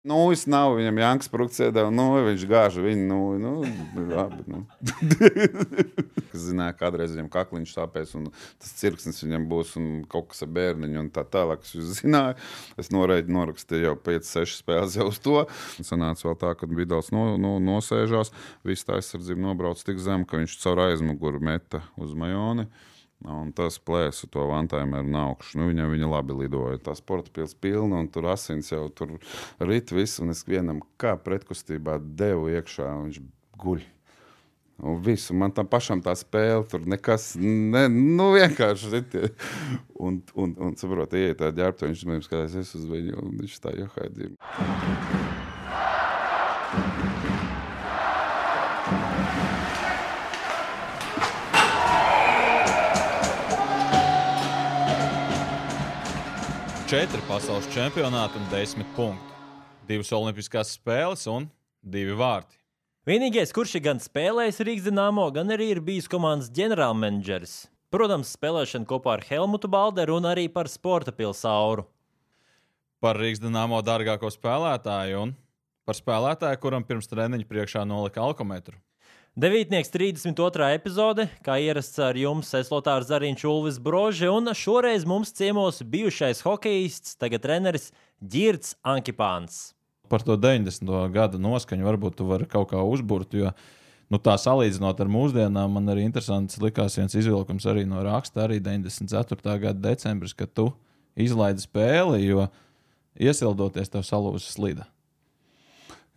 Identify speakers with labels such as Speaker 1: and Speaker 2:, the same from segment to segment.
Speaker 1: Nu, es nav viņam Jankas Prūks iedeva, nu, viņš gāža viņu, nu, nu, labi, nu. Kas zināja, kādreiz viņam kakliņš sāpēs, un tas cirksnis viņam būs, un kaut kas ar bērniņu, un tā tālāk, kas jūs zināja. Es norēģi norakstīju jau 5-6 spēles jau uz to. Sanāca vēl tā, kad Vidals no, no, nosēžās, viss tā aizsardzība nobrauc tik zem, ka viņš caur aizmuguru meta uz Majoni. Un tas plēsa to vantājumā ar augšu. Nu, viņa, viņa labi lidoja. Tā sporta pilsēta pilna, un tur asins jau tur rit viss. Un es vienam kā pretkustībā devu iekšā, un viņš guļ. Un visu, man tam pašam tā spēle, tur nekas, ne, nu vienkārši rit. Un, un, un saprot, ieiet tā ģērbta, viņš man skatās uz viņu, un viņš tā johaidīja.
Speaker 2: Četri pasaules čempionāti un desmit punkti. Divas olimpiskās spēles un divi vārti.
Speaker 3: Vienīgais, kurš ir gan spēlējis Rīgas dīnāmo, gan arī ir bijis komandas ģenerālmenedžeris. Protams, spēlēšana kopā ar Helmutu Balderu un arī par sporta pilsāuru.
Speaker 2: Par Rīgas dīnāmo dārgāko spēlētāju un par spēlētāju, kuram pirms treniņa priekšā nolika alkometru.
Speaker 3: Devītnieks 32. epizode, kā ierasts ar jums, Eslotārs Zariņš Ulvis Broži, un šoreiz mums ciemos bijušais hokejists, tagad treneris Girts Ankipāns.
Speaker 2: Par to 90. gada noskaņu varbūt tu vari kaut kā uzburt, jo nu, tā salīdzinot ar mūsdienām, man arī interesants likās viens izvilkums arī no raksta, arī 94. gada decembris, kad tu izlaidi spēli, jo iesildoties tev salūzas slida.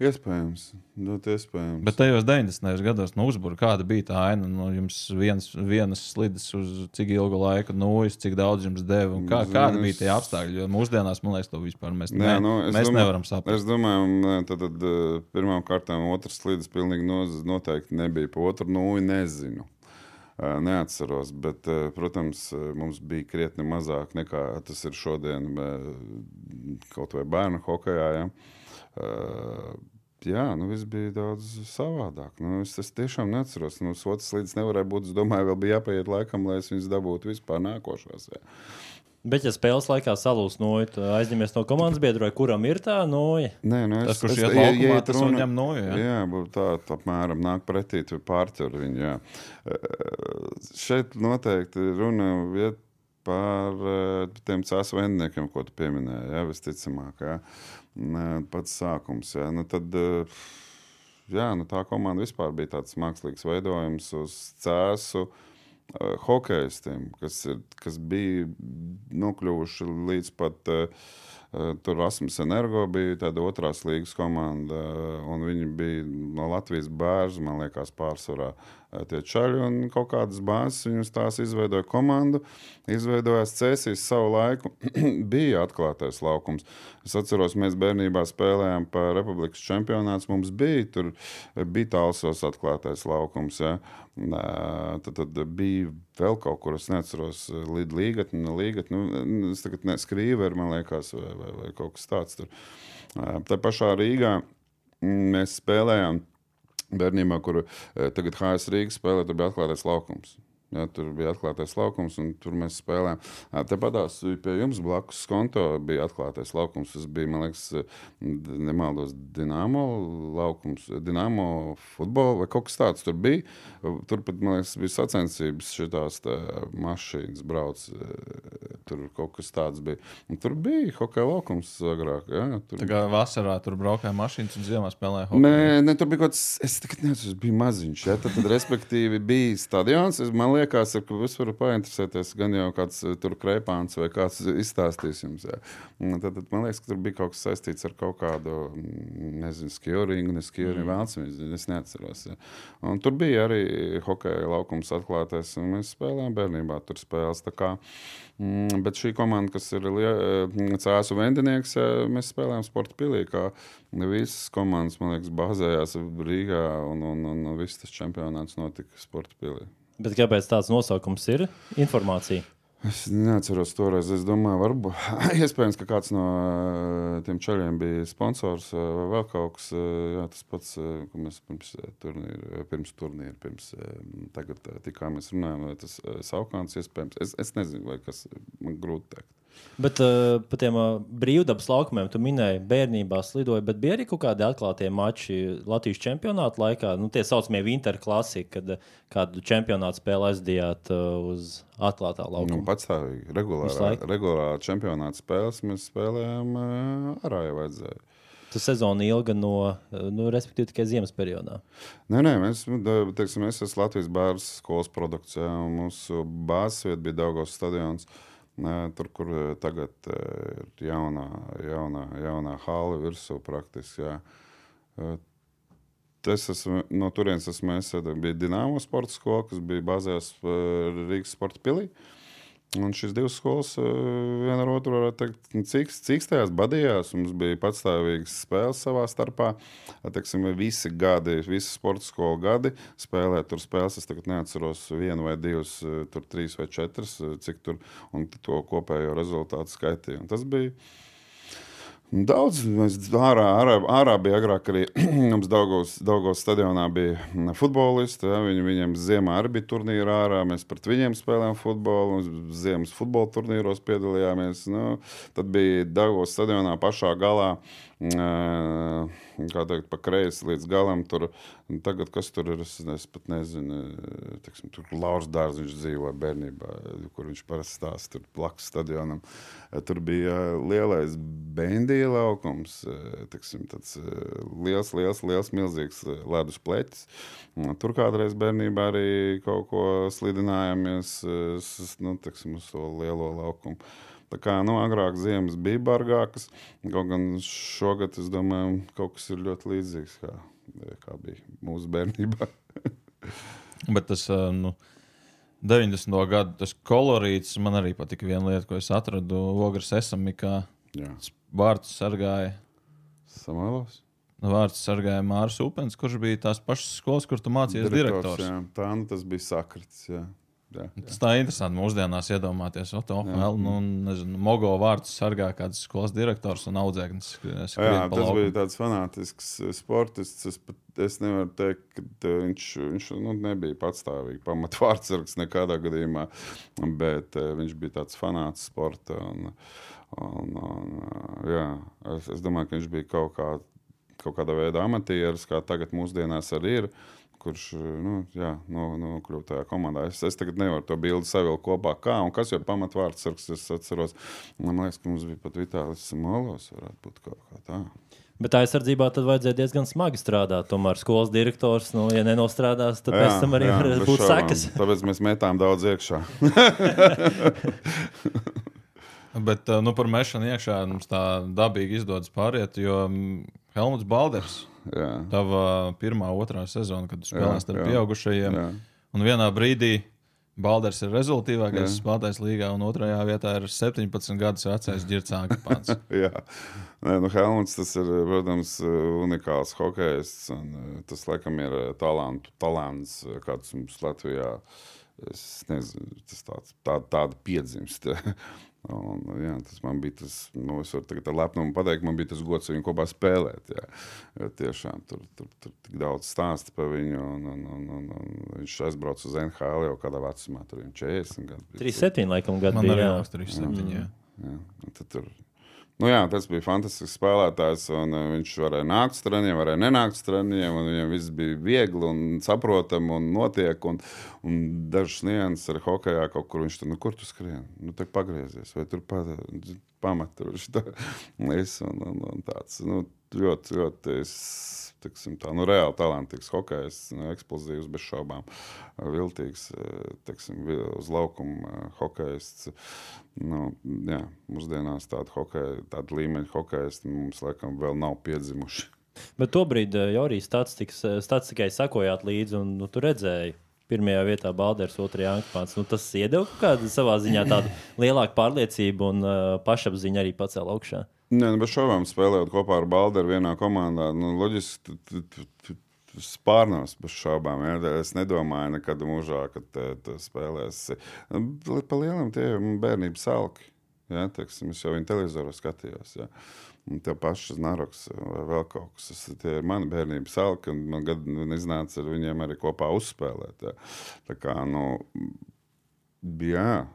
Speaker 1: Iespējams, ļoti iespējams.
Speaker 2: Bet tajos 90. gados, nu, uzbūvēta kāda bija tā aina. Nu, jums viens, vienas slidas uz cik ilgu laiku, nu, cik daudz jums deva un kā, kāda bija tie apstākļi. Jo mūsdienās, man liekas, to vispār mēs,
Speaker 1: Nē,
Speaker 2: ne,
Speaker 1: nu, es
Speaker 2: mēs
Speaker 1: domāju-
Speaker 2: nevaram saprast.
Speaker 1: Es domāju, ka tad eh, pirmām kārtām otrs slīdis pilnīgi noz- noteikti nebija. Pa otru nūju nezinu. Eh, Neatceros, bet, eh, protams, mums bija krietni mazāk nekā tas ir šodien, kaut vai bērnu hokeja. Ja? Eh, Jā, nu viss bija daudz savādāk. Nu, es, es tiešām neatceros. Nu, otrs līdz nevarēja būt. Es domāju, vēl bija jāpaiet laikam, lai es viņus dabūtu vispār nākošās. Jā.
Speaker 3: Bet, ja spēles laikā salūst tad aizņemies no komandas biedra, kuram ir tā noja.
Speaker 1: Nē, nu es,
Speaker 2: Tas, kurš
Speaker 1: es,
Speaker 2: iet
Speaker 1: ja-
Speaker 2: laukumā,
Speaker 1: ieiet
Speaker 2: tas
Speaker 1: runa-
Speaker 2: viņam noja, jā?
Speaker 1: Jā, tā, tā apmēram nāk pretī, tu pārķer viņu. Jā. Šeit noteikti runa iet par tiem cēsu vendiniekiem, ko tu pieminēji, jā, visticamāk. Jā. Nē, Pats sākums, jā. Nu, tad, eh, jā, nu, tā komanda vispār bija tāds mākslīgs veidojums uz cēsu uh, hokeistiem, kas, ir, kas bija nokļuvuši līdz pat uh, tur Rasmus Energo bija tāda otrās līgas komanda, un viņi bija no Latvijas bērnu, man liekas, pārsvarā uh, tie čaļi, un kaut kādas bāzes viņus tās izveidoja komandu, izveidojās cēsīs savu laiku, bija atklātais laukums. Es atceros, mēs bērnībā spēlējām par Republikas čempionāts, mums bija tur, bija tālsos atklātais laukums, ja. Tad, tad bija vēl kaut kur, es neatceros, līgatni, ne līgatni. Nu, es tagad neskrīvu, man liekas, vai, vai, vai kaut kas tāds. Tur. Tā pašā Rīgā mm, mēs spēlējām bērnībā, kur eh, tagad HS Rīgas spēlē, tur bija atklātais laukums. Jā, tur bija atklātais laukums, un tur mēs spēlējām. Tāpat pie jums blakus konto bija atklātais laukums. Tas bija, man liekas, nemaldos, Dienāmo laukums, Dienāmo futbola vai kaut kas tāds. Tur bija. Tur pat, man liekas, bija sacensības, šitās tā, mašīnas brauc. Tur kaut kas tāds bija. Un tur bija hokeja laukums agrāk. Jā, tur
Speaker 2: Tā kā vasarā tur braukāja mašīnas un ziemā spēlēja hokeju.
Speaker 1: Nē, ne, tur bija kaut kas, es tikai neatceros, bija maziņš. Ja? Tad, tad, respektīvi, bija stadions. Es, man liekas, ka jūs varat painteresēties. Gan jau kāds eh, tur krēpāns vai kāds izstāstīs jums. Un Tad, tad man liekas, ka tur bija kaut kas saistīts ar kaut kādu, mm, nezinu, skioringu, ne skioringu, mm. vēlams. Es neatceros. Ja? Un tur bija arī hokeja laukums atklātais, un mēs spēlējām bērnībā tur spēles. Kā, Mm, bet šī komanda, kas ir lie- Cēzu vendinieks, eh, mēs spēlējām sporta pilī. Visas komandas, man liekas, bāzējās Rīgā, un, un, un, un viss tas čempionāts notika sporta pilī.
Speaker 3: Bet kāpēc tāds nosaukums ir? Informācija.
Speaker 1: Es neatceros toreiz. Es domāju, varbūt iespējams, ka kāds no eh, tiem ceļiem bija sponsors eh, vai vēl kaut kas. eh, Jā, tas pats, eh, ko mēs pirms eh, turnīra, pirms, turnīra, pirms eh, tagad eh, tikā mēs runājām, vai tas eh, saukāns iespējams. Es, es nezinu, vai kas man grūti teikt.
Speaker 3: Bet uh, par tiem uh, brīvdabas laukumiem tu minēji, bērnībā slidoja, bet bija arī kaut kādi atklātie mači Latvijas čempionāta laikā. Nu, tie saucamie Winter Classic, kad uh, kādu čempionātu spēli aizdījāt uh, uz atklātā
Speaker 1: Nu,
Speaker 3: laukuma.
Speaker 1: patstāvīgi,
Speaker 3: Visu
Speaker 1: regulārā,
Speaker 3: laiku?
Speaker 1: regulārā čempionāta spēles mēs spēlējām uh, ārā jau vajadzēja.
Speaker 3: Tas sezona ilga no, uh, nu, respektīvi, tikai ziemas periodā.
Speaker 1: Nē, nē, mēs, nu, teiksim, es esmu Latvijas bērnu skolas produkts. Jā, un mūsu bāzes vieta bija Daugos stadions. Nē, Tur, kur eh, tagad eh, ir jaunā, jaunā, jaunā hala virsū, praktiski. Jā. Eh, Es esmu, no turienes esmu, es biju Dienāmo sporta skola, kas bija bāzēs eh, Rīgas sporta pilī. Un šīs divas skolas eh, viena ar otru varētu teikt, nu, cik, cik tajās badījās. Mums bija patstāvīgas spēles savā starpā. Teiksim, visi gadi, visi sporta skolu gadi spēlē tur spēles. Es tagad neatceros vienu vai divas, eh, tur trīs vai četras, eh, cik tur un to kopējo rezultātu skaitīja. Un tas bija. Daudz mēs ārā, ārā, ārā bija agrāk arī mums Daugos, Daugos stadionā bija futbolisti. Ja, viņi, viņiem ziemā arī bija turnīri ārā. Mēs pret viņiem spēlējām futbolu. Mēs ziemas futbola turnīros piedalījāmies. Nu, tad bija Daugos stadionā pašā galā. Kā teikt, pa kreisi līdz galam. Tur, tagad, kas tur ir, es, es pat nezinu. Teksim, tur Lauris Dārziņš dzīvoja bērnībā, kur viņš parasti stāsta tur blakus stadionam. Tur bija lielais bendija laukums, teksim, tāds liels, liels, liels, milzīgs ledus pleķis. Tur kādreiz bērnībā arī kaut ko slidinājāmies nu, teksim, uz to lielo laukumu. Tā kā nu, agrāk ziemas bija bargākas, kaut gan šogad, es domāju, kaut kas ir ļoti līdzīgs, kā, kā bija mūsu bērnībā.
Speaker 2: Bet tas nu, 90. gadu tas kolorīts man arī patika. Viena lieta, ko es atradu Ogres esamikā, vārds sargāja.
Speaker 1: Samēlos.
Speaker 2: Vārds sargāja Mārcis Upens, kurš bija tās pašas skolas, kur tu mācījies direktors.
Speaker 1: Jā, tā nu tas bija sakrits. Jā. Jā.
Speaker 2: Tas tā ir interesanti mūsdienās iedomāties, ka to
Speaker 1: Jā.
Speaker 2: vēl, nu, nezinu, Mogo vārds sargā kāds skolas direktors un audzēknis.
Speaker 1: Jā,
Speaker 2: skrien pa
Speaker 1: tas bija tāds fanātisks eh, sportists. Es, pat, es nevaru teikt, ka eh, viņš, viņš nu, nebija patstāvīgi pamatvārdsargs nekādā gadījumā, bet eh, viņš bija tāds fanāts sporta. Un, un, un, eh, jā, es, es domāju, ka viņš bija kaut, kā, kaut kādā veidā amatieris, kā tagad mūsdienās arī ir. Kurš nu, jā, no, nokļuva tajā komandā? Es, es tagad nevaru to bildi savilkt kopā, kā un kas ir pamatvārdsargs. Es atceros, man liekas, ka mums bija pat Vitālis Molos, varētu būt kaut kā tā.
Speaker 3: Bet aizsardzībā tad vajadzēja diezgan smagi strādāt. Tomēr skolas direktors, nu, ja nenostrādās, tad pēc tam arī var
Speaker 1: bez
Speaker 3: būt sekas.
Speaker 1: Tāpēc mēs metām daudz iekšā.
Speaker 2: Bet uh, nu, par mešanu iekšā mums tā dabīgi izdodas pāriet, jo mm, Helmuts Balders,
Speaker 1: Jā,
Speaker 2: tava pirmā, otrā sezona, kad ar
Speaker 1: jā.
Speaker 2: pieaugušajiem,
Speaker 1: jā.
Speaker 2: un vienā brīdī Balders ir rezultātīvākais spēlētājs līgā, un otrajā vietā ir 17 gadus vecais Ankepāns.
Speaker 1: Jā, Nē, nu, Helmuts tas ir, protams, unikāls hokejs. un, eh, Tas, laikam, ir eh, talantu, talants, eh, kāds mums Latvijā. Es nezinu, tas tāds, tā, tāda piedzimst. Un, jā, tas man bija tas, nu, es varu tagad ar lepnumu pateikt, man bija tas gods viņu kopā spēlēt. Jā. Jo tiešām tur, tur, tur tik daudz stāsta par viņu. Un, un, un, un, un viņš aizbrauca uz NHL jau kādā vecumā, tur viņam 40 gadu.
Speaker 3: 3-7 laikam gadu
Speaker 2: Man
Speaker 3: bija.
Speaker 2: arī
Speaker 3: jā.
Speaker 2: liekas, 37. jā.
Speaker 1: Jā, un tad tur, nu jā, tas bija fantastisks spēlētājs. Un, uh, viņš varēja nākt uz treniņiem, varēja nenākt uz treniņiem. Viņam viss bija viegli un saprotami un notiek. Un, un dažas nianses ar hokeja kaut kur viņš tur, nu, kur tu skrien? Nu, tur pagriezies, vai tur pa, pamat tur viņš tā. Es, un, un, un tāds, nu, ļoti, ļoti. Tiksim, tā, nu, reāli talantīgs hokejs, nu, eksplozīvs, bez šaubām. Viltīgs, eh, tiksim, uz laukuma eh, hokejs. Nu, jā, mūsdienās tāda, hokeja, tāda līmeņa hokeja mums laikam vēl nav piedzimuši.
Speaker 3: Bet tobrīd eh, jau arī statistikas- statistikai sakojāt līdzi, un nu, tu redzēji. Pirmajā vietā Balders, otrajā Ankpāns. Nu, tas iedeva kaut kādu savā ziņā tādu lielāku pārliecību un uh, pašapziņu arī pacēla augšā.
Speaker 1: Nē, nu, bez šaubām spēlējot kopā ar Balderu vienā komandā. Nu, loģiski, spārnos bez šaubām. Ja? Es nedomāju, nekad mūžā, ka tu, tu spēlēsi. Nu, Pa lielam tie ir bērnības salki. Ja? Teiksim, es jau viņu televizorā skatījos. Ja? Un Tev pašs Naroks vai vēl kaut kas. Tas, tie ir mani bērnības salki, un man gadu iznāca ar viņiem arī kopā uzspēlēt. Ja? Tā kā, nu, Jā,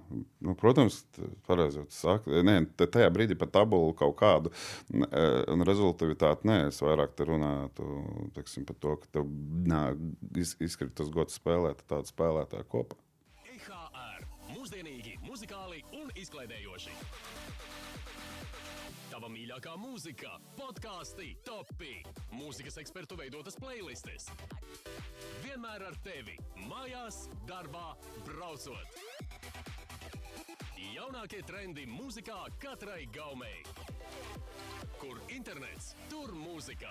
Speaker 1: nu, protams, pareizi jūs sakat. Nē, tajā brīdī par tabulu kaut kādu e, un rezultātu nē, es vairāk te runātu teiksim, par to, ka tev nā, iz, izkritus gods spēlēt tādu spēlētāju kopā.
Speaker 4: IHR mūsdienīgi, muzikāli un izklaidējoši. Tava mīļākā mūzika, podkāsti, topi, mūzikas ekspertu veidotas playlists. Vienmēr ar tevi, mājās, darbā, braucot. Jaunākie trendi mūzikā katrai gaumei. Kur internets, tur mūzika.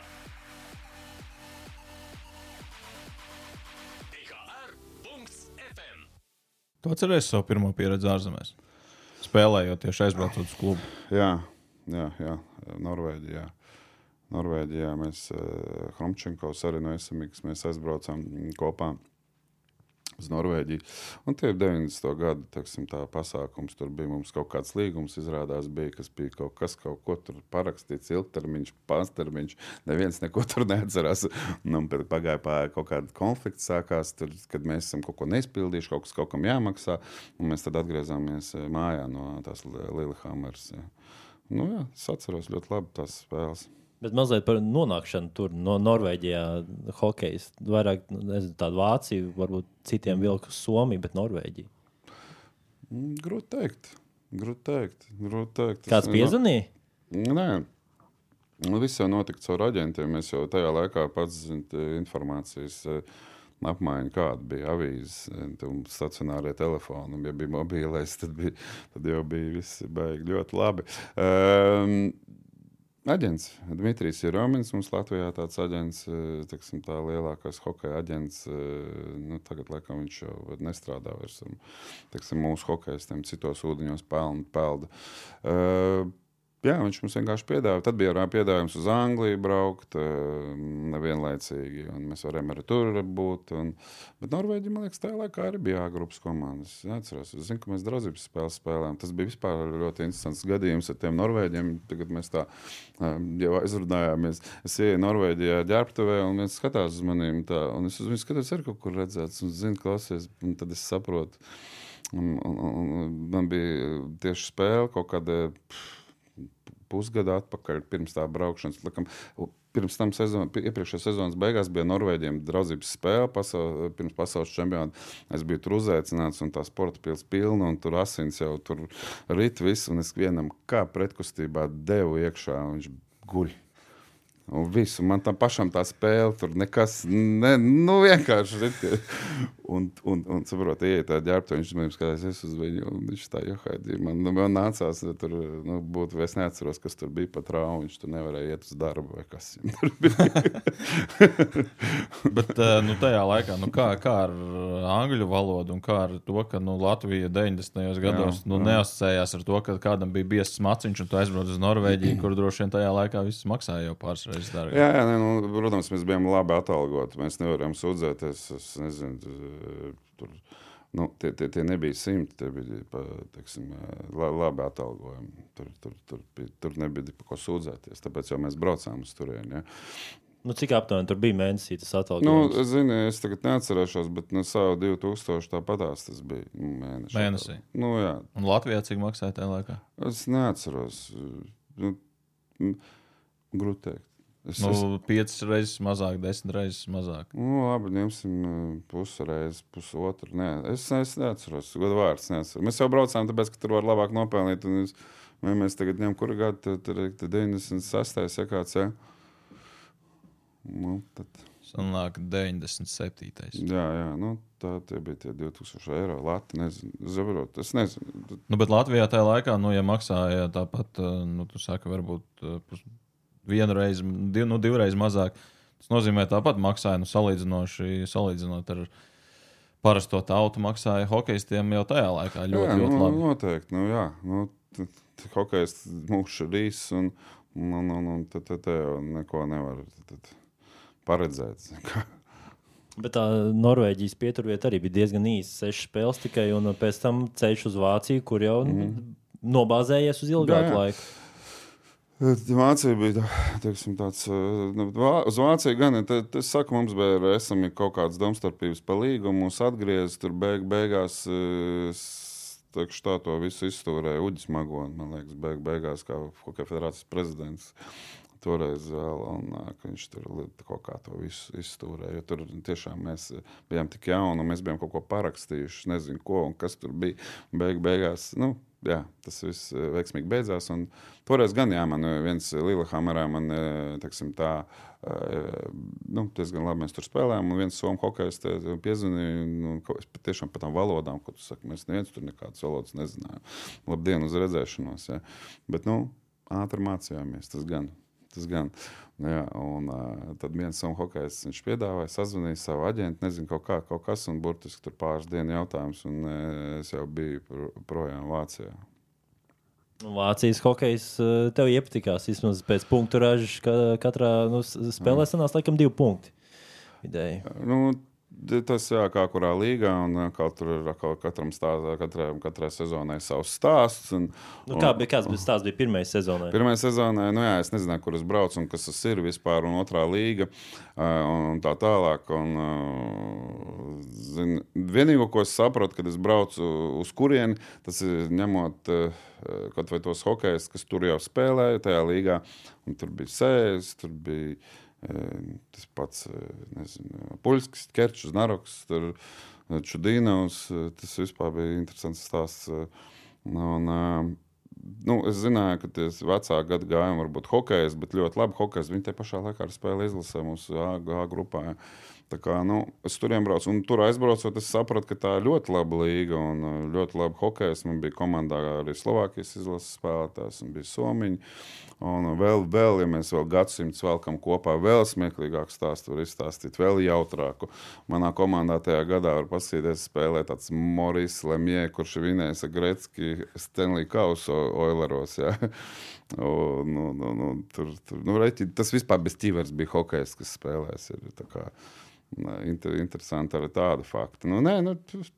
Speaker 4: IHR.FM
Speaker 2: Tu atceries savu pirmo pieredzi ārzemēs? Spēlējot tieši aizbraucot uz klubu.
Speaker 1: Jā, jā, jā. Norvēģijā. Norvēģijā mēs uh, Hromčenkovs arī no SMX mēs aizbraucām kopā uz Norvēģiju. Un tie ir 90. gadu teksim, pasākums. Tur bija mums kaut kāds līgums, izrādās, bija, kas bija kaut kas, kaut ko tur parakstīts, ilgtermiņš, pārstermiņš. Neviens neko tur neatcerās. Nu, pagāja pāri kaut kāda konflikta sākās, tur, kad mēs esam kaut ko neizpildījuši, kaut kas kaut kam jāmaksā. Mēs tad atgriezāmies eh, mājā no tās Lillehammers. Ja. Nu, jā, es atceros ļoti labi tās spēles.
Speaker 3: Bet mazliet par nonākšanu tur no Norvēģijā, hokeja. Vairāk nu, nezinu, tādu Vāciju, varbūt citiem vilku Somiju, bet Norvēģiju.
Speaker 1: Mm, grūti teikt. Grūti teikt. Grūti teikt.
Speaker 3: Kāds piezvanīja?
Speaker 1: Nē. Nu, viss jau notika caur aģentiem. Es jau tajā laikā pats zinu informācijas apmaiņu, kāda bija avīzes, un stacionārie telefoni. Ja bija mobilais, tad, bija, tad jau bija viss baigi ļoti labi. Um, Aģents Dmitrijs ir Romans. Mums Latvijā tāds aģents, eh, teksim, tā lielākais hokeja aģents. Eh, nu, tagad, laikam, viņš jau nestrādā vairs. Teksim, mūsu hokeja citos ūdeņos pelna. pelda. Uh, Jā, viņš mums vienkārši piedāvāja. Tad bija arī piedāvājums uz Angliju braukt, nevienlaicīgi. Mēs varējām arī tur būt. Un, bet Norvēģija, man liekas, tajā laikā arī bija A-grupas komandas. Es atceros, es zinu, ka mēs draudzības spēles spēlējām. Tas bija vispār ļoti interesants gadījums ar tiem Norvēģiem. Tagad mēs tā jau aizrunājāmies. Es ienāku Norvēģijā ģērbtuvē un viens skatās uz maniem tā. Un es uz viņu skatos, ir kaut kur redzēts un zinu, klausies. Un tad es saprotu. Un, un, un man bija tieši spēle kaut kāda. Pff, pusgadu atpakaļ, pirms tā braukšanas. Likam, pirms tam sezon, iepriekšējā sezonas beigās bija Norvēģiem draudzības spēle, pasaul, pirms pasaules čempionāta. Es biju tur uzaicināts, un tā sporta pilsēta pilna, un tur asins jau tur rit viss, un es vienam kā pretkustībā devu iekšā, un viņš guļ. Un visu, man tam pašam tā spēle, tur nekas, ne, nu vienkārši. Un, un, un saprot, ieiet tā ģērbta, viņš man skatās uz viņu, un viņš tā johaidīja. Man, nu, man nācās tur, nu, būt, es neatceros, kas tur bija pa traumu, viņš tur nevarēja iet uz darbu vai kas tur bija.
Speaker 2: Bet, eh, nu, tajā laikā, nu, kā, kā ar angļu valodu un kā ar to, ka, nu, Latvija 90. gados, jā, nu, jā. neasociējās ar to, ka kādam bija biezs maciņš un tu aizbrauc uz Norvēģiju, kur droši vien tajā laikā viss maksāja jau pāris reizes dārgāk.
Speaker 1: Jā, jā ne, nu, protams, mēs bijām labi atalgoti, mēs nevarējām sūdzēties, es nezinu, Tur, nu, tie, tie, tie nebija simti, tie bija pa, teiksim, labi atalgojumi. Tur, tur, tur, tur, tur nebija par ko sūdzēties. Tāpēc mēs braucām uz turieni. Ja.
Speaker 3: Nu, cik aptuveni tur bija mēnesī tas
Speaker 1: atalgojums? Nu, zini, es tagad neatcerēšos, bet no nu, savu 2000 tāpatās tas bija nu, mēneši.
Speaker 2: Mēnesī.
Speaker 1: Nu, jā.
Speaker 2: Un Latvijā cik maksāja tajā laikā?
Speaker 1: Es neatceros. Nu, grūti teikt.
Speaker 2: Es, nu, es... Piecas reizes mazāk, desmit reizes mazāk.
Speaker 1: Nu, labi, ņemsim uh, pusi reizes, pusotru. Nē, es, es neatceros, godu vārds. Neatceros. Mēs jau braucām, tāpēc, ka tur var labāk nopelnīt. Es, vai mēs tagad ņemam, kuru gadu tur ir 96. ja kāds. Ja? Nu, tad...
Speaker 2: Sanāk 97.
Speaker 1: Jā, jā, nu, tā bija tie 2000 eiro. Latvija nezinu, zavarot. Es nezinu.
Speaker 2: Nu, bet Latvijā tajā laikā, nu, ja maksāja tāpat, uh, nu, tu saki, varbūt uh, reizi, div, nu, divreiz mazāk. Tas nozīmē, tāpat maksāja nu, salīdzinoši, salīdzinot ar parasto tautu, maksāja hokeistiem jau tajā laikā ļoti, jā, ļoti
Speaker 1: nu,
Speaker 2: labi.
Speaker 1: Noteikti, nu, jā. Nu, Hokejs mūžs ir īs, un, un, un, un tad, tad, tad jau neko nevar tad, paredzēt.
Speaker 3: Bet tā Norvēģijas pieturvieta arī bija diezgan īsa. Sešas spēles tikai, un pēc tam ceļš uz Vāciju, kur jau mm. nobāzējies uz ilgāku jā, jā. laiku.
Speaker 1: Vācija bija teiksim, tāds, eh, nu, uz Vāciju gan, te, te, es saku, mums bija ar esam kaut kādas domstarpības pa līgumu, mūs atgriez, tur beig, beigās, eh, teikšu tā, to visu izstūrēja Uģis Magoni, man liekas, beig, beigās kā Hokeja federācijas prezidents. Toreiz vēl, un, viņš tur kaut kā to visu izstūrēja. Jo tur tiešām mēs eh, bijām tik jauni, un mēs bijām kaut ko parakstījuši, nezinu, ko un kas tur bija. Beig, beigās, nu, jā, tas viss eh, veiksmīgi beidzās. Un toreiz gan, jā, man eh, viens Lielhamerā, man, eh, teiksim, tā, eh, nu, diezgan labi mēs tur spēlējām, un viens somu hokejs piezvanīja, nu, ko es patiešām par tām valodām, ko tu saki, mēs neviens tur nekādas valodas nezinājām. Labdien, uz redzēšanos, jā. Bet, nu, ātri mācījāmies, tas gan. Tas gan. Jā, un, uh, tad viens somu hokejs viņš piedāvāja, sazvanīja savu aģentu, nezinu, kaut, kā, kaut kas, un burtiski tur pāris dienu jautājums, un uh, es jau biju pro, projām Vācijā.
Speaker 3: Vācijas hokejs tev iepatikās. Vismaz pēc punktu ražas ka- katrā nu, spēlē sanāca laikam divi punkti. Vidēji.
Speaker 1: Nu, tas jā, kā kurā līgā, un atkal katram stāstā, katrai, katrai sezonai savs stāsts. Un,
Speaker 3: Nu, kā bija, kāds bija stāsts bija pirmajā sezonā?
Speaker 1: Pirmā sezonā, nu jā, es nezināju, kur es braucu un kas tas ir vispār, un otrā līga un tā tālāk. Un, zin, vienīgo, ko es sapratu, kad es braucu uz kurieni, tas ir ņemot kaut vai tos hokejus, kas tur jau spēlēja tajā līgā. Un tur bija sēnes, tur bija tas pats nezinu, Puļskis, Kerčs, Naroks, Čudīnaus. Tas vispār bija interesants stāsts. Un, nu, es zināju, ka tie vecāki gadi gājumi var būt hokejs, bet ļoti labi hokejs. Viņi te pašā laikā spēlēja izlasē mūsu A, A grupā. Ja. Tā kā, nu, es turiem braucu, un tur aizbraucot, es sapratu, ka tā ir ļoti laba līga un uh, ļoti laba hokejs. Man bija komandā arī Slovākijas izlases spēlētājs, un bija Somiņi. Un vēl, vēl, ja mēs vēl gadsimtus velkam kopā, vēl smieklīgāku stāstu var izstāstīt, vēl jautrāku. Manā komandā tajā gadā var paskatīties, spēlē tāds Moris Lemjē, kurš ir vinējis Gretski Stanley Kausu Oileros. Ja? Un, un, un, un, tur, tur, nu, reķi, tas vispār bez ķivers bija hokejs, kas spēlēs. Ir, Inter, interesanti arī tāda fakta. Nu, nē, nu,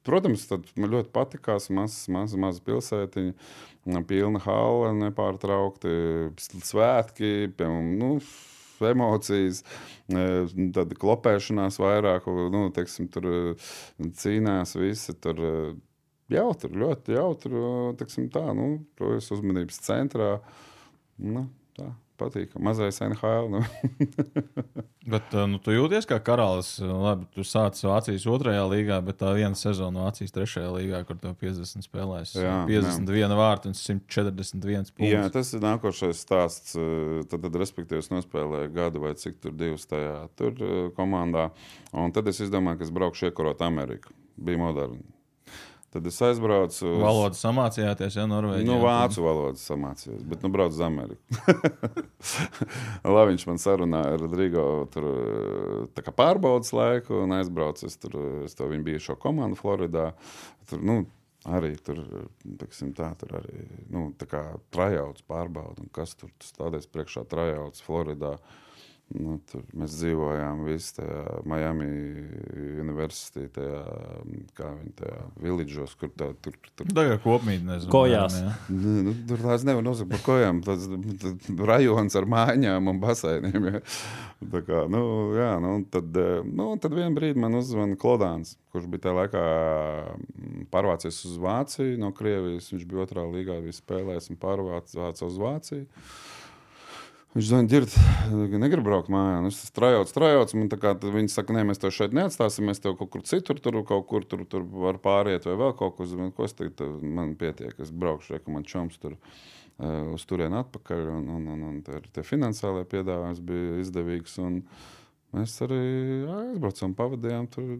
Speaker 1: protams, man ļoti patīkās mazas maz, maz pilsētiņa, pilna hala, nepārtraukti svētki, piemēram, nu, emocijas, e, tad klopēšanās vairāk, nu, teiksim, tur e, cīnās visi. Tur, e, Jautri, ļoti jautri. Tā, nu, to es uzmanības centrā. Nu, tā patīk. Mazais NHL. Nu.
Speaker 2: Bet uh, nu, tu jūties kā karalis. Labi, tu sācis Vācijas otrajā līgā, bet tā viena sezona Vācijas trešajā līgā, kur tev 50 spēlēs.
Speaker 1: Jā,
Speaker 2: 51 vārti un 141 punktus.
Speaker 1: Jā, tas ir nākošais stāsts. Eh, Tad, tad respektīvi, es nospēlēju gadu vai cik tur divus tajā tur, eh, komandā. Un tad es izdomāju, ka es braukšu iekarot Ameriku. Bija moderni. Tad es aizbraucu uz
Speaker 2: Valodu samācījāties, ja Norvēģijā.
Speaker 1: Nu, vācu valodu samācījos, bet nu braucu uz Ameriku. Labi, viņš man sarunāja ar Rodrigo tur, tā kā pārbaudas laiku un aizbraucu. Es tur es to viņu bijušo komandu Floridā. Tur, nu, arī tur, teksim, tā, tur arī nu, tā kā trajauts pārbauda. Un kas tur stāties priekšā trajauts Floridā? Nu, tur mēs dzīvojām visi tajā Miami University, tajā, kā viņi tajā villageos, kur tā, tur, tur
Speaker 2: Tā kā kopmīt, nezinu.
Speaker 3: Kojās.
Speaker 2: jā.
Speaker 1: Nu, nu, Tur tās nevar nosaukt par kojām. Tas ir rajons ar mājām un baseiniem. Ja. Tā kā, nu, jā, nu, tad, nu, tad vienā brīdī man uzzvanīja Klodāns, kurš bija tajā laikā mm, pārvācies uz Vāciju no Krievijas. Viņš bija otrā līgā, bija spēlējis un pārvācies uz Vāciju. Viņš zina, dzird, negribu braukt mājā. Nu, es esmu strādājis, strādājis. Viņi saka, nē, mēs tev šeit neatstāsim. Mēs tev kaut kur citur, tur kaut kur tur, tur var pāriet, vai vēl kaut ko. Zinu, ko es tagad, man pietiek, es braukšu, ka man čoms tur uh, uz turieni atpakaļ. Un, un, un, un tie, tie finansiālie piedāvājumi bija izdevīgs. Mēs arī aizbraucām, pavadījām tur.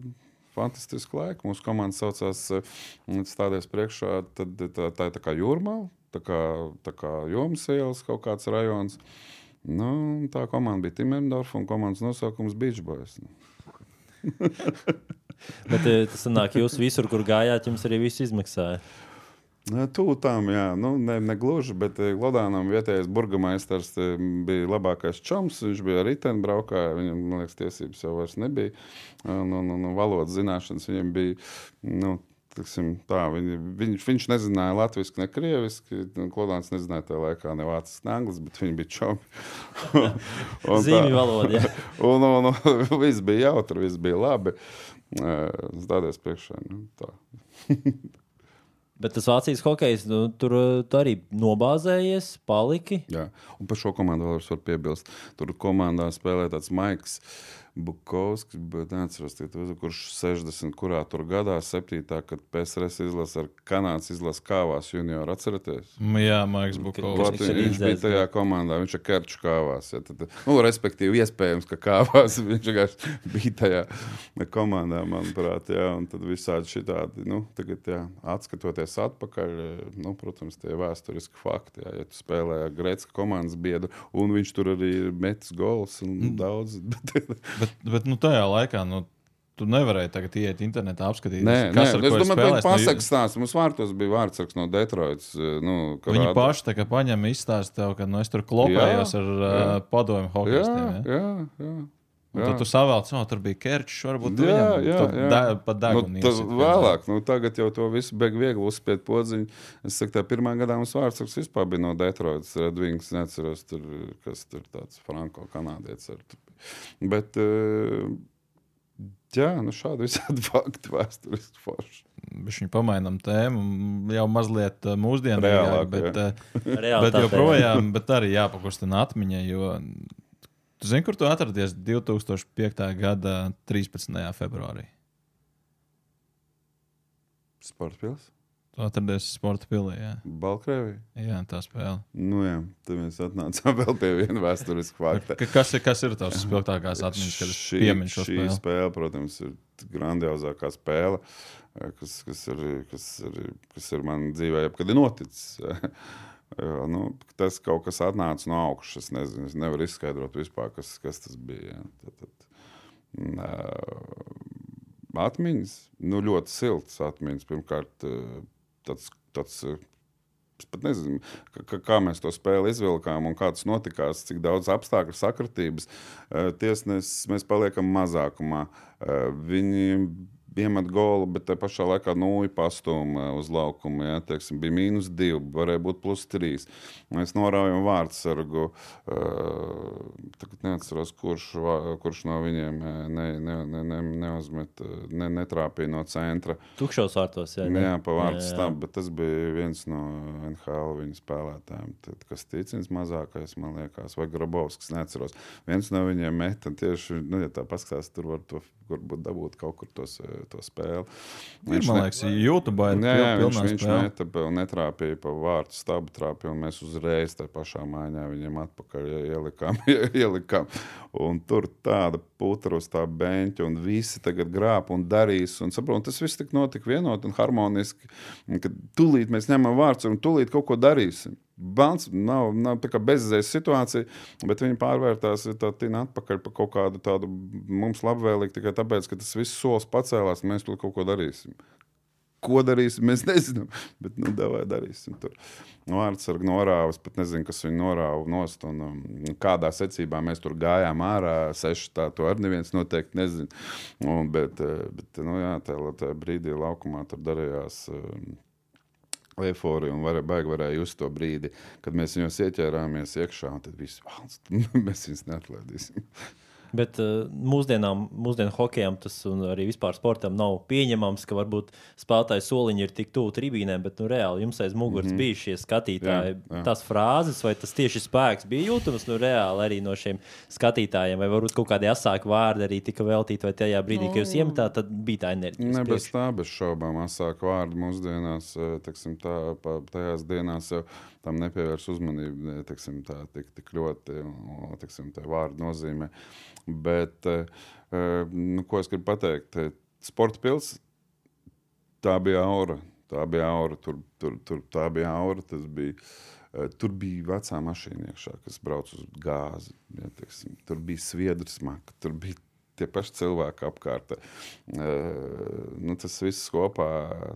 Speaker 1: Fantastisku laiku. Mūsu komanda saucās uh, Stāties priekšā. Tad, tā, tā ir tā kā jūrmā, tā kā, tā kā jomas ielas kaut kāds rajons. Nu, tā komanda bija Timmerdorfa un komandas nosaukums Beach Boys.
Speaker 3: Bet eh, tas sanāk, jūs visur, kur gājāt, jums arī viss izmaksāja.
Speaker 1: Tūlīt, jā, nu, ne, ne gluži, bet eh, Lodānam vietējais burgemeistars eh, bija labākais čoms. Viņš bija arī ten braukā, viņam, man liekas, tiesības jau vairs nebija. Un, un, un valodas zināšanas viņam bija nu, tiksim, tā, viņi, viņš, viņš nezināja latviešu, ne krieviski. Klodāns nezināja tajā laikā ne vāciski, ne angliski, bet viņi bija čomi. Un
Speaker 3: Zīmju valoda. jā.
Speaker 1: un, un, un viss bija jautri, viss bija labi. Stāties priekšā. Nu, tā.
Speaker 3: Bet tas Vācijas hokejs, nu, tur uh, tu arī nobāzējies, paliki.
Speaker 1: Jā. Un par šo komandu vēl es varu piebilst. Tur komandā spēlē tāds Maiks. Bukovskis, bet neatceros, kurš 60, kurā tur gadā, 7. kad PSRS izlasa ar Kanādas izlases kāvās junioru. Atceraties?
Speaker 2: Jā, Maiks
Speaker 3: Kas
Speaker 2: Bukovs.
Speaker 1: Latvijas,
Speaker 3: ir
Speaker 1: viņš bija tajā komandā, viņš ir Kerčs kāvās. Ja, tad, nu, respektīvi, iespējams, ka kāvās viņš bija tajā komandā, manuprāt. Jā, un tad visādi šitādi, nu, tagad, jā, atskatoties atpakaļ, nu, protams, tie vēsturiski fakti. Jā, ja tu spēlē ar Grēcka komandas biedru, un viņš tur arī ir metis gols un daudz.
Speaker 2: Bet, bet nu, tajā laikā nu, tu nevarēji tagad iet internetā apskatīties,
Speaker 1: Nē, nē,
Speaker 2: kas ar
Speaker 1: es
Speaker 2: ir
Speaker 1: domāju, ka
Speaker 2: spēlējis.
Speaker 1: viņi
Speaker 2: Nu,
Speaker 1: pasaka stāstu. Mums vārtos bija vārdsargs no Detroitas. Nu,
Speaker 2: Viņi
Speaker 1: rāda-
Speaker 2: paši tā kā paņem izstāst tev, ka nu, es tur klopējos
Speaker 1: Jā,
Speaker 2: ar
Speaker 1: jā.
Speaker 2: padomu
Speaker 1: Jā,
Speaker 2: hokejistiem. Ja?
Speaker 1: jā, jā.
Speaker 2: Un
Speaker 1: jā.
Speaker 2: Tad tu savēl, ka tur bija Kerčs, varbūt
Speaker 1: Jā,
Speaker 2: viņam
Speaker 1: jā, jā.
Speaker 2: de- pa
Speaker 1: Nu,
Speaker 2: degunu.
Speaker 1: tas vēlāk, nu, tagad jau to visu beig viegli uzspied podziņu. Es saku, tā pirmā gadā mums vārdsargs vispār bija no Detroitas. Redvings, neatceros, tur, kas tur tāds franko-kanādietis. Bet, eh, jā, nu šādi visādi fakti vēsturiski forši.
Speaker 2: Viņš pamainām tēmu, jau mazliet uh, mūsdienīgāk,
Speaker 1: Reālāk,
Speaker 2: bet,
Speaker 1: jā.
Speaker 2: uh, bet joprojām bet arī jāpakustina atmiņa. Jo, tu zini, kur tu atradies 2005. gada 13. februārī?
Speaker 1: Sports pils,
Speaker 2: Tu atradies sporta pilī. Jā,
Speaker 1: Baltkrievija.
Speaker 2: jā tā spēle.
Speaker 1: Nu, jā, tad mēs atnācām vēl pie viena vēsturiska fakta.
Speaker 2: Ka- Kas ir, kas ir tavs spilgtākās atmiņas, kad
Speaker 1: šī,
Speaker 2: pieminu šo
Speaker 1: šī
Speaker 2: spēli?
Speaker 1: spēle, protams, ir grandiozākā spēle, kas, kas, ir, kas, ir, kas ir manā dzīvē, jebkad ir noticis. Jā, Nu, tas kaut kas atnāca no augšas. Es nezinu, es nevaru izskaidrot vispār, kas, kas tas bija. Tad, tad, mm, atmiņas, nu, ļoti siltas atmiņas. Pirmkārt, tāds, tāds pat nezinu, kā mēs to spēli izvilkām un kā tas notikās, cik daudz apstākļu sakritības. Tiesnesis mēs paliekam mazākumā. Viņi iemet golu, bet tajā pašā laikā nulli pastūma uz laukumu. Ja, teiksim, bija mīnus divi, varēja būt plus trīs. Mēs noraujam vārdsargu. eh, Tagad neatceros, kurš, kurš no viņiem eh, ne, ne, ne, ne, neuzmet, eh, ne, netrāpīja no centra.
Speaker 3: Tukšos vārtos. Jā, ne?
Speaker 1: jā pa vārdu stāvu, bet tas bija viens no NHL viņa spēlētājiem. Tad, kas ticams mazākais, man liekas, vai Grabovskis, neatceros. Viens no viņiem meta tieši, nu, ja tā paskatās, tur var to, varbūt dabūt kaut kur tos, eh, to spēli.
Speaker 2: Ir, man liekas, YouTube ir
Speaker 1: Jā, jā, viņš, viņš
Speaker 2: spēle.
Speaker 1: meta pa- un netrāpīja pa vārtu stābu trāpīja, un mēs uzreiz tajā pašā mājā viņiem atpakaļ ielikām. ielikām. Un tur tāda putra uz tā beņķa, un visi tagad grāb un darīs. Un, saprot, un tas viss tik notika vienot un harmoniski, kad tūlīt mēs ņemam vārds un tūlīt kaut ko darīsim. Bans nav, nav tā kā bezizējas situācija, bet viņi pārvērtās tā atpakaļ par kaut kādu tādu mums labvēlīgu tikai tāpēc, ka tas viss solis pacēlās, un mēs tur kaut ko darīsim. Ko darīsim, mēs nezinām. Bet, nu, davai darīsim. Tur vārdsargi norāvis, pat nezinu, kas viņu norāva nost. Un, um, kādā secībā mēs tur gājām ārā, seši tā, to arī neviens noteikti nezina. Un, bet, eh, bet nu, jā, tajā, tajā brīdī laukumā tur darījās. Um, Eforija un varēja, baigi varēja just to brīdi, kad mēs viņos ieķērāmies iekšā, un tad viss valsts, mēs viņus neatlaidīsim.
Speaker 3: Bet uh, mūsdienām, mūsdienu hokejam tas un arī vispār sportam nav pieņemams, ka varbūt spēlētāji soliņi ir tik tuvu tribīnēm, bet nu, reāli jums aiz muguras mm -hmm. bija šie skatītāji.
Speaker 1: Jā, jā.
Speaker 3: Tās frāzes vai tas tieši spēks bija jūtams nu, reāli arī no šiem skatītājiem, vai varbūt kaut kādi asāki vārdi arī tika veltīti, vai tajā brīdī, kad jūs iemetāt, tad bija tā enerģija.
Speaker 1: Ne bez tā, bez šaubām, asāk vārdi mūsdienās, eh, teiksim, tā, pa, tajās dienās jau tam nepievērs uzmanību ne, teiksim, tā, tik, tik ļoti, un, teiksim, tā vārdu nozīmē. Bet, eh, eh, nu, ko es gribu pateikt? Sporta pils, tā bija aura. Tā bija aura, tur, tur, tur tā bija aura. Tas bija, eh, tur bija vecā mašīna iekšā, kas brauc uz gāzi. Ja, teiksim, tur bija sviedrs smaka, tur bija tie paši cilvēki apkārt. Uh, nu, tas viss kopā,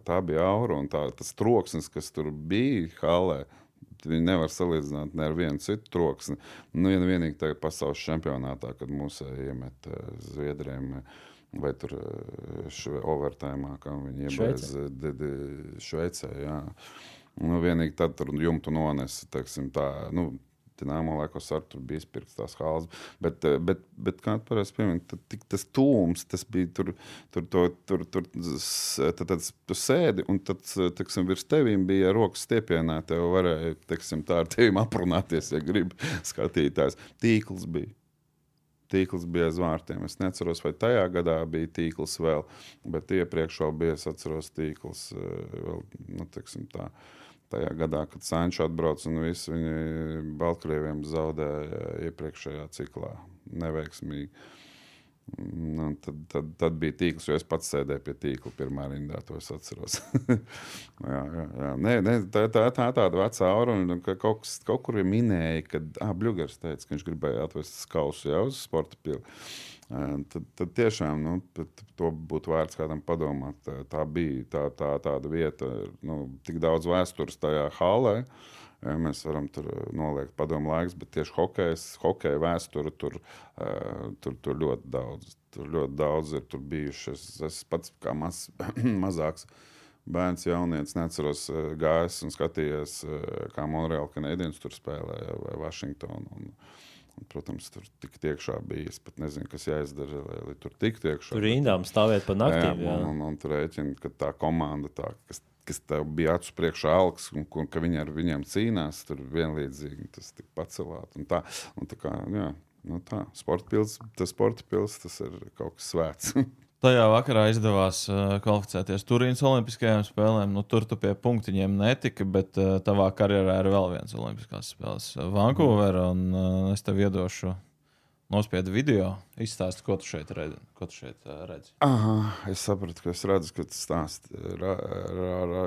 Speaker 1: tā bija aura un tā, tas troksnis, kas tur bija halē. Viņi nevar salīdzināt ne ar vienu citu troksni. Nu, vien, vienīgi tagad pasaules čempionātā, kad mūsu iemet uh, Zviedriem. vai tur eh, šve- overtājumā, kā viņi iebeidz Šveicē. Jā. Nu, vienīgi tad tur jumtu nonesa, teiksim, tā, nu, Dināmo laikos ar tur bija izpirkts tās hāzes. Bet, eh, bet, bet kā tu pareizi piemini, tik tas tūms, tas bija tur, tur, tur, tur, tur tad, tad tu sēdi un tad, teiksim, virs tevīm bija rokas stiepienā, tev varēja, teiksim, tā ar tevīm aprunāties, ja gribi skatītājs. Tīkls bija. Tīkls bija aiz vārtiem. Es neatceros, vai tajā gadā bija tīkls vēl, bet iepriekš vēl bija, es atceros, tīkls eh, vēl, nu, teiksim, tā. Tajā gadā, kad Sančs atbrauca un visi viņi Baltkrieviem zaudēja iepriekšējā ciklā neveiksmīgi. Nu, tad, tad, tad bija tīkls, jo es pats sēdēju pie tīkla pirmā rindā. To es atceros. jā, jā, jā. Nē, nē, tā, tā, tā tāda vecā aura. un ka Kaut, kas, kaut kur ir minēja, ka ah, Bluegers teica, ka viņš gribēja atvest skausu jau uz sporta pili. Tad, tad tiešām nu, pat to būtu vērts kādam padomāt. Tā, tā bija tā, tā, tāda vieta, nu, tik daudz vēstures tajā halē. Ja, mēs varam tur noliekt padomu laiks, bet tieši hokejs, hokeja vēsture tur, tur, tur ļoti daudz. Tur ļoti daudz ir bijuši. Es, es pats kā maz, mazāks bērns, jaunietis, neatceros, gājis un skatījies, kā Monreāla kanādiens tur spēlēja vai Vašingtonu. Un, un, protams, tur tik tiekšā bija. Es pat nezinu, kas jāizdara, lai, lai tur tiktu iekšā.
Speaker 3: Tur rindām stāvēt pa naktīm.
Speaker 1: Jā,
Speaker 3: Jā,
Speaker 1: un, un, un tur rēķina, ka tā komanda, tā, kas, kas tev bija acu priekšā alks, un, un ka viņi ar viņiem cīnās, tur vienlīdzīgi tas tika pacelāts. Un tā, un tā kā, jā, nu tā, sporta pils, tas sporta pils, tas ir kaut kas svēts.
Speaker 2: Tajā vakarā izdevās uh, kvalificēties Turīnas Olimpiskajām spēlēm. Nu, tur tu pie punktiņiem netika, bet uh, tavā karjerā ir vēl viens Olimpiskās spēles - Vankūverā. Uh, es tev iedošu nospiedu video, izstāstu, ko tu šeit redzi. Ko tu šeit, uh, redzi.
Speaker 1: Aha, es sapratu, ka es redzu, ka tas stāsts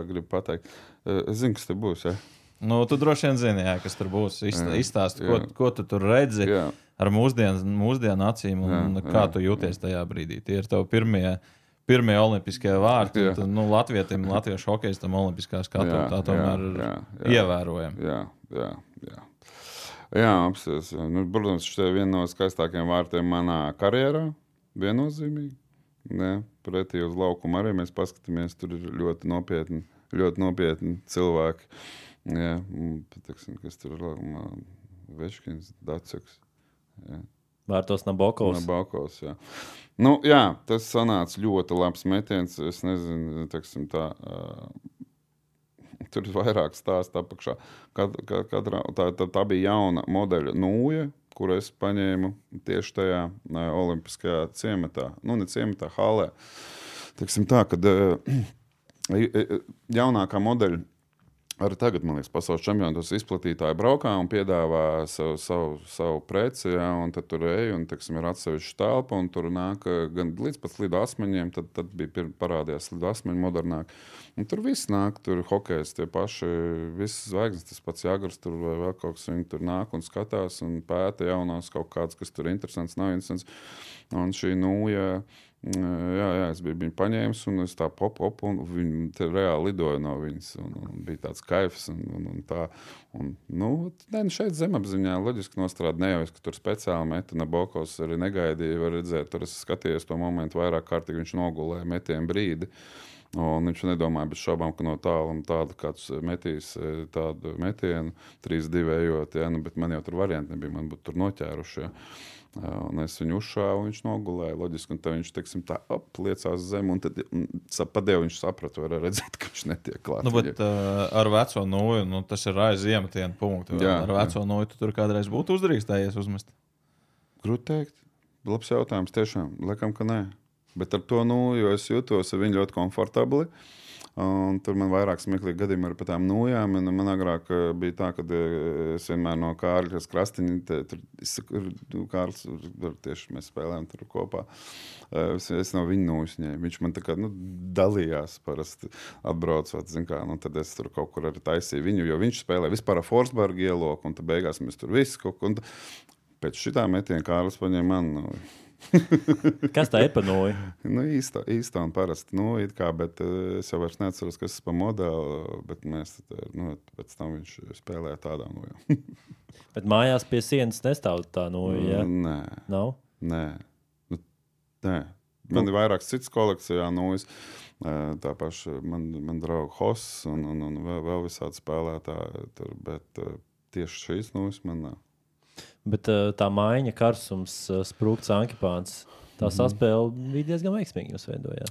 Speaker 1: gribu pateikt. Eh, Es zinu, kas te būs. Ja?
Speaker 2: Nu, tu droši vien zini, jā, kas tur būs. Izstā-
Speaker 1: Jā,
Speaker 2: Izstāsti, ko,
Speaker 1: jā.
Speaker 2: ko tu tur redzi.
Speaker 1: Jā.
Speaker 2: Ar mūsdienu, mūsdienu acīm, un
Speaker 1: Jā,
Speaker 2: kā
Speaker 1: jā,
Speaker 2: tu jūties tajā brīdī. Tie ir tavi pirmie, pirmie olimpiskie vārti.
Speaker 1: Jā.
Speaker 2: tu, Nu, Latvijam, Latviešu hokeja olimpiskā skatu
Speaker 1: Jā,
Speaker 2: tā tomēr
Speaker 1: jā,
Speaker 2: ir
Speaker 1: jā, jā.
Speaker 2: ievērojama.
Speaker 1: Jā, jā, jā. jā apsies. Nu, protams, šis ir viens no skaistākajiem vārtiem manā karjerā. Viennozīmīgi. Jā, pretī uz laukuma arī mēs paskatāmies. Tur ir ļoti nopietni, ļoti nopietni cilvēki. Jā, un, patiksim, kas tur ir? Veškins, Daceks.
Speaker 3: Vērtos Nabokovs.
Speaker 1: Nabakovs, jā. Nu, jā, tas sanāca ļoti labs metiens. Es nezinu, teksim, tā, uh, tur ir vairāk stāstu apakšā. Kad, kad, katrā, tā, tā, tā bija jauna modeļa nūja, kur es paņēmu tieši tajā uh, olimpiskajā ciematā, nu, ne ciematā, halē. Teksim tā, kad uh, jaunākā modeļa Arī tagad, man liekas, pasaules čempionātos izplatītāji braukā un piedāvā savu, savu, savu preci, jā, un tad tur ej, un teiksim, ir atsevišķa telpa, un tur nāk eh, gan līdz pat slidu asmeņiem, tad, tad bija parādījās slidu asmeņi modernāk. Un tur viss nāk, tur hokejs, tie paši, visas zvaigznes, tas pats Jāgars tur vai vēl kaut kas, viņi tur nāk un skatās un pēta jaunās kaut kādas, kas tur interesants, nav interesants. Un šī nūja. Jā, jā, es biju viņu paņēmis, un es tā pop, pop, un viņi reāli lidoja no viņas. Un, un bija tāds kaifs, un, un, un tā. Un, nu, ne, nu šeit zemapziņā loģiski es, ka tur speciāli meta Nabokovs arī negaidīja. Var redzēt, tur es skatījos to momentu vairāk kārtīgi, viņš nogulēja metienu brīdi. Un viņš nedomāja bez šaubām, ka no tāluma tādu kāds metīs eh, tādu metienu, 3-2 ejot, ja, nu, bet man jau tur varianti nebija, man būtu tur noķēruši. Ja. Un es viņu uzšāvu, viņš nogulēja. Loģiski, un viņš teiksim, tā apliecās zem, un tad padēļ viņš saprata, var redzēt, ka viņš netiek klāts.
Speaker 2: Nu, bet, uh, ar veco nūju nu, tas ir aiz iemetienu punktu.
Speaker 1: Jā,
Speaker 2: ar veco nūju tu tur kādreiz būtu uzdrīkstējies uzmest.
Speaker 1: Grūti teikt. Labs jautājums, tiešām. Laikam, ka nē. Bet ar to, jo es jūtos ļoti komfortabli. Un tur man vairāk smieklīgi gadījumi ar tām nojām. Man agrāk eh, bija tā, ka eh, es vienmēr no Kārļa Krastiņa, tur izsaku, nu, Kārls, tur tieši mēs spēlējām tur kopā. Eh, Es, es no viņa nošņēmu. Viņš man tā kā nu, dalījās, parasti atbraucot. Kā, nu, tad es tur kaut kur arī taisīju viņu, jo viņš spēlē vispār ar Forsbergu ieloku, un tad beigās mēs tur visu kaut ko. Pēc šitā metiena Kārlis paņēma man. Nu,
Speaker 3: Kas tā noju?
Speaker 1: Nu, īsta, īsta un parasta. Nu, kā, bet eh, es jau vairs neatceros, kas tas par modeli. Bet mēs eh, nu, pēc tam viņš spēlēja tādā jau.
Speaker 3: Bet mājās pie sienas nestāv tā noja. Ja?
Speaker 1: Nē,
Speaker 3: Nav?
Speaker 1: nē. Nu, nē. man ir vairākas citas kolekcijā. Nu, eh, tā paša man, man drauga Hoss un, un, un vēl, vēl visādi spēlētāji. Tur, bet tieši šīs nūjas man nav.
Speaker 3: Bet uh, tā maiņa, karsums, uh, sprūkts, ankipāns. Tā saspēle bija diezgan veiksmīga.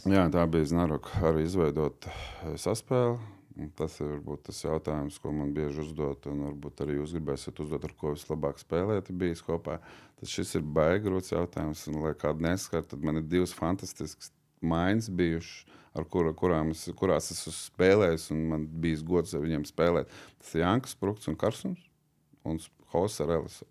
Speaker 1: Jā, tā bija Znaroka arī izveidot eh, saspēli. Un Tas ir varbūt tas jautājums, ko man bieži uzdod. Un varbūt arī jūs gribēsiet uzdot, ar ko vislabāk spēlēt, bijis kopā. Tas šis ir baigi grūts jautājums. Un, lai kādu neskar, tad man ir divas fantastiskas maiņas bijušas, ar kura, kurām es, kurās es esmu spēlējis. un Man bija gods ar viņiem spēlēt. Tas ir Jankas, Sprūks un Karsums un Hosa Relis.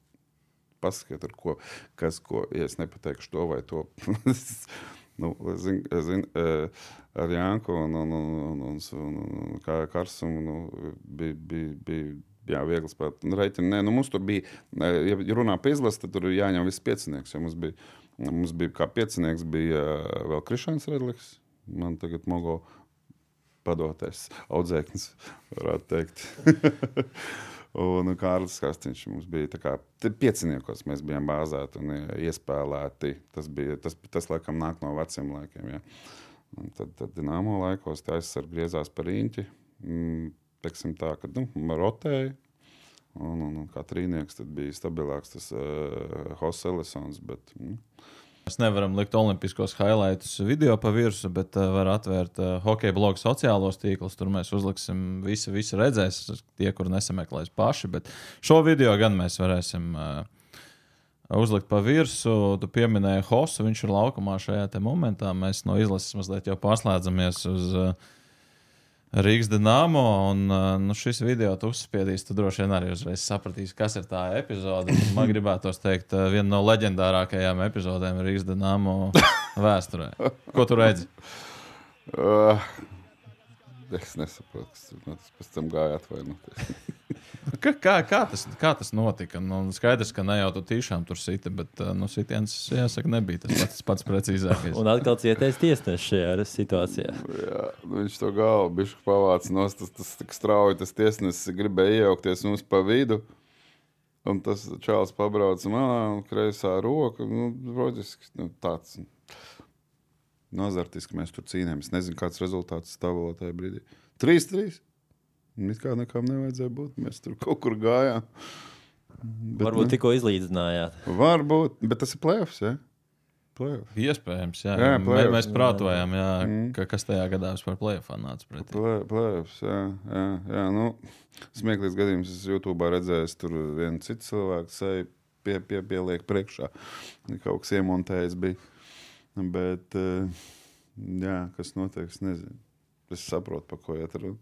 Speaker 1: Pasakiet, ko, kas, ko, ja es nepateikšu to vai to. nu, es zinu, eh, ar Janku un, un, un, un, un, un, un kā Karsumu nu, bija, bija, bija jā, viegli spēlēt. Nu, Reiķini, nē, nu, mums tur bija, eh, ja runā par izlasi, tad tur jāņem viss piecinieks. Ja mums, bija, mums bija kā piecinieks, bija eh, vēl Krišāns Redliks. Man tagad mogo padoties audzēknis, varētu teikt. Un Kārlis Kastīņš mums bija kā pieciniekos, mēs bijām bāzēti un ie- iespēlēti. Tas, bija, tas, tas laikam nāk no veciem laikiem. Ja. Un Tad, tad dināmo laikos tā aizsardzības griezās par īņķi. Mm, teiksim tā, ka nu, rotēja. Un, un, un kā trīnieks bija stabilāks tas uh, Hoss Ellisons. Bet, mm,
Speaker 2: Mēs nevaram likt olimpiskos highlights video pa virsmu, bet uh, var atvērt uh, hokeja blogu sociālos tīklus. Tur mēs uzliksim, visi, visi redzēs, tie, kur nesameklēs paši. Bet šo video gan mēs varēsim uh, uzlikt pa virsmu. Tu pieminēji Hosu, viņš ir laukumā šajā momentā. Mēs no izlases mazliet jau pārslēdzamies uz uh, Rīgas dīnāmo. Un uh, nu, šis video tu uzspiedīs, tu droši vien arī uzreiz sapratīsi, kas ir tā epizode. Man gribētos teikt, uh, viena no leģendārākajām epizodēm Rīgas dīnāmo vēsturē. Ko tu redzi?
Speaker 1: uh, es nesaprotu, kas tur notiks. Pēc tam gāja atvainoties.
Speaker 2: Kā, kā, kā, tas, kā tas notika? Nu, skaidrs, ka ne jau tu tiešām tur siti, bet uh, nu, sitiens, jāsaka, nebija tas pats, pats precīzākais.
Speaker 3: Un atkal cietais tiesnesis šajā situācijā.
Speaker 1: Jā, nu viņš to galvu bija pavācis no tas, tas tik strauji. Tas tiesnesis gribēja iejaukties mums pa vidu. Un tas čāls pabrauca manā un kreisā roka. Nu, loģiski, nu, tāds nozartiski mēs tur cīnījāmies. Nezinu, kāds rezultāts stāvoklī tajā brīdī. 3-3. It kā nekam nevajadzēja būt. Mēs tur kaut kur gājām. Bet,
Speaker 3: Varbūt
Speaker 1: nu,
Speaker 3: tikko izlīdzinājāt.
Speaker 1: Varbūt, bet tas ir plēfs. Ja? Plēfs.
Speaker 2: Iespējams, jā.
Speaker 1: Jā, playoffs.
Speaker 2: mēs prātojām, jā,
Speaker 1: Mm.
Speaker 2: ka, kas tajā gadā vispār plēfā nāca pretī.
Speaker 1: Plē- Plēvs, jā, jā, jā. Nu, smieklīgs gadījums. Es YouTube redzēju, tur viens cits cilvēks pie, pie, pieliek priekšā. Kaut kas iemontējis bija. Bet, eh, jā, kas notiek, es nezinu. Es saprotu, par ko iet runa.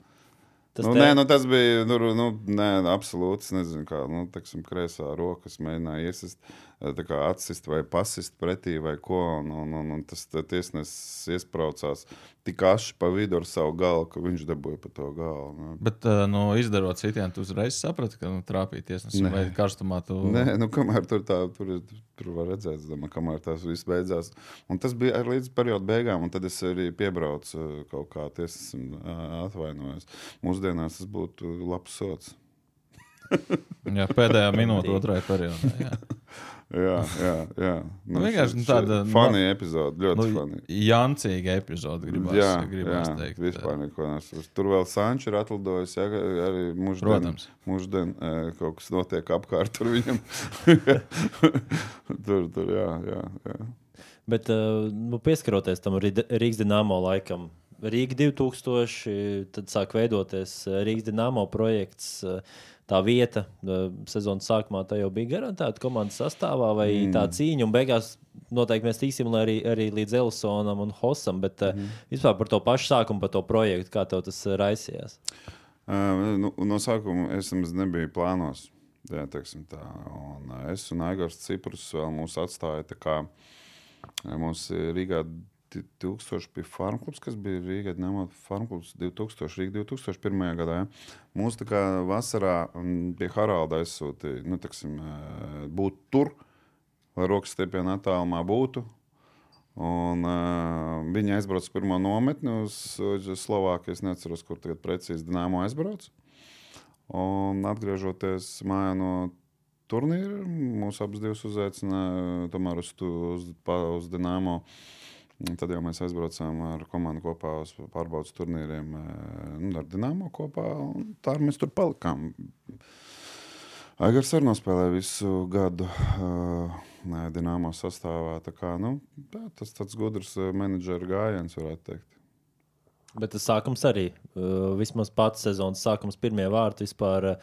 Speaker 3: Tas
Speaker 1: Nu,
Speaker 3: te-
Speaker 1: nē, nu, tas bija nu, nu, nē, absolūti. Es nezinu, kā nu, teksim, kreisā rokas mēģināja kā atsist vai pasist pretī vai ko. Un, un, un, un tas tiesnesis iesprācās tik aši pa vidu ar savu galvu, ka viņš dabūja pa to galvu. Nu.
Speaker 2: Bet, nu, izdarot sitienu, tu uzreiz saprati, ka nu, trāpīja tiesnesim vai karstumā. Tu...
Speaker 1: Nē, nu, kamēr tur tā, tur, ir- tur var redzēt, domāju, kamēr tas viss beidzās. Un tas bija arī līdz perioda beigām, un tad es arī piebraucu kaut kā ā, atvainojos. Mūsdienās tas būtu labs sots.
Speaker 2: Jā, pēdējā minūte, otrajā periodā. Jā.
Speaker 1: Jā, jā, jā.
Speaker 2: Nu, vienkārši, nu, tāda,
Speaker 1: funny epizode, ļoti
Speaker 2: Nu,
Speaker 1: nu, funny.
Speaker 2: Jancīga epizode, gribās,
Speaker 1: jā,
Speaker 2: gribās
Speaker 1: jā,
Speaker 2: teikt.
Speaker 1: Vispār neko nesaprotu. Tur vēl Sančs ir atlidojis. Jā, arī mūždien,
Speaker 2: Protams.
Speaker 1: mūždien eh, kaut kas notiek apkārt tur viņam. tur, tur, jā, jā. jā.
Speaker 3: Bet, uh, nu, pieskaroties tam Rīgas dīnāmo laikam, Rīga 2000, tad sāk veidoties uh, Rīgas dīnāmo projekts. uh, Tā vieta sezonas sākumā jau bija garantēta komandas sastāvā, vai mm. tā cīņa. Un beigās noteikti mēs tiksim arī, arī līdz Elsonam un Hosam. Bet mm. vispār par to pašu sākumu, par to projektu, kā tev tas raisījās.
Speaker 1: Uh, nu, no sākuma es nemaz nebiju plānos. Jā, tā. Un, es un Aigars Ciprus vēl mūs atstāja. mums Rīgā 2000 bija farmklubs, kas bija Rīgā. Nemot farmklubs 2000, Rīgā 2001. gadā. Ja. Mūs tā kā vasarā mm, pie Haralda aizsūtīja, nu, teiksim, uh, būt tur, lai rokas stiepienā attālumā būtu. Un, uh, viņi aizbrauca uz pirmo nometni uz, uz Slovākiju. Es neatceros, kur tagad precīzi Dienāmo aizbrauca. Un atgriežoties mājā no turnīra, abas divas uzaicināja tomēr uz, uz, pa- uz Dienāmo Un tad jau mēs aizbraucām ar komandu kopā uz pārbaudas turnīriem, eh, nu, ar Dienāmo kopā. un Tā mēs tur palikām. Aigars arī nospēlēja visu gadu uh, Dienāmo sastāvā. Tā kā, nu, jā, tas tāds gudrs eh, menedžera gājiens, varētu teikt.
Speaker 3: Bet tas sākums arī, vismaz pats sezonas sākums, pirmie vārti vispār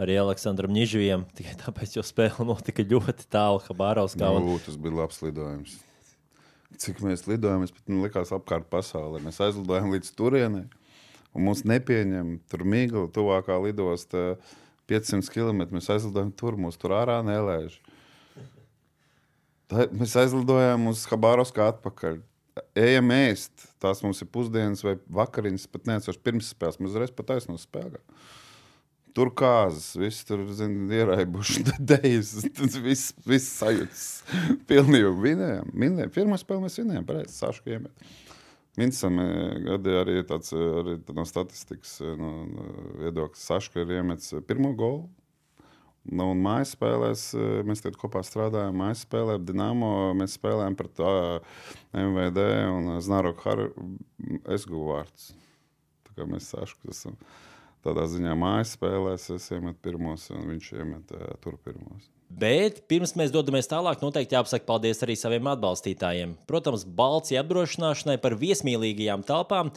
Speaker 3: arī Aleksandram Nižvijam. Tikai tāpēc, jo spēle notika ļoti tālu Habārovskā. Un...
Speaker 1: Nu, tas bija labs lidojums. Cik mēs lidojām, es pat nu, likās apkārt pasaulē. Mēs aizlidojām līdz turienei, un mūs nepieņem tur mīgli, tuvākā lidosta 500 km. Mēs aizlidojām tur, mūs tur ārā nelēž. Tā, mēs aizlidojām uz Habārovskā atpakaļ. Ejam ēst, tās mums ir pusdienas vai vakariņas, pat neatceros pirms spēles. Mēs uzreiz pat aizsno spēlē. Tur kāzas, viss tur ieraibuši, dēļas, tas viss, viss sajūtas. Pilnīgi vinējām. Minējām. Pirmā spēle mēs vinējām, pareizi, Sašu iemet. Vincam gadi arī tāds arī no statistikas no, no viedokļa. Saška ir iemetis pirmo golu. Nu, un mājas spēlēs mēs tad kopā strādājām. Mājas spēlē Dienāmo mēs spēlējām pret uh, MVD un Znaroku Haru. Es guvu vārdus. Tā kā mēs Sašku esam. Tādā ziņā mājas spēlēs es iemetu pirmos, un viņš iemet uh, tur pirmos.
Speaker 3: Bet pirms mēs dodamies tālāk, noteikti jāpasaka paldies arī saviem atbalstītājiem. Protams, Balcija apdrošināšanai par viesmīlīgajām telpām.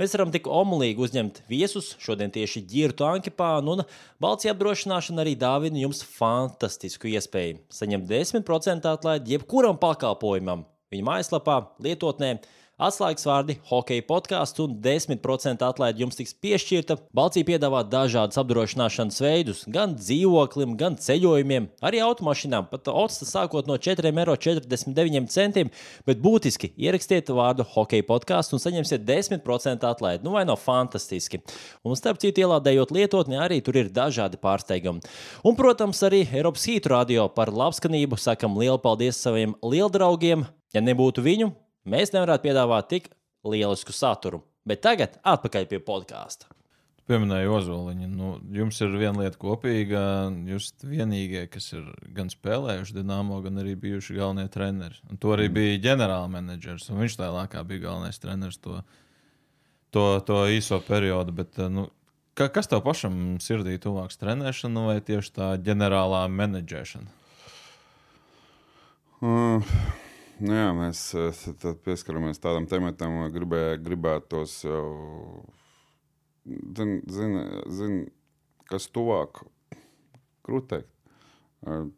Speaker 3: Mēs varam tik omulīgi uzņemt viesus, šodien tieši ģirtu Ankepānu, un Balcija apdrošināšana arī dāvina jums fantastisku iespēju saņemt 10% atlaidi jebkuram pakalpojumam viņa mājaslapā, lietotnē. Atslēgas vārdi - hokeja podkāsts un 10% atlaide jums tiks piešķirta. Balcija piedāvā dažādas apdrošināšanas veidus, gan dzīvoklim, gan ceļojumiem, arī automašīnām. Pat otstas sākot no 4,49 eiro, bet būtiski ierakstiet vārdu hokeja podkāsts un saņemsiet 10% atlaidi. Nu vai nav fantastiski? Un starp citu, ielādējot lietotni, arī tur ir dažādi pārsteigumi. Un, protams, arī Eiropas Hītu radio par labskanību sakam lielu paldies saviem lieldraugiem. Ja nebūtu viņu, mēs nevarētu piedāvāt tik lielisku saturu. Bet tagad atpakaļ pie podkāsta.
Speaker 2: Pieminēju Ozoliņu. Nu, jums ir viena lieta kopīga. Jūs esat vienīgie, kas ir gan spēlējuši Dienāmo, gan arī bijuši galvenie treneri. Un to arī bija ģenerālmenedžers. Viņš tajā laikā bija galvenais treneris to, to, to īso periodu. Bet, nu, ka, kas tev pašam sirdī tuvāks trenēšana vai tieši tā ģenerālā menedžēšana?
Speaker 1: Uh. Nu jā, mēs pieskaramies tādam tematam, gribē, gribētos jau, zin, zin, zin, kas tuvāk, grūti teikt.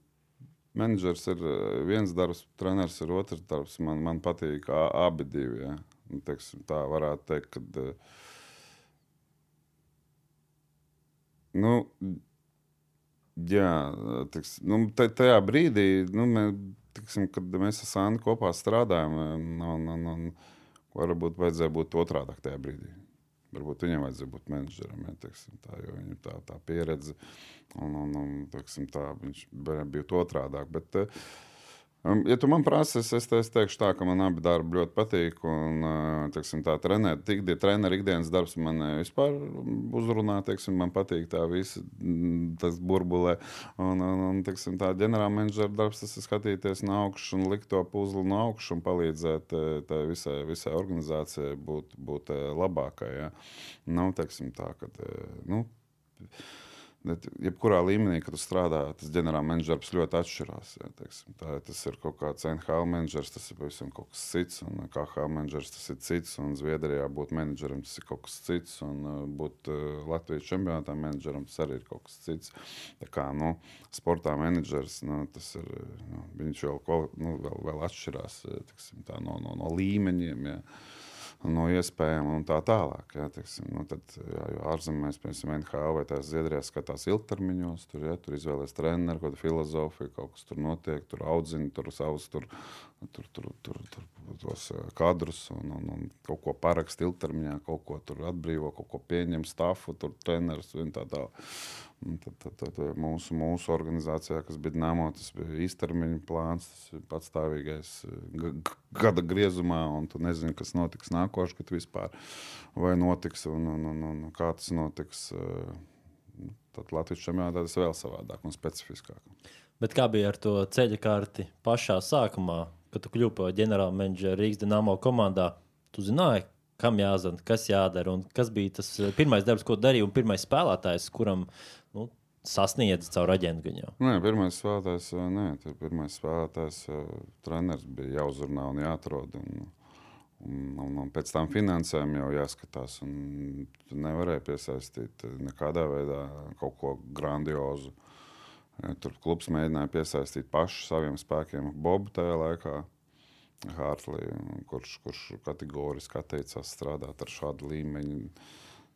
Speaker 1: Menedžers ir viens darbs, treneris ir otrs darbs. Man, man patīk abi divi. Ja. Nu, teiksim, tā varētu teikt, ka. Nu, jā, teiks, nu, tajā brīdī nu, mēs tiksim, kad mēs ar Sandu kopā strādājam, un, un, un varbūt vajadzēja būt otrādi tajā brīdī. Varbūt viņam vajadzēja būt menedžeram, ja, teiksim, tā, jo viņam tā, tā pieredze, un, un, un teiksim, tā, viņš bija otrādi. Bet, uh, ja tu man prasi, es, es, teikšu tā, ka man abi darbi ļoti patīk. Un, uh, teiksim, tā trenēt, tik, treneru ikdienas darbs man uh, vispār uzrunā, teiksim, man patīk tā visa, mm, tas burbulē. Un, un, un teiksim, tā ģenerāla menedžera darbs, tas ir skatīties no augšas un likt to puzli no augšas un palīdzēt uh, visai, visai organizācijai būt, būt labākai. Ja? Nu, teiksim, tā, kad, nu, Jebkurā līmenī, kad strādā, tas ģenerālmenedžers ļoti atšķirās. Ja, teiksim, tā, tas ir kaut kāds NHL menedžers, tas ir pavisam kaut kas cits, un KH menedžers tas ir cits, un Zviedrijā būt menedžeram tas ir kaut kas cits, un uh, būt uh, Latvijas čempionātā menedžeram tas arī ir kaut kas cits. Tā kā nu, sportā menedžers, nu, tas ir, nu, viņš vēl, nu, vēl, vēl atšķirās teiksim, tā, no, no, no līmeņiem. Ja no iespējām un tā tālāk. Jā, teiksim, nu tad, jā, jo ārzemēs, piemēram, NHL vai tās Zviedrijā skatās ilgtermiņos, tur, jā, tur izvēlēs treneru, kāda filozofija, kaut kas tur notiek, tur audzina tur savus tur, tur, tur, tur, tur, tos kadrus un, un, un kaut ko parakst ilgtermiņā, kaut ko tur atbrīvo, kaut ko pieņem stafu, tur treneris un tā tālāk. Tad, tad, tad mūsu, mūsu organizācijā, kas bija Namo, tas bija īstermiņa plāns, tas ir patstāvīgais gada griezumā, un tu nezini, kas notiks nākošais, kad vispār vai notiks un, un, un, un kā tas notiks. Tad Latvijas čempionātā tas vēl savādāk un specifiskāk.
Speaker 3: Bet kā bija ar to ceļa karti pašā sākumā? kad tu kļuvi par ģenerāla menedžeru Rīgas Dienāmo komandā, tu zināji, kam jāzina, kas jādara un kas bija tas eh, pirmais darbs, ko darīja un pirmais spēlētājs, kuram nu, sasniedz caur aģentu.
Speaker 1: Nē, pirmais spēlētājs, ā, nē, tur pirmais spēlētājs, ā, treneris bija jāuzrunā un jāatrod. Un, un, un, un pēc tam finansēm jau jāskatās. Tu nevarēji piesaistīt ā, nekādā veidā kaut ko grandiozu. Tur klubs mēģināja piesaistīt pašu saviem spēkiem Bobu tajā laikā. Hārtlī, kurš, kurš kategoriski atteicās strādāt ar šādu līmeņu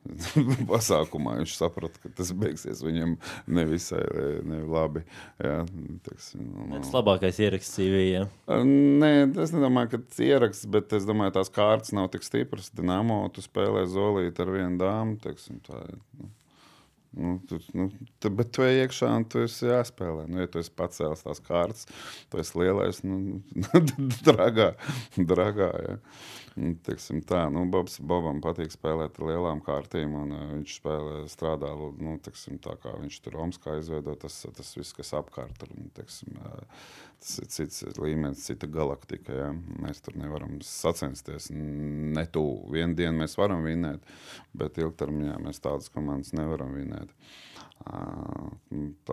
Speaker 1: pasākumā. Viņš saprata, ka tas beigsies viņam nevisai ne labi. Jā, teksim, nu,
Speaker 3: Tas labākais ieraksts CV. Ja?
Speaker 1: Nē, es nedomāju, ka tas ir ieraksts, bet es domāju, ka tās kārtas nav tik stipras. Dīnāmo tu spēlē zolīti ar vienu dāmu. Teiksim, tā, nu, nu, tu, nu, tu, bet tu ej iekšā un tu esi jāspēlē. Nu, ja tu esi pacēlis tās kārtas, tu esi lielais, nu, dragā. dragā ja. Un, Teiksim, tā, nu, Bobs, Bobam patīk spēlēt ar lielām kārtīm, un uh, viņš spēlē, strādā nu, teiksim, tā, kā viņš tur Omskā izveido. Tas, tas viss, kas apkārt ir, un, teiksim, uh, tas ir cits līmenis, cita galaktika. Ja. Mēs tur nevaram sacensties. Ne tuvu. Vienu dienu mēs varam vinēt, bet ilgtermiņā mēs tādas komandas nevaram vinēt. Uh,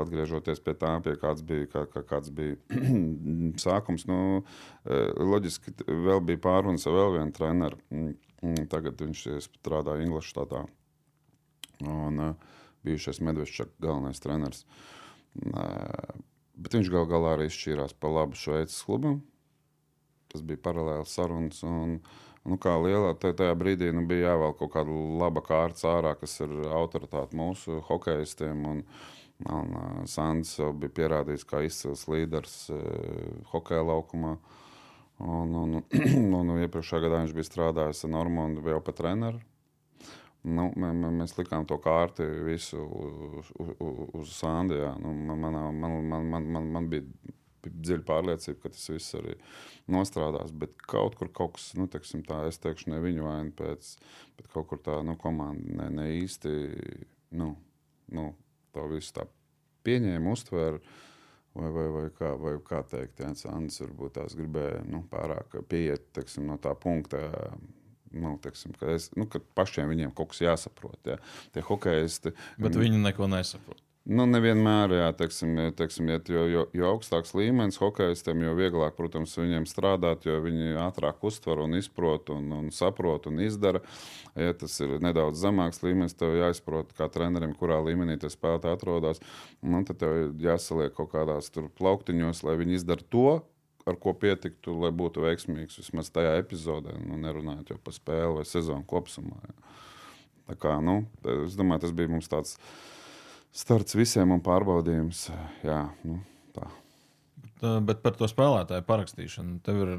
Speaker 1: Atgriežoties pie tā, pie kāds bija, kā, kā, kāds bija sākums, nu, loģiski vēl bija pārunas ar vēl vienu treneru. Mm, Tagad viņš strādā Ingūštatā. Un uh, bijušais Medvešķaks, galvenais treneris. Uh, bet viņš gal galā arī izšķīrās par labu Šveices klubam. Tas bija paralēls sarunas. Un, nu, kā lielā tajā, brīdī nu, bija jāvēl kaut kāda laba kārta ārā, kas ir autoritāte mūsu hokeistiem. Un, un uh, Sandrs jau bija pierādījis, kā izcils līderis uh, hokeja laukumā. Un, un, un, un iepriekšējā gadā viņš bija strādājis ar Normānu jau pat treneru. Nu, mē, mē, mēs likām to kārti visu uz, uz, uz Sandu. jā. Nu, man, man, man, man, man, man bija dziļa pārliecība, ka tas viss arī nostrādās. Bet kaut kur kaut kas, nu, teiksim, tā, es teikšu, ne viņu vaina pēc, bet kaut kur tā nu, komanda ne, ne īsti nu, nu, to visu tā pieņēma, uztvēra. Vai, vai, vai, kā, vai kā teikt, Jā, Sandrs varbūt tās gribēja nu, pārāk pieiet teiksim, no tā punkta. Nu, teiksim, ka es, nu, ka pašiem viņiem kaut kas jāsaprot. Jā. Tie hokeisti.
Speaker 2: Bet viņi neko nesaprot.
Speaker 1: Nu, nevienmēr, jā, teiksim, ja, teiksim, ja, jo, jo, jo augstāks līmenis hokeistiem, jo vieglāk, protams, viņiem strādāt, jo viņi ātrāk uztver un izprot un, un saprot un izdara. Ja tas ir nedaudz zemāks līmenis, tev jāizprot, kā trenerim, kurā līmenī tas spēlētājs atrodas. Nu, tad tev jāsaliek kaut kādās plauktiņos, lai viņi izdara to, ar ko pietiktu, lai būtu veiksmīgs vismaz tajā epizodē, nu, nerunājot jau par spēli vai sezonu kopumā. Jā. Tā kā, nu, es domāju, tas bija mums tāds starts visiem un pārbaudījums. Jā, nu, tā.
Speaker 2: Bet par to spēlētāju parakstīšanu tev ir.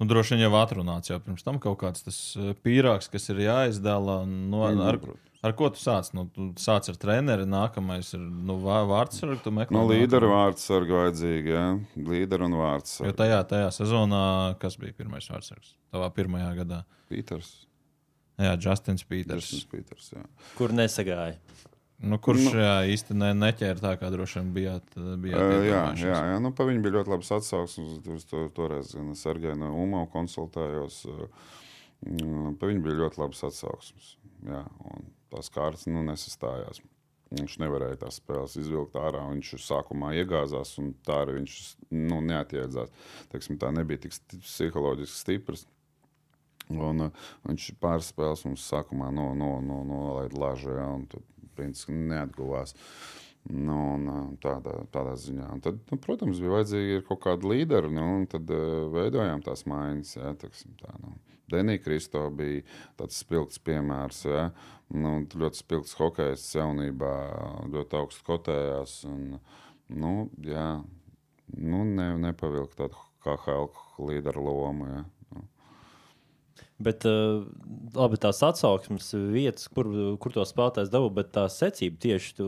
Speaker 2: Nu, droši vien jau atrunāts jau pirms tam kaut kāds tas pīrāgs, kas ir jāizdala. Nu, ar, ar ko tu sāc? Nu, tu sāc ar treneri, nākamais ir nu, vā- vārds, ar ko meklē.
Speaker 1: Nu, līderu vārds sarga vajadzīgi, jā. Līderu un vārds
Speaker 2: Jo tajā, tajā sezonā, kas bija pirmais vārdsargs? Tavā pirmajā gadā.
Speaker 1: Pīters.
Speaker 2: Jā, Justins Peters.
Speaker 1: Justins Pīters, jā.
Speaker 3: Kur nesagāja.
Speaker 2: Nu, kurš
Speaker 1: Nu.
Speaker 2: jā, īsti ne, neķēra tā, kā droši vien bijāt. bijāt
Speaker 1: Uh, jā, jā, jā. Nu, pa viņu bija ļoti labs atsauksmes. Uz to, toreiz gan es ar no UMO konsultējos. mm, Pa viņu bija ļoti labs atsauksmes. Jā, un tās kārtas nu, nesastājās. Viņš nevarēja tās spēles izvilkt ārā. Viņš sākumā iegāzās, un tā arī viņš nu, neatiedzās. Teiksim, tā nebija tik psiholoģiski stiprs. Un, uh, viņš pāris spēles mums sākumā no, no, no, nolaida lāžā, ja, principā neatguvās. Nu, un, uh, tādā, tādā ziņā. Un tad, nu, protams, bija vajadzīgi kaut kādi līderi, nu, tad uh, veidojām tās mājas. Ja, teksim, tā, nu. Denija Kristo bija tāds spilgts piemērs. Ja, nu, ļoti spilgts hokejs jaunībā, ļoti augstu kotējās. Un, nu, jā, nu, ne, nepavilkt tādu kā Helka līderu lomu. Ja. Nu.
Speaker 3: Bet uh, labi, tās atsauksmes vietas, kur, kur to spēlētājs dabū, bet tā secība tieši tu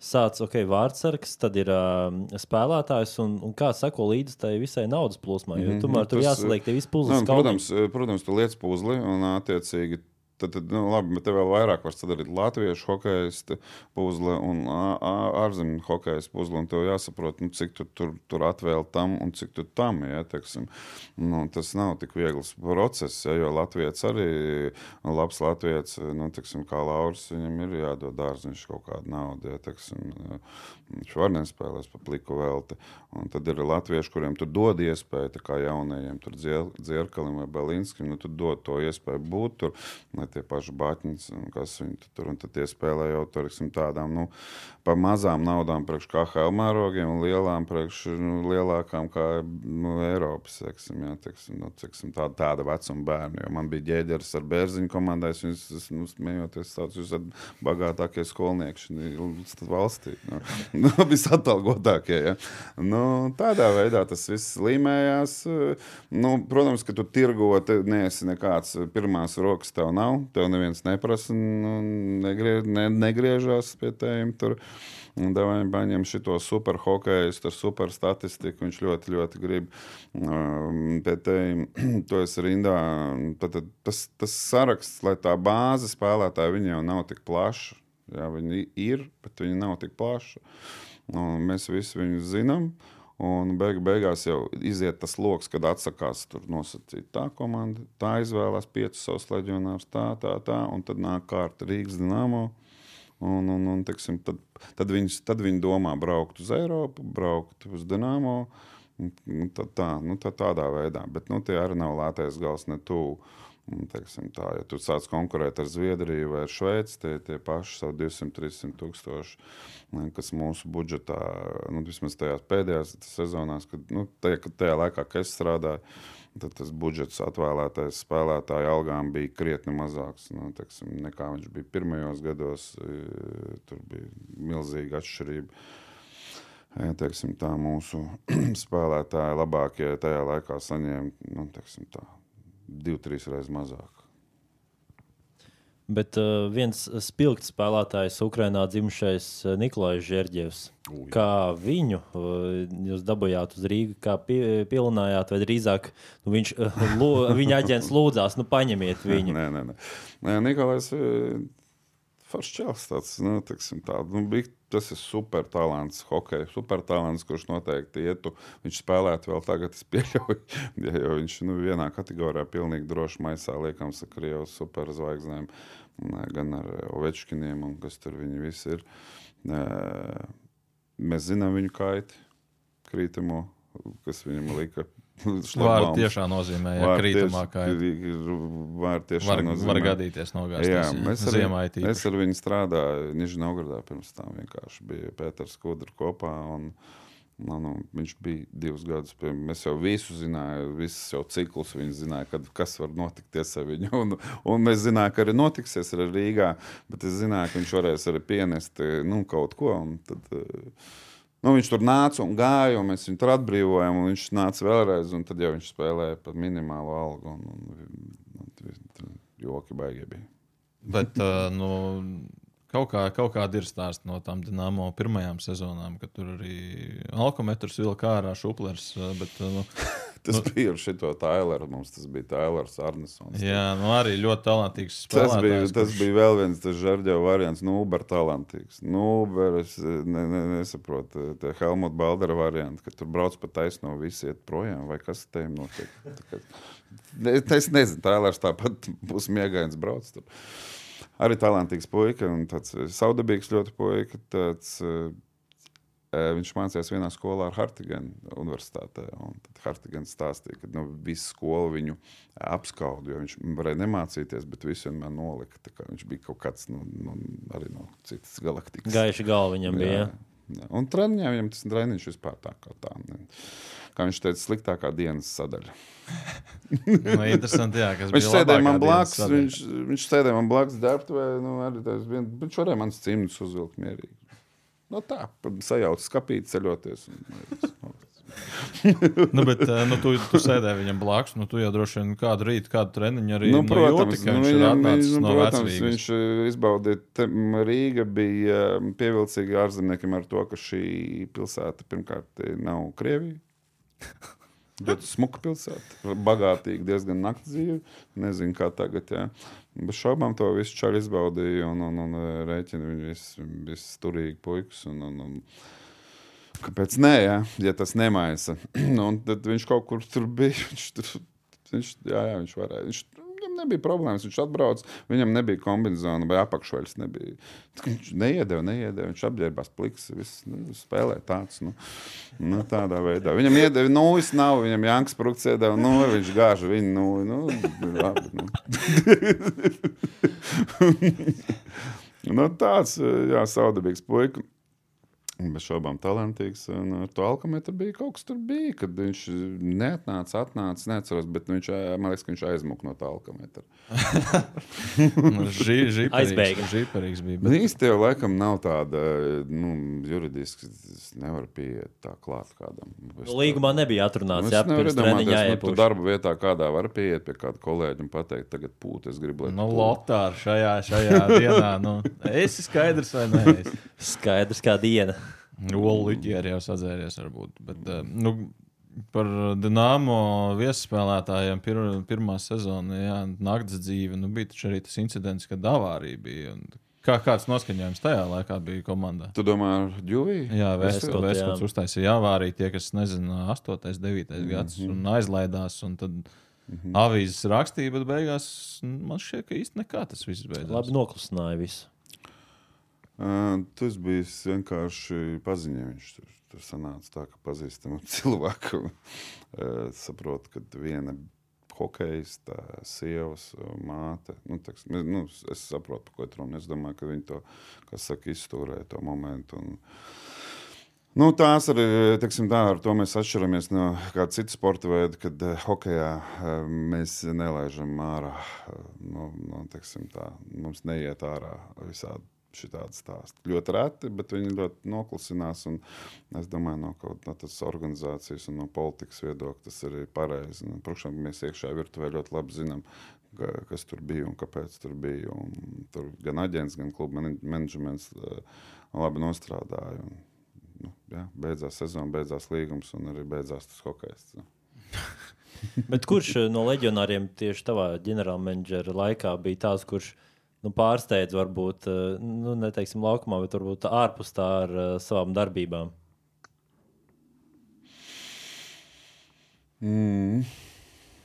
Speaker 3: sāc, ok, vārdsargs, tad ir uh, spēlētājs un, un kā sako līdzi tai visai naudas plūsmai. Jo
Speaker 1: Mhm,
Speaker 3: tomēr tur
Speaker 1: tas,
Speaker 3: jāsaliek tie visi
Speaker 1: Nu,
Speaker 3: puzles.
Speaker 1: protams, protams, tu liec puzli un attiecīgi Tad, tad nu, labi, bet te vēl vairāk var sadarīt latviešu hokeja puzle un ārzemju hokeja puzle. Tev jāsaprot, nu, cik tu tur, tur atvēl tam un cik tu tam ja, teiksim. nu, Tas nav tik viegls process, ja, jo Latvijas arī labs Latvijas, nu, teiksim, kā Lauris, viņam ir jādod dārziņš kaut kādu naudu. Ja, teiksim, viņš var nespēlēt pa pliku velti. Un tad ir latvieši, kuriem tu dod iespēju, kā jaunajiem, tur Dzierkalim vai Belinskim, nu, tu dod to iespēju būt tur, lai tie paši un kas viņi tu tur, un tad spēlē jau tur, teiksim, tādām, nu, par mazām naudām priekš KHL mērogiem un lielām priekš, nu, lielākām kā nu, Eiropas, teiksim, jā, teiksim, nu, teiksim, tāda, tāda vecuma bērni, jo man bija ģēģeris ar bērziņu komandai, es viņus, nu, smējoties, tāds, jūs esat bagātākie skolnieki šī valstī, nu, nu, visatalgotākie, ja. Nu, tādā veidā tas viss līmējās. Nu, protams, ka tu tirgot, neesi nekāds pirmās rokas, tev nav. Tev neviens neprasa, nu, negrie, ne, negriežās pie tēm. Tur. Un Davai paņem šo super hokeju, ar super statistiku. Viņš ļoti, ļoti grib. Um, pie tēm, to es rindā. Tad, tad, tas, tas saraksts, lai tā bāze spēlētāja, viņa jau nav tik plaša. Jā, viņi ir, bet viņi nav tik plaši. Un mēs visi viņus zinām. Un beig, beigās jau iziet tas lokus, kad atsakās nosacīt tā komanda. Tā izvēlās piecus savus leģionārus, tā, tā, tā. Un tad nāk kārta Rīgas dīnāmo. Un, un, un, teksim, tad, tad, viņus, tad viņi domā braukt uz Eiropu, braukt uz Dienāmo. Tad tā, nu, tad tādā veidā. Bet nu, tie arī nav lētais gals ne tuvu. Un, teiksim, tā, ja tu sāc konkurēt ar Zviedriju vai ar Šveici, tie, tie paši savu 200-300 tūkstoši, kas mūsu budžetā, nu, vismaz tajās pēdējās sezonās, kad, nu, tajā, tajā laikā, kad es strādāju, tad tas budžets atvēlētais spēlētāju algām bija krietni mazāks nu, teiksim, nekā viņš bija pirmajos gados. Tur bija milzīga atšķirība. Ja, teiksim, tā mūsu spēlētāji labākie tajā laikā saņēma nu, teiksim, tā, divu, trīs reizes mazāk.
Speaker 3: Bet uh, viens spilgts spēlētājs, Ukraiņā dzimušais uh, Nikolais Zherģevs. Kā viņu uh, jūs dabūjāt uz Rīgā, kā pie- pielinājāt, vai drīzāk nu, viņš, uh, lū, viņa aģents lūdzās, nu paņemiet viņu.
Speaker 1: Nē, nē, nē. nē Nikolais foršs čels. Tāds, nu, teiksim, tā, nu, bija, tas ir super talants, hockey, super talants, kurš noteikti ietu. Viņš spēlētu vēl tagad, es pieļauju, ja, jo viņš nu, vienā kategorijā pilnīgi droši maisā liekams ar Krievijas superzvaigznēm, nē, gan ar Ovečkiniem un kas tur viņi visi ir. Mēs zinām viņu kaiti, krītamo, kas viņam lika.
Speaker 2: Vārds tiešām nozīmē, ja
Speaker 1: Vārds
Speaker 2: krītamā
Speaker 1: tieši-
Speaker 2: kā
Speaker 1: ir- Vārds tiešām
Speaker 2: var,
Speaker 1: nozīmē.
Speaker 2: var gadīties nogāzt.
Speaker 1: Jā, es ar, viņu, es ar viņu strādāju Nižņogordā pirms tam. Vienkārši bija Pēters Kudrs kopā. Un, nu, nu, viņš bija divus gadus. Pie, mēs jau visu zinājām, visus jau ciklus viņš zināja, kad, kas var notikties ar viņu. Un, un mēs zinājām, ka arī notiksies ar Rīgā, bet es zināju, ka viņš varēs arī pienest nu, kaut ko. un Tad, eh, Nu, viņš tur nāca un gāja, un mēs viņu tur atbrīvojām. Viņš nāca vēlreiz, un tad jau viņš spēlēja par minimālu algu. Un, un, un, un, joki baigie bija.
Speaker 2: Bet uh, nu, kaut, kā, kaut kāda ir stāsta no tām dīnāmo pirmajām sezonām, kad tur arī alkometrs vilka ārā šuplers. Bet, nu,
Speaker 1: Tas nu, bija ar šo Taileru. Mums tas bija Tailers Arnesons.
Speaker 2: jā, nu, arī ļoti talantīgs
Speaker 1: Tas bija, tas
Speaker 2: kurš-
Speaker 1: bija vēl viens žarģēva variants, nu, Uber talantīgs. Nu, Uber, es ne, ne, nesaprotu, tā Helmuta Baldera variants, ka tur brauc pa taisno, visi iet projām, vai kas te notiek. Kā- Ne, Es nezinu, Tailers tāpat būs miegains brauc tur. Arī talantīgs puika un tāds eh, saudabīgs ļoti puika. Tāds, eh, eh, Viņš mācījās vienā skolā ar Hartiganu universitātē. un Tad Hartigans stāstīja, ka nu, visu skolu viņu apskauda, jo viņš varēja nemācīties, bet visu vienmēr nolika. Tā kā Viņš bija kaut kāds nu, nu, arī no citas galaktikas.
Speaker 3: Gaiši galva viņam bija.
Speaker 1: Jā, jā. Un treniņā viņam tas treniņš vispār tā kā tā. Ne. Kā viņš teica, sliktākā dienas sadaļa.
Speaker 2: Nu, interesanti, jā, kas
Speaker 1: Viņš
Speaker 2: bija
Speaker 1: sēdēja man blakus, viņš, viņš sēdēja man blakus darbtuvē. Nu, arī tas vien, viņš varēja man cimdus uzvilkt mierīgi. No tā, sajaukt skapīt, ceļoties. Un,
Speaker 2: Nu, bet uh, nu, tu, tu sēdēji viņam blakus. Nu, tu jau droši vien kādu rītu, kādu treniņu arī
Speaker 1: nu,
Speaker 2: nu,
Speaker 1: protams,
Speaker 2: jūti, ka
Speaker 1: nu,
Speaker 2: viņš
Speaker 1: viņam,
Speaker 2: atnācis
Speaker 1: nu,
Speaker 2: no
Speaker 1: protams viņš eh, izbaudīja. Rīga bija eh, pievilcīga ārzemniekiem ar to, ka šī pilsēta pirmkārt eh, nav Krievija. Ļoti smuka pilsēta, bagātīga, diezgan naktas dzīve. Nezinu, kā tagad. Jā. Bez šaubām to visu čaļi izbaudīja un, un, un rēķina viņu visi vis turīgi puikas. Un, un, un, kāpēc nē, ja, ja tas nemaisa? Nu, un tad viņš kaut kur tur bija. Viņš, tur, viņš, jā, jā, viņš varēja. Viņš, Viņam nebija problēmas. Viņš atbrauca, viņam nebija kombinācija vai apakšveļas. Nebija. Viņš neiedeva, neiedeva. Viņš apģērbās pliks, viss nu, spēlē tāds. Nu, nu, tādā veidā. Viņam iedeva nulles, nav. Viņam Janks Prūks iedeva nulli, viņš gāža viņu nulli. Nu, labi, nu. nu, tāds, jā, saudabīgs puika. Bez šaubām talantīgs. Un ar to alkometru bija kaut kas tur bija, kad viņš neatnāca, atnāca, neatceros, bet viņš, man liekas, ka viņš aizmuka no tā alkometra.
Speaker 3: Aizbēga.
Speaker 2: Žiparīgs bija.
Speaker 1: Bet
Speaker 2: Bet...
Speaker 1: īsti jau laikam nav tāda nu, juridiski, es nevaru pieiet tā klāt kādam.
Speaker 3: Nu, Līgumā nebija
Speaker 1: tā-
Speaker 3: atrunāts,
Speaker 1: Nu,
Speaker 3: jā,
Speaker 1: es
Speaker 3: pirms treniņa
Speaker 1: iedomāties, nu, tu
Speaker 3: jāiepūš.
Speaker 1: darba vietā kādā var pieiet pie kāda kolēģa un pateikt, tagad pūt, es gribu, lai
Speaker 2: Nu,
Speaker 1: pūti.
Speaker 2: Lotāri šajā, šajā dienā. Nu, esi skaidrs vai nē? Es-
Speaker 3: Skaidrs, kā diena.
Speaker 2: Olu arī jau sadzēries, varbūt. Bet, eh, nu, par Dienāmo viesspēlētājiem pir, pirmā sezona, jā, naktas dzīve. Nu, bija taču arī tas incidents, kad avārija bija. Un Kā, kāds noskaņojums tajā laikā bija komandā?
Speaker 1: Tu domā ar Džuviju?
Speaker 2: Jā. Vēstures uztaisīja avāriju tie, kas nezina, 8, 9
Speaker 1: Mhm.
Speaker 2: gads un aizlaidās. Un tad avīzes rakstīja, bet beigās man šķiet, ka īsti nekā tas viss beidzās.
Speaker 3: Labi noklusināja visu.
Speaker 1: Tas bija vienkārši paziņojums. Tur, tur sanāca tā, ka pazīstamam cilvēkam saprot, ka viena hokeja sievas uh, māte, nu, teks, nu, es saprotu, par ko ir runa. Es domāju, ka viņi to, saka, izturēja to momentu. Un, Nu, tās arī, teiksim, tā, ar to mēs atšķiramies no kāda cita sporta veida, kad hokeja mēs nelaižam ārā. No, no, teiksim, tā, mums neiet ārā visādi šitādi stāsti. Ļoti reti, bet viņi ļoti noklusinās. Es domāju, no kaut kādas organizācijas un no politikas viedokļa tas ir pareizi. Nu, Protams, mēs iekšā virtuvē ļoti labi zinām, ka, kas tur bija un kāpēc tur bija. Un tur gan aģents, gan kluba menedž- menedžments uh, labi nostrādāja. Un, nu, jā, beidzās sezona, beidzās līgums un arī beidzās tas hokejs.
Speaker 3: Bet kurš eh, no leģionāriem tieši tavā ģenerālmenedžera laikā bija tāds, kurš nu, pārsteidz, varbūt, eh, nu, neteiksim, laukumā, bet varbūt ārpus tā ar uh, savām darbībām?
Speaker 1: Mm.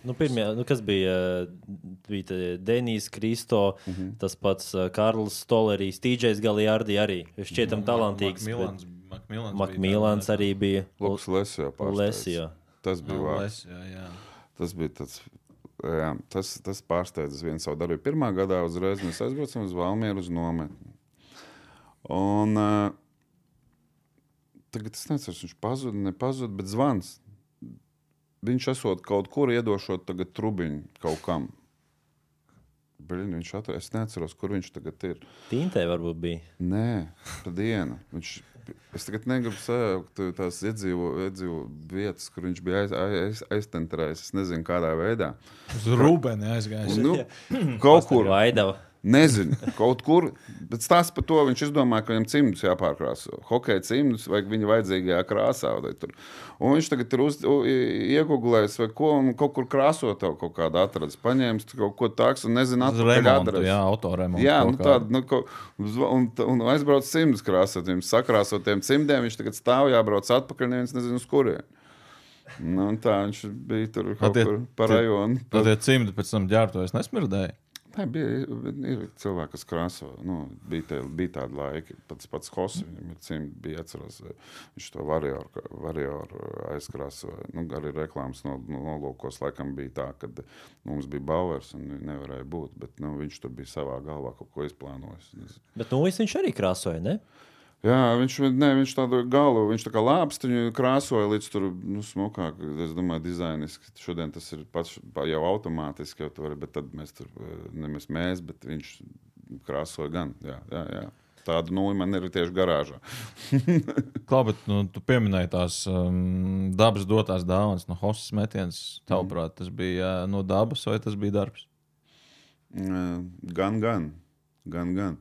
Speaker 3: Nu, pirmie, nu, kas bija? eh, bija Denijs, Kristo, mm. -hmm. tas pats Karls Stolerijs, Tīģis Galijārdi arī. Šķietam talantīgs.
Speaker 2: Makmilans, Makmilans,
Speaker 3: Makmīlāns arī bija.
Speaker 1: Lukas Lesio pārsteidz.
Speaker 3: Lesio.
Speaker 1: Tas bija vārds. Tas bija tāds. Jā, tas, tas pārsteidza vienu savu darbību. Pirmā gadā uzreiz mēs aizbraucām uz Valmieru uz nometni. Un, uh, tagad es nezinu, viņš pazuda, nepazuda, bet zvans. Viņš esot kaut kur iedošot tagad trubiņu kaut kam. Brīn, viņš atrod, es neatceros, kur viņš tagad ir.
Speaker 3: Tintē varbūt bija.
Speaker 1: Nē, pa dienu. Viņš, es tagad negribu sajaukt tās iedzīvo, iedzīvo vietas, kur viņš bija aiz, aiz, aiztentrējis. Es nezinu, kādā veidā.
Speaker 2: Uz Rūbeni aizgājis.
Speaker 1: Nu, kaut kur.
Speaker 3: Vaidava.
Speaker 1: Nezinu, kaut kur. Bet stāsts par to viņš izdomāja, ka viņam cimdus jāpārkrāso. Hokeja cimdus vajag viņa vajadzīgajā krāsā. Un viņš tagad ir iegūlējis vai ko, un kaut kur krāsot to kaut kādu atradis. Paņēmis kaut ko tādu, un nezinu, atpakaļ adresi.
Speaker 2: jā, autoremontu.
Speaker 1: Jā, nu, tāda, nu, ko, un, un aizbrauc simtus krāsot, viņam sakrāsot tiem cimdiem, viņš tagad stāv jābrauc atpakaļ, neviens nezina, uz kurien. Nu, tā viņš bija tur kaut
Speaker 2: tie-
Speaker 1: kur pa
Speaker 2: tie-
Speaker 1: rajonu.
Speaker 2: Tad tie cimdi pēc tam ģērbtojas nesmirdēja.
Speaker 1: Nē, bija ir cilvēki, kas krāso. Nu, bija, tie, bija tādi laiki, pats pats Hoss, viņam bija atceros, viņš to varēju aizkrāsoja. Nu, arī reklāmas no, no, nolūkos laikam bija tā, ka mums bija Bauers un nevarēja būt, bet nu, viņš tur bija savā galvā kaut ko izplānojis.
Speaker 3: Bet nu, viņš arī krāsoja, ne?
Speaker 1: Jā, viņš, ne, viņš tādu galu, viņš tā kā lāpstiņu krāsoja līdz tur, nu, smukāk, es domāju, dizainiski. Šodien tas ir pats pa- jau automātiski, jau tur, bet tad mēs tur, eh, nevis mēs, bet viņš krāsoja gan, jā, jā, jā. Tādu nulli man ir tieši garāžā.
Speaker 2: Bet nu, tu pieminēji tās um, dabas dotās dāvanas no hostas metienas. Tavuprāt, tas bija uh, no dabas vai tas bija darbs?
Speaker 1: Eh, Gan, gan, gan, gan.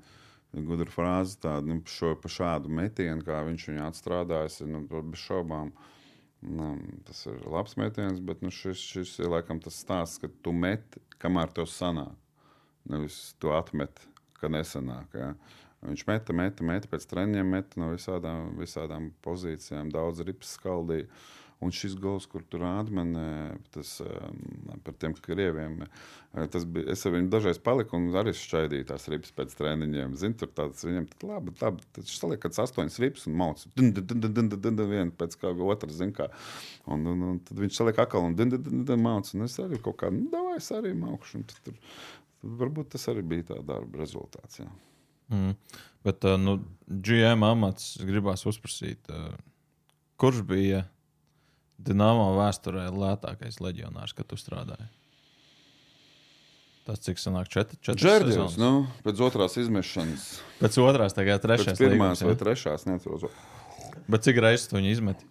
Speaker 1: Gudra frāze tāda, nu, šo, pa šādu metienu, kā viņš viņu atstrādājis, ir, nu, bez šaubām Nu, tas ir labs metiens, bet nu, šis, šis ir laikam tas stāsts, ka tu meti, kamēr tev sanāk. Nevis tu atmeti, ka nesanāk. Ja. Viņš meta, meta, meta pēc treniņiem, meta no visādām, visādām pozīcijām, daudz rips skaldīja. Un šis gals, kur tur rāda man eh, tas, um, par tiem krieviem, eh, tas bija. Es ar viņu dažreiz paliku un arī šķaidīju tās rips pēc treniņiem. Zinu, tur tāds viņam tad labi, labi. Tad viņš saliek kāds astoņas rips un mauc. Viena pēc kā otra, zin kā. Un, un, un tad viņš saliek akal un dun, dun, dun, dun, mauc. Un es arī kaut kā, nu, davai, es arī maukšu. Un tad, tur, tad varbūt tas arī bija tā darba rezultāts. Jā.
Speaker 2: Mm. Bet uh, nu, GM amats gribās uzprasīt, uh, kurš bija Dienāmo vēsturē lētākais leģionārs, kad tu strādāji? Tas cik sanāk, četri, četri
Speaker 1: Džerdžers,
Speaker 2: sezonas?
Speaker 1: nu, pēc otrās izmešanas.
Speaker 2: Pēc otrās, tagad trešās.
Speaker 1: Pēc pirmās
Speaker 2: līgums,
Speaker 1: vai trešās, neatceros.
Speaker 2: Bet cik reizes tu viņu izmeti?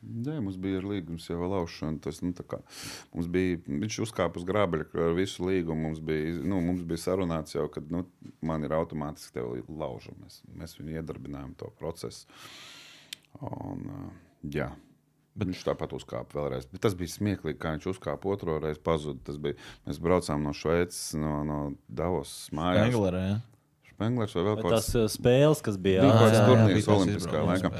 Speaker 1: Jā, mums bija līgums jau laušana. Tas, nu, kā mums bija, viņš uzkāpa uz grābļa ar visu līgumu. Mums bija, nu, mums bija sarunāts jau, ka nu, man ir automātiski te lauža. Mēs, mēs viņu iedarbinājām to procesu. Un, jā. Bet viņš tāpat uzkāpa vēlreiz. Bet tas bija smieklīgi, kā viņš uzkāpa otro reizi. Pazuda. Tas bija, mēs braucām no Šveices, no, no Davos mājās.
Speaker 2: Englerē. Ja?
Speaker 1: Spenglers vai vēl kaut kas
Speaker 3: uh, spēles, kas bija ārā,
Speaker 1: turnīrs olimpiskā laikā.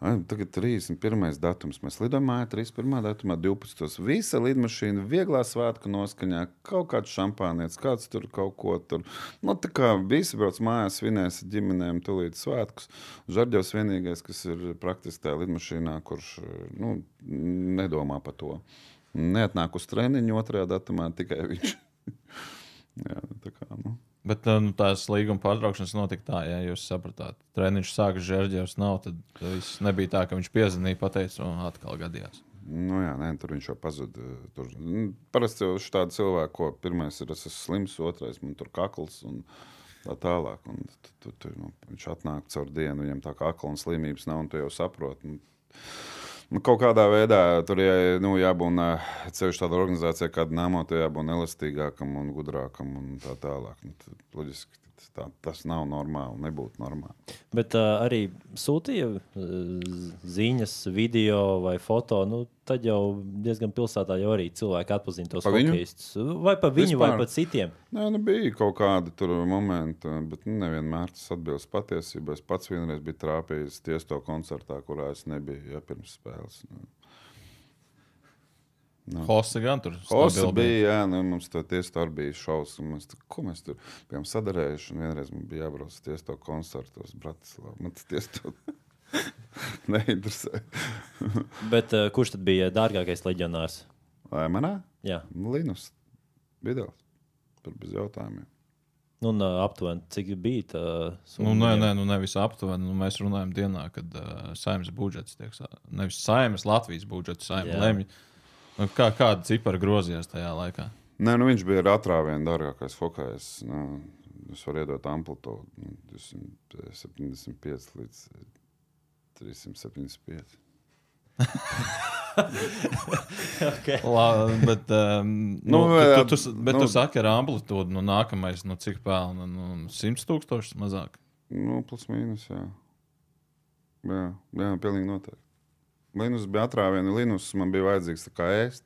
Speaker 1: Ai, Tagad 31. datums. Mēs lidojam mājā 31. datumā, 12. Visa lidmašīna, vieglā svētku noskaņā, kaut kāds šampānietis, kāds tur kaut ko tur. Nu, tā kā visi brauc mājās, svinēs ģimenēm, tūlīt svētkus. Žarģos vienīgais, kas ir praktiski tajā lidmašīnā, kurš nu, nedomā par to. Neatnāk uz treniņu otrajā datumā, tikai viņš. Jā, tā kā, nu.
Speaker 2: Bet uh, nu, tās līguma pārtraukšanas notika tā, ja jūs sapratāt. Treniņš sāka žērģis, nav. Tad viss nebija tā, ka viņš piezvanīja, pateica, un atkal gadījās.
Speaker 1: Nu, jā, nē, tur viņš jau pazuda. Tur nu, parasti jau tādu cilvēku, ko pirmais ir es esmu slims, otrais man tur kakls un tā tālāk. Un, tu, tu, tu, nu, viņš atnāk caur dienu, viņam tā kā kakla un slimības nav, un tu jau saproti. Nu, Nu, kaut kādā veidā tur jā, nu, jābūt ceļš tādā organizācijā, kāda namo, tur jābūt elastīgākam un gudrākam un tā tālāk. Nu, tad, loģiski, tā, tas nav normāli, nebūtu normāli.
Speaker 3: Bet uh, arī sūtīja uh, ziņas, video vai foto. Nu, tad jau diezgan pilsētā jau arī cilvēki atpazīst tos hokeistus. Vai pa viņu,
Speaker 1: Vispār?
Speaker 3: vai pa citiem.
Speaker 1: Nē, nu, bija kaut kādi tur momenti, bet nu, nevienmēr tas atbilst patiesībai. Es pats vienreiz biju trāpījis tiesto koncertā, kurā es nebiju ja, pirms spēles. Nu,
Speaker 2: No. Hosa gan tur
Speaker 1: Osa
Speaker 2: stabili
Speaker 1: bija, jā, nu, mums tur tieši tā bija šausmas. tur- ko mēs tur bijām sadarējuši. un Vienreiz man bija jābrauc uz tieši to koncertu uz Bratislavā. Man tas tieši to neinteresē.
Speaker 3: Bet uh, kurš tad bija dārgākais leģionārs?
Speaker 1: Vai manā?
Speaker 3: Jā,
Speaker 1: Linus. Vidals. Tur bez jautājumiem.
Speaker 3: nu, un uh, aptuveni cik bija tā
Speaker 2: Nu, nē, nē, nu nevis aptuveni. Nu, mēs runājam dienā, kad uh, saimnes budžets tiek sā... nevis saimnes, Latvijas budžets, saimnes lemj. Nu, kā, kāda cipara grozījās tajā laikā?
Speaker 1: Nē, nu viņš bija ar atrāvienu dārgākais fokais. Nu, es varu iedot amplitūdu nu, 275 līdz 375.
Speaker 3: okay.
Speaker 2: La, bet, um, nu,
Speaker 1: Nu,
Speaker 2: tu, tu, tu, bet
Speaker 1: nu-
Speaker 2: tu saki ar amplitūdu, nu nākamais, nu cik pelna? Nu, 100 tūkstošus mazāk.
Speaker 1: Nu, plus mīnus, jā. Jā, jā pilnīgi noteikti. Linus bija atrāviena. Linus man bija vajadzīgs tā kā ēst.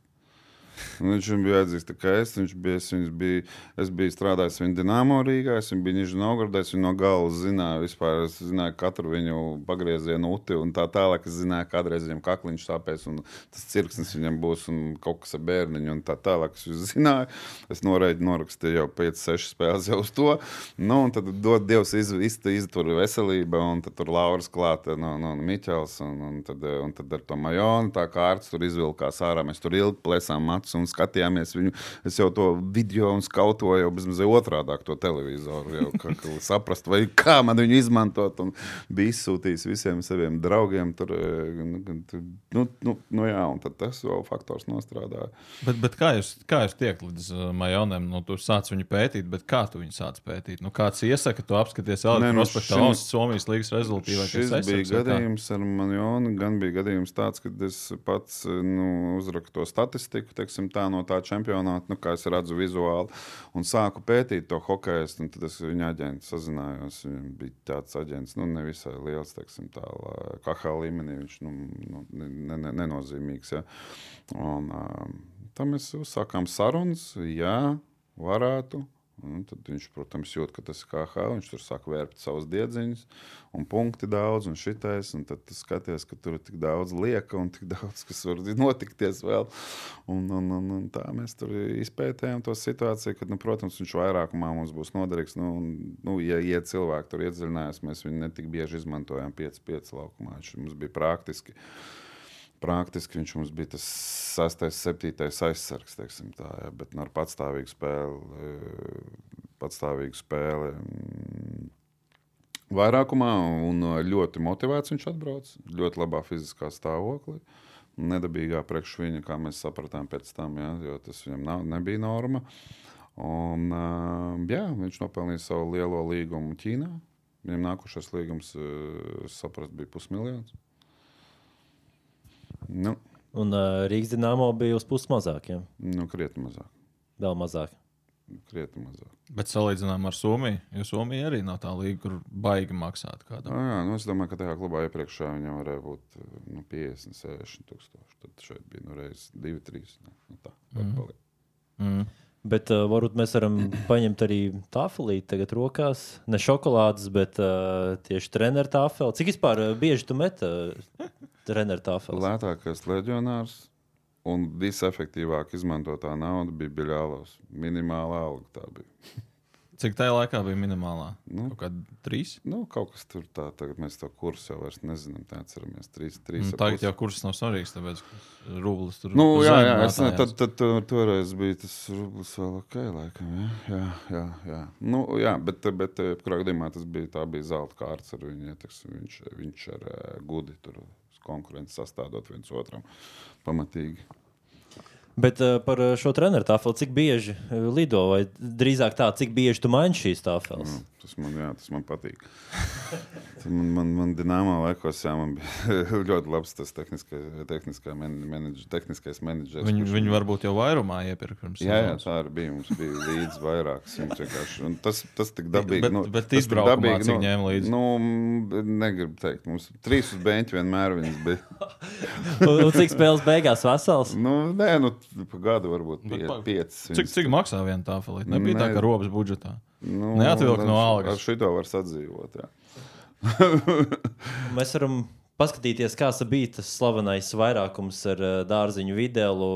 Speaker 1: Un viņš bija tā kā es. Viņš bija, es, viņus bija, es biju strādājis viņa dīnāmo Rīgā, es biju Nižņā Novgorodā, es viņu no galvas zināju. Vispār es zināju katru viņu pagriezienu uti un tā tālāk. Es zināju, kādreiz viņam kakliņš sāpēs un tas cirksnis viņam būs un kaut kas ar bērniņu un tā tālāk. Es zināju. Es norēģinu, norakstīju jau 5, 6 spēles jau uz to. Nu, un tad dod Dievs iz, iz, iztur veselība un tad tur Lauras klāta no, no Miķels un, un, tad, un tad ar to majonu tā kā ārsts tur izvilkās ārā. Mēs tur ilgi plēsām matus un skatījāmies viņu. Es jau to video un skautoju jau bezmazliet otrādāk to televizoru, jau kā, kā saprast, vai kā man viņu izmantot. Un bija izsūtījis visiem saviem draugiem. Tur, eh, nu, tur, nu, nu, jā, un tas vēl faktors nostrādāja.
Speaker 2: Bet, bet kā jūs, kā jūs tiek līdz uh, majonēm? Nu, tu sāc viņu pētīt, bet kā tu viņu sāc pētīt? Nu, kāds iesaka, tu apskaties
Speaker 1: Nē, nu,
Speaker 2: elektrospektā,
Speaker 1: šim-
Speaker 2: Somijas līgas rezultātīvākais
Speaker 1: Šis bija gadījums ar Manjonu. Gan bija gadījums tāds, ka es pats nu, uzrakstu to statistiku, teiksim, teiksim, tā, no tā čempionāta, nu, kā es redzu vizuāli. Un sāku pētīt to hokeju, un tad es viņa aģentu sazinājos. Viņam bija tāds aģents, nu, nevisai liels, teiksim, tā, KH līmenī. Viņš nu, nu, ne, ne, nenozīmīgs. Ja. Un, um, tam mēs uzsākām sarunas, jā, varētu. Un tad viņš, protams, jūt, ka tas ir KH. Viņš tur sāk vērpt savus diedziņus, un punkti daudz, un šitais. Un tad skaties, ka tur ir tik daudz lieka un tik daudz, kas var notikties vēl. Un, un, un, un tā mēs tur izpētējām to situāciju, ka, nu, protams, viņš vairākumā mums būs noderīgs. Nu, nu, ja, ja cilvēki tur iedziļinājās, mēs viņu netik bieži izmantojām 5-5 laukumā. Viņš mums bija praktiski. Uh, praktiski viņš mums bija tas 6, 7 aizsargs, tā, ja, bet nu, ar patstāvīgu spēli, e, patstāvīgu spēli mm, vairākumā un ļoti motivēts viņš atbrauc, ļoti labā fiziskā stāvoklī. Nedabīgā priekš viņa, kā mēs sapratām pēc tam, ja, jo tas viņam nav, nebija norma. Un, e, jā, viņš nopelnīja savu lielo līgumu Ķīnā. Viņam nākošais līgums, saprast, bija pusmiljons. Nu.
Speaker 3: Un uh, Rīgas dīnāmo bija uz puses mazāk. Ja?
Speaker 1: Nu, krietni mazāk.
Speaker 3: Vēl mazāk.
Speaker 1: Krietni mazāk.
Speaker 2: Bet salīdzinām ar Somiju, jo Somija arī nav tā līnija, kur baigi maksāt kādam.
Speaker 1: Ah, jā, nu es domāju, ka tajā klubā iepriekšā viņam varēja būt nu, 50, 60 tūkstoši. Tad šeit bija nu, reizes 2, 3. Nu, tā, mm.
Speaker 2: Mm.
Speaker 3: Bet uh, varbūt mēs varam paņemt arī tāfelīti tagad rokās. Ne šokolādes, bet uh, tieši treneru tāfeli. Cik vispār uh, bieži tu met uh, treneru tāfeles?
Speaker 1: Lētākais leģionārs un visefektīvāk izmantotā nauda bija Biļālos. Minimālā alga tā bija.
Speaker 2: Cik tajā laikā bija minimālā?
Speaker 1: Nu,
Speaker 2: kaut kāda trīs?
Speaker 1: Nu, kaut kas tur tā, tagad mēs to kursu jau vairs nezinām. Tā atceramies, trīs, trīs.
Speaker 2: Nu, tagad jau kurs nav svarīgs, tāpēc, rublis tur
Speaker 1: nu, jā, jā, es, ne, tad, tad, tad toreiz bija tas rublis vēl ok, laikam, jā, jā, jā, jā. Nu, jā bet, bet, kurā gadījumā tas bija, tā bija zelta kārts ar viņu, ja, teks, viņš, viņš ar uh, gudi tur konkurences sastādot viens otram pamatīgi.
Speaker 3: Bet uh, par šo treneru tāfeli, cik bieži lido, vai drīzāk tā, cik bieži tu maini šīs tāfeles?
Speaker 1: Mm, tas, man, jā, tas man patīk. man, man, man dināmā laikos jā, man bija ļoti labs tas tehniskais, tehniskā menedž, tehniskais menedžers.
Speaker 2: Viņi, viņi varbūt jau vairumā iepirka pirms.
Speaker 1: Jā, jā, tā arī bija. Mums bija līdzi vairākas. Tas, tas tik dabīgi.
Speaker 2: Bet, nu, bet izbraukumā dabīgi, cik nu, ņēma līdzi?
Speaker 1: Nu, negribu teikt. Mums trīs uz beņķa vienmēr viņas bija.
Speaker 3: un, un cik spēles beigās vesels?
Speaker 1: Nu, nē, nu, pa gadu varbūt pie, pa, piecas.
Speaker 2: Cik, cik maksā viena tāfelīte? Nebija ne, tā, ka robežas budžetā. Nu, Neatvilkt no algas.
Speaker 1: Ar šito var sadzīvot.
Speaker 3: Mēs varam paskatīties, kāds bija tas slavenais vairākums ar uh, dārziņu video.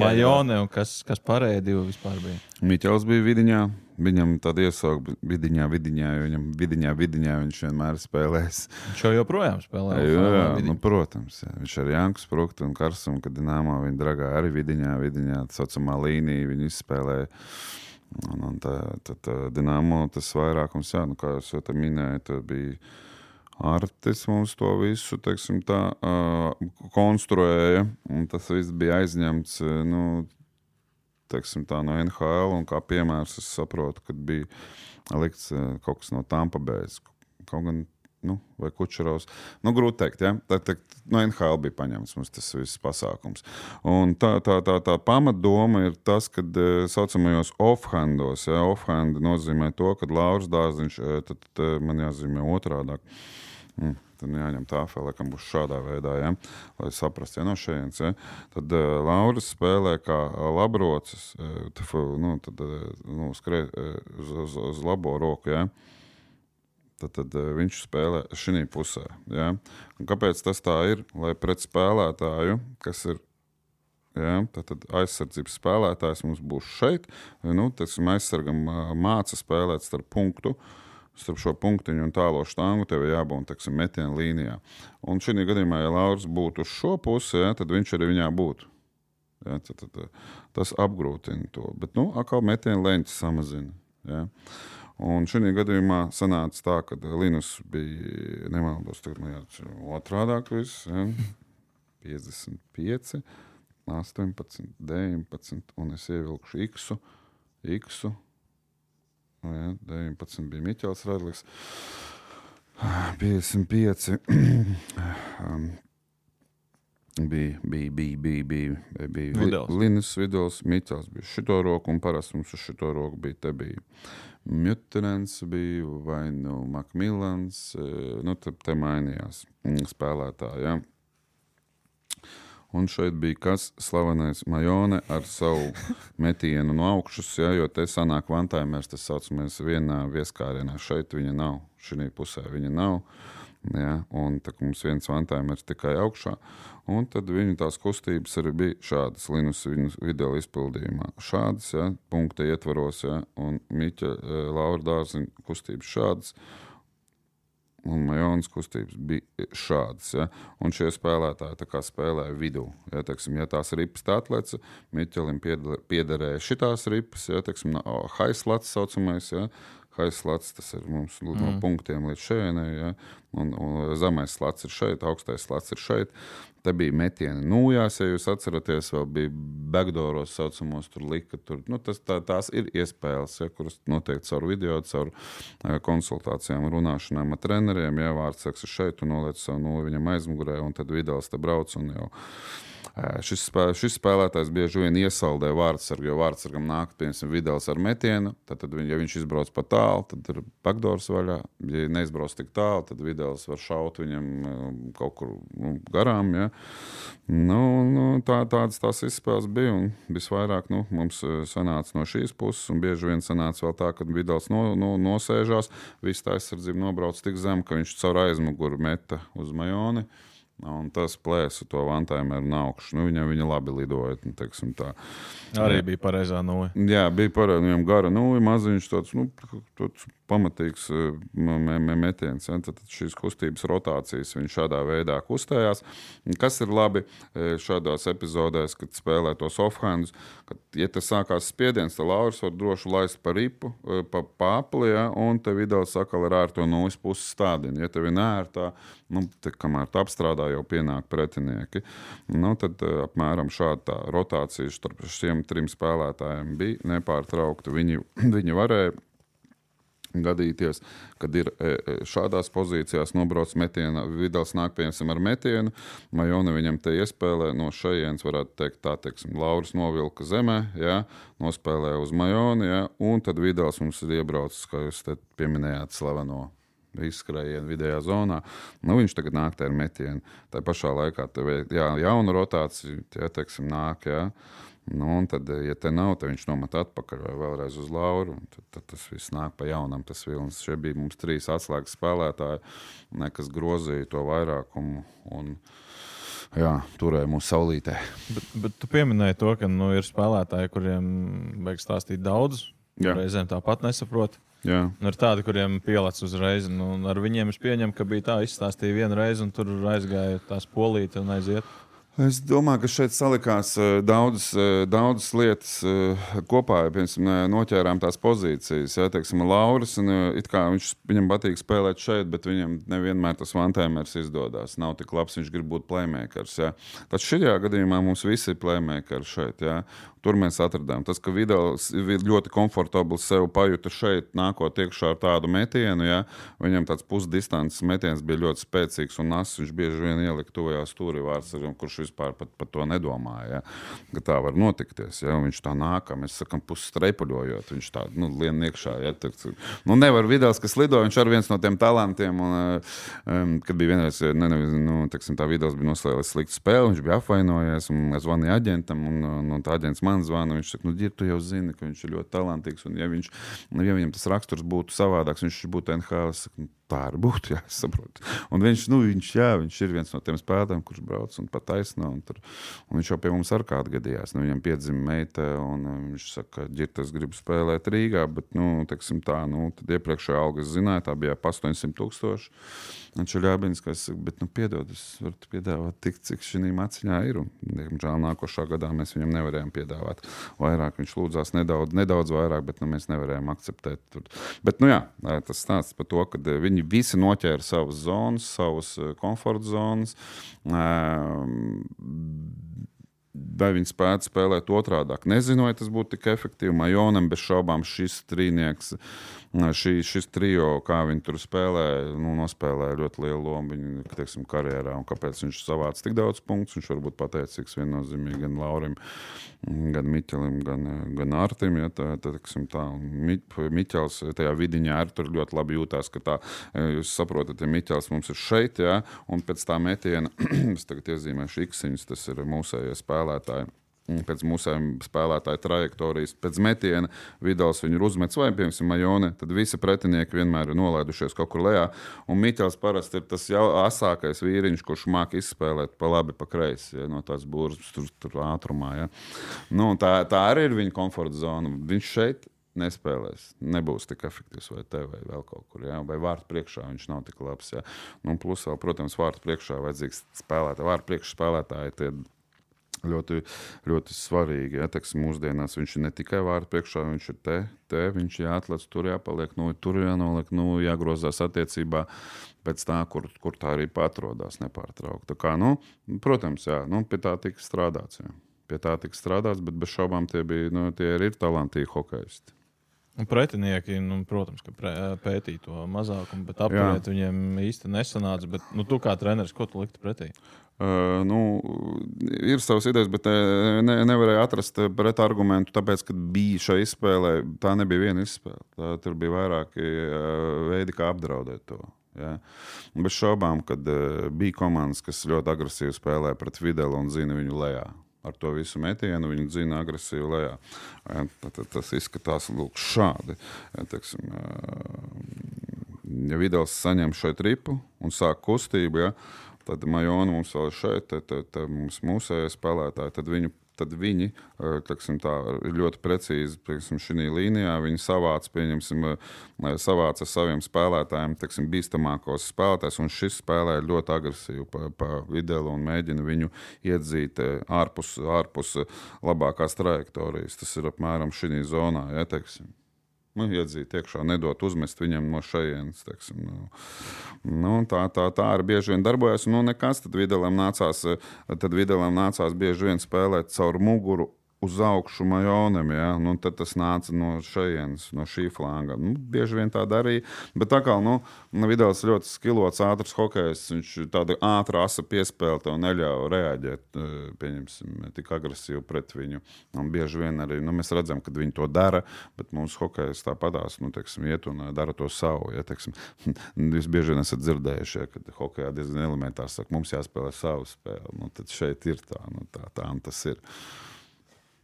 Speaker 2: Majone un kas, kas pārējie divi vispār bija?
Speaker 1: Miķels bija vidiņā. Viņam tāda iesauga vidiņā, vidiņā, jo viņam vidiņā, vidiņā viņš vienmēr spēlēs.
Speaker 2: Viņš jau joprojām spēlē.
Speaker 1: Jā, jā nu, protams. Jā. Viņš ar Janku Spruktu un Karsumu, kad Dināmā viņa dragā arī vidiņā, vidiņā, tā saucamā līnija, viņi izspēlēja. Un, un tā, tā, tā Dināmo tas vairākums, jā, nu, kā jau te minēju, tā bija Artis mums to visu teiksim, tā, uh, konstruēja. Tas viss bija aizņemts nu, teiksim, tā, no NHL. Kā piemērs, es saprotu, ka bija likts uh, kaut kas no Tampa Bay. Kaut gan nu, vai Kučerovs. Nu, grūti pateikt, ja? tā, tā, no NHL bija paņemts mums tas viss pasākums. Un tā, tā, tā, tā pamatdoma ir tas, ka tā saucamajos off-handos, ja? off-hand nozīmē to, ka Lauris Dārziņš, tad, tad man jāzīmē otrādāk. Mm, tad jāņem tā, laikam būs šādā veidā, ja? lai saprastu, ja no šejienes. Ja? Tad uh, Lauris spēlē kā labrocis, uh, tf, nu, tad, uh, nu, skrē uh, uz, uz, uz labo roku. Ja? Tad, tad uh, viņš spēlē šī pusē. Ja? Un kāpēc tas tā ir? Lai pret spēlētāju, kas ir Ja, tad, tad aizsardzības spēlētājs mums būs šeit. Nu, tas aizsargam māca spēlēt starp punktu uh, starp šo punktiņu un tālo štangu tev ir jābūt teksim, metiena līnijā. Un šī gadījumā, ja Lauris būtu uz šo pusi, ja, tad viņš arī viņā būtu. Ja, tad, tad, tas apgrūtina to. Bet, nu, atkal metiena leņķis samazina. Ja. Un šī gadījumā sanāca tā, ka Linus bija nemaldos, tagad man jāatcer otrādāk viss. Ja. 55, 18, 19, un es ievilkšu X. X Nu, ja, 19 bija Miķels Radlis. 55. um, bija, bija, bija, bija, bija, bija Linus Vidals, Mitels bija šito roku, un parasti mums uz šito roku bija, te bija Mjutenens bija vai nu Makmilans, eh, nu te, te mainījās mm, spēlētāji, ja. Un šeit bija kas slavenais Majone ar savu metienu no augšas, ja, jo te sanāk vantaimērs, tas saucamies vienā vieskārienā. Šeit viņa nav, šī pusē viņa nav. Ja, un tā mums viens vantaimērs tikai augšā. Un tad viņa tās kustības arī bija šādas Linus video izpildījumā. Šādas, ja, punkta ietvaros, ja, un Miķa eh, Laura Dārziņa kustības šādas. Un Majonas kustības bija šādas. Ja? Un šie spēlētāji spēlēja vidū. Ja, teiksim, ja tās ripas tā atlece, Miķelim piederēja šitās ripas, ja teiksim, haislats saucamais. Ja? Haislats tas ir mums mm. no punktiem līdz šejienei, ja? un, un zemais slats ir šeit, augstais slats ir šeit. Te bija metieni nūjās, ja jūs atceraties, vēl bija backdooros saucamos, tur lika. Tur, nu, tas, tā, tās ir iespējas, ja, kuras noteikti caur video, caur eh, konsultācijām, runāšanām ar treneriem. Ja vārds saka, šeit tu noliec savu no viņam aizmugurē, un tad vidēls te brauc un jau. Šis, šis spēlētājs bieži vien iesaldē vārdsargu, jo vārdsargam nāk, piemēram, vidēls ar metienu. Tad, tad ja viņš izbrauc pa tālu, tad ir backdoors vaļā. Ja neizbrauc tik tālu, tad vidēls var šaut viņam eh, kaut kur nu, garām. Ja. Nu, nu, tā, tādas tās izspēles bija. Un visvairāk nu, mums sanāca no šīs puses, un bieži vien sanāca vēl tā, ka vidēls no, no, nosēžās. Viss tā aizsardzība nobrauc tik zem, ka viņš caur aizmuguri meta uz majoni. Un tas plēsa to vantājumēru no augšas. Nu, viņam viņa labi lidoja. Nu, teiksim, tā.
Speaker 2: Arī bija pareizā nūja.
Speaker 1: Jā, bija pareizi. Viņam gara nūja, maziņš, tāds nu, tāds pamatīgs eh, metiens. Ja? Tad šīs kustības rotācijas viņš šādā veidā kustējās. Kas ir labi eh, šādās epizodēs, kad spēlē tos offhandus, kad, ja tas sākās spiediens, tad Lauris var droši laist pa ripu, eh, pa pāpli, ja? un te video sakal ar ārto nūjas puses stādini. Ja tev ir nērtā, nu, te, kamēr tu apstrādā, jau pienāk pretinieki. Nu, tad eh, apmēram šāda tā rotācija starp šiem trim spēlētājiem bija nepārtraukta. Viņi, viņi varēja gadīties, kad ir e, e, šādās pozīcijās nobrauc metienā, vidēls nāk piemēram ar metienu, Majona viņam te iespēlē no šejienes, varētu teikt, tā, teiksim, Lauris novilka zemē, ja, nospēlē uz Majoni, ja, un tad vidēls mums ir iebraucis, kā jūs te pieminējāt, slaveno izskrējienu vidējā zonā. Nu, viņš tagad nāk ar metienu. Tā pašā laikā tev ir jā, jauna rotācija, ja teiksim, nāk. Ja. Nu, un tad, ja te nav, tad viņš nomet atpakaļ vai vēlreiz uz Lauru. Tad, tad tas viss nāk pa jaunam. Tas vilnis. Šie bija mums trīs atslēgas spēlētāji, ne, kas grozīja to vairākumu. Un, jā, turēja mūsu saulītē.
Speaker 2: Bet, bet tu pieminēji to, ka nu, ir spēlētāji, kuriem vajag stāstīt daudz.
Speaker 1: Jā.
Speaker 2: Reizēm tāpat nesaprot.
Speaker 1: Jā.
Speaker 2: Ir tādi, kuriem pielāc uzreiz. Nu, ar viņiem es pieņemu, ka bija tā, izstāstīja vienu reizi, un tur aizgāja tās polīte un aiziet.
Speaker 1: Es domāju, ka šeit salikās eh, daudzas, eh, daudzas lietas eh, kopā. Eh, noķērām tās pozīcijas. Ja, teiksim, Lauris, un, viņš, viņam patīk spēlēt šeit, bet viņam nevienmēr tas vantēmērs izdodas. Nav tik labs, viņš grib būt playmakers. Ja. Tad šajā gadījumā mums visi ir playmakeri šeit. Ja. Tur mēs atradām. Tas, ka ir ļoti komfortabli sev pajuta šeit, nākot iekšā ar tādu metienu. Ja. Viņam tāds pusdistances metiens bija ļoti spēcīgs un nas. Viņš bieži vien ielika tuvajā stūrī vārdsargam, kurš vispār pat par to nedomāja. Ja. Ka tā var notikties. Ja. Viņš tā nāk, mēs sakām, pusstreipuļojot. Viņš tā nu, lien iekšā. Ja. Tā, nu, nevar Vidals, kas lido, viņš ir viens no tiem talantiem. Un, um, kad bija vienreiz, ne, ne, nu, teksim, tā Vidals bija noslēdzis sliktu spēli, viņš bija apvainojies un es zvanīju aģentam. Un, un, un tā aģents man zvana. Viņš saka, nu, Dir, tu jau zini, ka viņš ir ļoti talantīgs. Un, ja, viņš, nu, ja viņam tas raksturs būtu savādāks, viņš būtu NHL. "Nu, Tā arī būtu, jā, es saprotu. Un viņš, nu, viņš, jā, viņš ir viens no tiem spēlētājiem, kurš brauc un pat taisno. Un, tur, un viņš jau pie mums ar kādu gadījās. Nu, viņam piedzima meita, un um, viņš saka, ka ģirtas grib spēlēt Rīgā, bet, nu, teiksim tā, nu, tad iepriekšējā alga es zināju, tā bija ap 800 tūkstoši. Viņš ir jābins, ka es saku, bet, nu, piedod, es varu piedāvāt tik, cik šī maciņā ir. Un, diemžēl, nākošā gadā mēs viņam nevarējām piedāvāt vairāk. Viņš lūdzās nedaudz, nedaudz vairāk, bet nu, mēs nevarējām akceptēt. Tur. Bet, nu, jā, tas stāsts par to, ka eh, viņi visi noķēra savas zonas, savas eh, komforta zonas. Ehm, vai viņi spētu spēlēt otrādi. Nezinu, vai tas būtu tik efektīvi. Majonam bez šaubām šis trīnieks, šī, šis trio, kā viņi tur spēlē, nu, nospēlē ļoti lielu lomu viņa teiksim, karjerā. Un kāpēc viņš savāca tik daudz punktu? Viņš var būt pateicīgs viennozīmīgi gan Laurim, gan Miķelim, gan, gan Artim. Ja, tā, tā, teiksim, tā. Mi, Miķels tajā vidiņā arī tur ļoti labi jūtās, ka tā, jūs saprotat, ja Miķels mums ir šeit, ja, un pēc tā metiena, es tagad iezīmēšu X, tas ir mūsējie spēlētāji pēc mūsu spēlētāja trajektorijas, pēc metiena vidus viņu ir uzmetis vai, piemēram, Majone, tad visi pretinieki vienmēr ir nolaidušies kaut kur lejā. Un Mikls parasti ir tas jau asākais vīriņš, kurš māca izspēlēt pa labi, pa kreisi ja, no tās būras tur, tur ātrumā. Ja. Nu, tā, tā arī ir viņa komforta zona. Viņš šeit nespēlēs. Nebūs tik efektīvs vai te, vai vēl kaut kur. Ja? Vai vārtu priekšā viņš nav tik labs. Ja? Nu, plus, vēl, protams, vārtu priekšā vajadzīgs spēlētāji. Vārtu priekšā spēlētāji tie ļoti, ļoti svarīgi. Ja, teksim, mūsdienās viņš ir ne tikai vārds priekšā, viņš ir te, te viņš ir jāatlec, tur jāpaliek, nu, tur jānoliek, nu, jāgrozās attiecībā pēc tā, kur, kur tā arī atrodas nepārtraukti. Kā, nu, protams, jā, nu, pie tā tika strādāts. Jā. Pie tā tika strādāts, bet bez šaubām tie, bija, nu, tie ir talantīgi hokeisti.
Speaker 2: Un pretinieki, nu, protams, ka pētīja to mazākumu, bet apturēt viņiem īsti nesanāca. Bet, nu, tu kā treneris, ko tu liktu pretī?
Speaker 1: Uh, nu, ir savas idejas, bet ne, nevarēja atrast pretargumentu, tāpēc, ka bija šai izspēlē, tā nebija viena izspēle. Tā, tur bija vairāki uh, veidi, kā apdraudēt to. Ja? Bez šaubām, kad uh, bija komandas, kas ļoti agresīvi spēlē pret Videlu un zina viņu lejā. Ar to visu metienu viņi dzina agresīvi lejā. Tad, tas izskatās lūk, šādi. Teksim, ja Videls saņem šo tripu un sāk kustību, ja, Tad Majona mums vēl ir šeit, tad, tad, tad mums mūsējie spēlētāji, tad viņu tad viņi teksim, tā, ļoti precīzi šī līnijā. Savāca, savāca saviem spēlētājiem teksim, bīstamākos spēlētājus, šis spēlē ļoti agresīvi pa, pa videlu un mēģina viņu iedzīt ārpus, ārpus labākās trajektorijas. Tas ir apmēram šī zonā. Ja, teiksim nu, iedzīt iekšā, nedot uzmest viņam no šejienes. Nu, nu, tā, tā, tā arī bieži vien darbojas. Nu, nekas, tad Videlam nācās, tad Videlam nācās bieži vien spēlēt caur muguru uz augšu majonam, ja? nu, tad tas nāca no šejienes, no šī flanga. Nu, bieži vien tā darīja, bet tā kā nu, Vidals ļoti skilots, ātrs hokejs, viņš tādu ātru asa piespēli tev neļauj reaģēt, eh, tik agresīvi pret viņu. Un bieži vien arī nu, mēs redzam, ka viņi to dara, bet mūsu hokejs tāpatās, nu, teiksim, iet un eh, dara to savu. Ja, teiksim, jūs bieži vien esat dzirdējuši, ja, ka hokejā diezgan elementārs saka, mums jāspēlē savu spēli. Nu, tad šeit ir tā, nu, tā, tā un tas ir.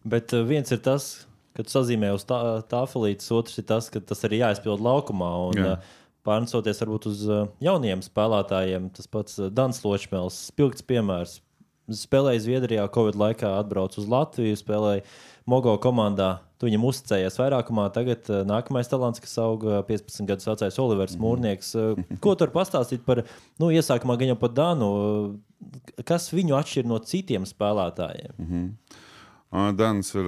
Speaker 3: Bet uh, viens ir tas, ka tu sazīmē uz tā, tāfelītes, otrs ir tas, ka tas arī jāizpild laukumā. Un, Jā. uh, Pārnesoties varbūt uz uh, jauniem spēlētājiem, tas pats Dans Ločmēls, spilgts piemērs. Spēlēja Zviedrijā, Covid laikā atbrauca uz Latviju, spēlēja Mogo komandā. Tu viņam uzticējies vairākumā. Tagad nākamais talants, kas aug 15 gadus vecais Olivers mm. Mūrnieks. Ko tu vari pastāstīt par, nu, iesākumā gan jau par Danu, uh, kas viņu atšķir no citiem spēlētājiem?
Speaker 1: Mm -hmm. Dans ir,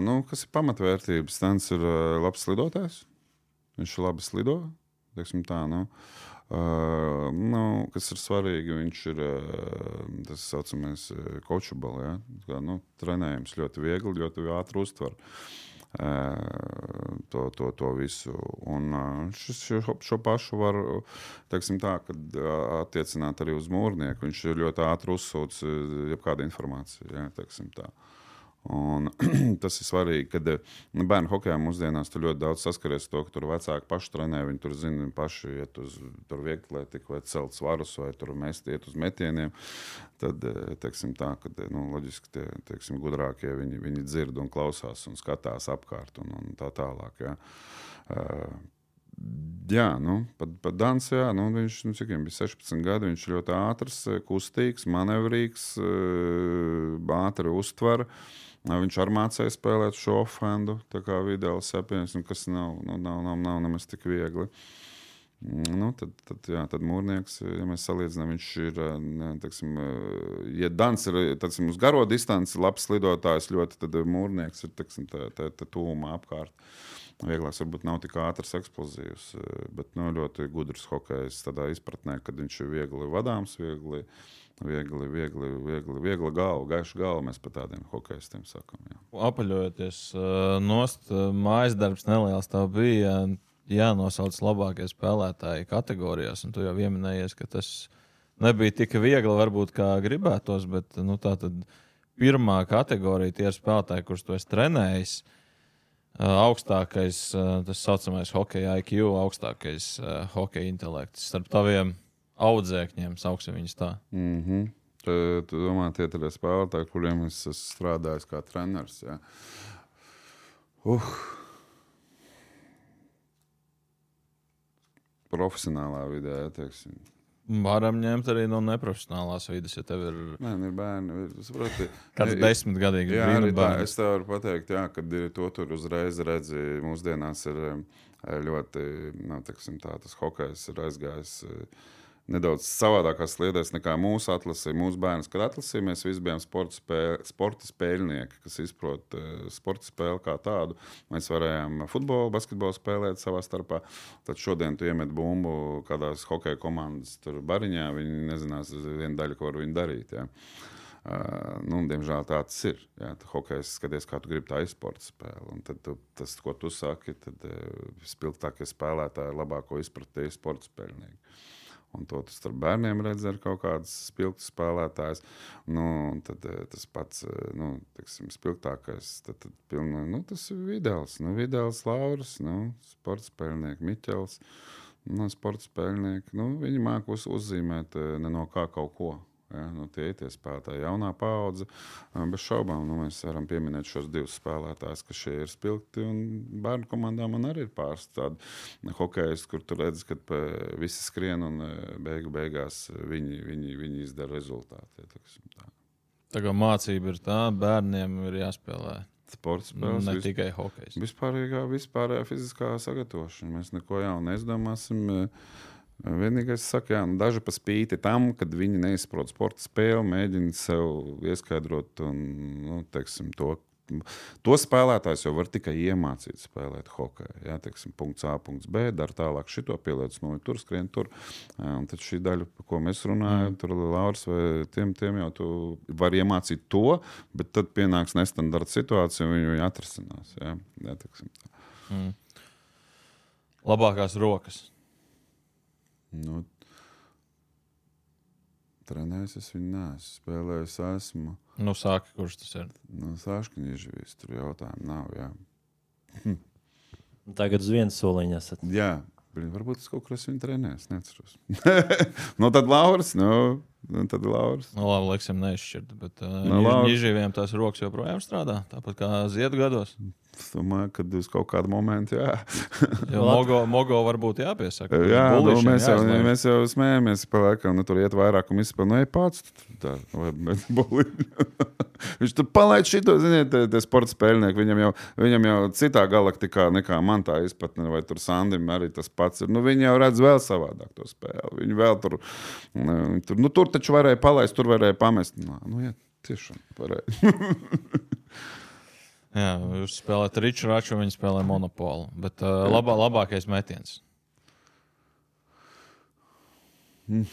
Speaker 1: nu, kas ir pamatvērtības. Dans ir labs slidotājs. Viņš ir labi slido. Tā, nu. Uh, nu, kas ir svarīgi, viņš ir tas saucamais kočubals. Ja? Kā, nu, trenējums ļoti viegli, ļoti ātri uztver uh, to, to, to visu. Un šis, šo, šo pašu var tā, attiecināt arī uz mūrnieku. Viņš ļoti ātri uzsūc jebkādu informāciju. Ja? Un, tas ir svarīgi, kad nu, bērnu hokeja mūsdienās tur ļoti daudz saskaries ar to, ka tur vecāki paši trenē. Viņi tur zina, paši iet uz vieglatlētiku, vai celt svarus, vai tur mest iet uz metieniem. Tad, eh, teiksim, tā, kad, nu, loģiski tie teiksim, gudrākie viņi, viņi dzird un klausās un skatās apkārt un, un tā tālāk. Ja. Uh, Jā, nu, pat, pat Dans, jā, nu, viņš nu, cik, bija 16 gadi. Viņš ļoti ātrs, kustīgs, manevrīgs, ātri uztver. Uh, Viņš arī mācīja spēlēt šo offendu, tā kā video sapiens, kas nav, nu, nav, nav, nav nemaz tik viegli. Nu, tad, tad, jā, tad mūrnieks, ja mēs salīdzinām, viņš ir. Teksim, ja Dans ir teksim, uz garo distanci, labs lidotājs, ļoti, tad mūrnieks ir teksim, tā, tā, tā tūmā apkārt. Vieglāks varbūt nav tik ātrs, eksplozīvs, bet nu, ļoti gudrs hokejs tādā izpratnē, kad viņš ir viegli vadāms, viegli Viegli, viegli, viegli, viegli galva, gaiša galva. Mēs par tādiem hokeistiem sakām.
Speaker 2: Apaļojoties uh, nost, uh, mājas darbs neliels tev bija. Jānosauc labākie spēlētāji kategorijās, un tu jau pieminējies, ka tas nebija tik viegli, varbūt kā gribētos, bet nu, tā tad pirmā kategorija tie ir spēlētāji, kurus tu esi trenējis. Uh, augstākais, uh, tas saucamais hokeja IQ, augstākais uh, hokeja intelekts starp taviem audzēkņiem, sauksim viņus tā.
Speaker 1: Mm -hmm. Tu, tu domā, tie ir spēlētāji, kuriem es esmu strādājis kā treneris. Jā. Uh. Profesionālā vidē, ja teiksim.
Speaker 2: Varam ņemt arī no neprofesionālās vidas, ja tev ir
Speaker 1: Nē, nu ir bērni. Saproti,
Speaker 2: kāds
Speaker 1: ir- arī tā,
Speaker 2: bērns.
Speaker 1: es tev varu pateikt, jā, kad to tur uzreiz redzi. Mūsdienās ir em, ļoti, nu, teksim, tā, tas hokejs ir aizgājis eh, nedaudz savādākās sliedēs nekā mūsu atlasīja. Mūsu bērns, kad atlasīja, mēs visi bijām sporta, spēle, sporta spēļnieki, kas izprot uh, sporta spēli kā tādu. Mēs varējām futbolu, basketbolu spēlēt savā starpā. Tad šodien tu iemet bumbu kādās hokeja komandas bariņā. Viņi nezinās vienu daļu, ko var viņi darīt. Jā. Uh, nu, diemžēl tā tas ir. Jā, tu hokejs skaties, kā tu gribi tā izsporta spēle. Un tad tu, tas, ko tu saki, tad uh, spilgtākie spēlētāji labāko izpratīja sporta spēlnieki. Un to tu starp bērniem redzi ar kaut kādas spilgtas spēlētājas. Nu, tad eh, tas pats eh, nu, tiksim, spilgtākais, tad, tad pilnā, nu, tas ir Vidēls. Nu, Vidēls Lauris, nu, sports spēlnieks Miķels. Nu, sports spēlnieki, nu, viņi mākos uzzīmēt eh, no kā kaut ko. Ja, nu, tie ir tie spēlētāji, jaunā paudze. eh, Bez šaubām nu, mēs varam pieminēt šos divus spēlētājus, kas šie ir spilgti. Bērnu komandā man arī ir pāris tādi hokeji, kur tu redz, ka pē- visi skrien un eh, beigu beigās viņi, viņi, viņi izdara rezultātu. Ja, tā.
Speaker 2: Kā mācība ir tā, bērniem ir jāspēlē.
Speaker 1: Sports spēles
Speaker 2: ne
Speaker 1: vis-
Speaker 2: tikai hokejs.
Speaker 1: Vispārīgā, vispārējā fiziskā sagatavošana. Mēs neko jaunu neizdomāsim. Vienīgais, saka, jā, nu, daži pa spīti tam, kad viņi neizprot sporta spēli, mēģina sev ieskaidrot un, nu, teiksim, to. To spēlētājs jau var tikai iemācīt spēlēt hokeju. Jā, teiksim, punkts A, punkts B, dara tālāk šito pielietas, no tur skrien tur. Jā, Un tad šī daļa, par ko mēs runājam, mm. tur Lauris vai tiem, tiem jau tu vari iemācīt to, bet tad pienāks nestandarta situācija un viņi viņu atrasinās. Jā, jā, teiksim, tā.
Speaker 2: Labākās rokas.
Speaker 1: Nu, trenējis es viņu neesmu. Spēlējis esmu.
Speaker 2: Nu, sāka, kurš tas ir.
Speaker 1: Nu, Sāškiņš tur jautājumu nav. Jā,
Speaker 3: Tagad uz vienu soliņu esat.
Speaker 1: jā blin, varbūt es kaut kur esmu trenējis. Neceros. nu, tad Lauris. Nu, nu, tad Lauris.
Speaker 2: Nu, labi, liksim, neizšķirt. Bet uh,
Speaker 1: labi.
Speaker 2: Nīžīviem tās rokas joprojām strādā. Tāpat kā ziedu gados.
Speaker 1: Es domāju, ka uz kaut kādu momentu, jā.
Speaker 2: Jo mogo, mogo varbūt jāpiesaka.
Speaker 1: Jā, nu, mēs, jau,
Speaker 2: jāizlaiž.
Speaker 1: mēs jau smējamies par laikam, nu, tur iet vairāk, un spēlē, nu, pats. Tā, vai, bet boli- Viņš tur palaid šito, ziniet, tie, tie sporta spēlnieki. Viņam jau, viņam jau citā galaktikā nekā man tā izpratne, vai tur Sandim arī tas pats ir. Nu, viņi jau redz vēl savādāk to spēli. Viņi vēl tur, tur, nu, tur taču varēja palaist, tur varēja pamest. Nu, nu jā, tiešām varēja.
Speaker 2: Jā, jūs spēlējat Riču Raču, viņi spēlē monopolu. Bet uh, labā, labākais metiens.
Speaker 1: Mm.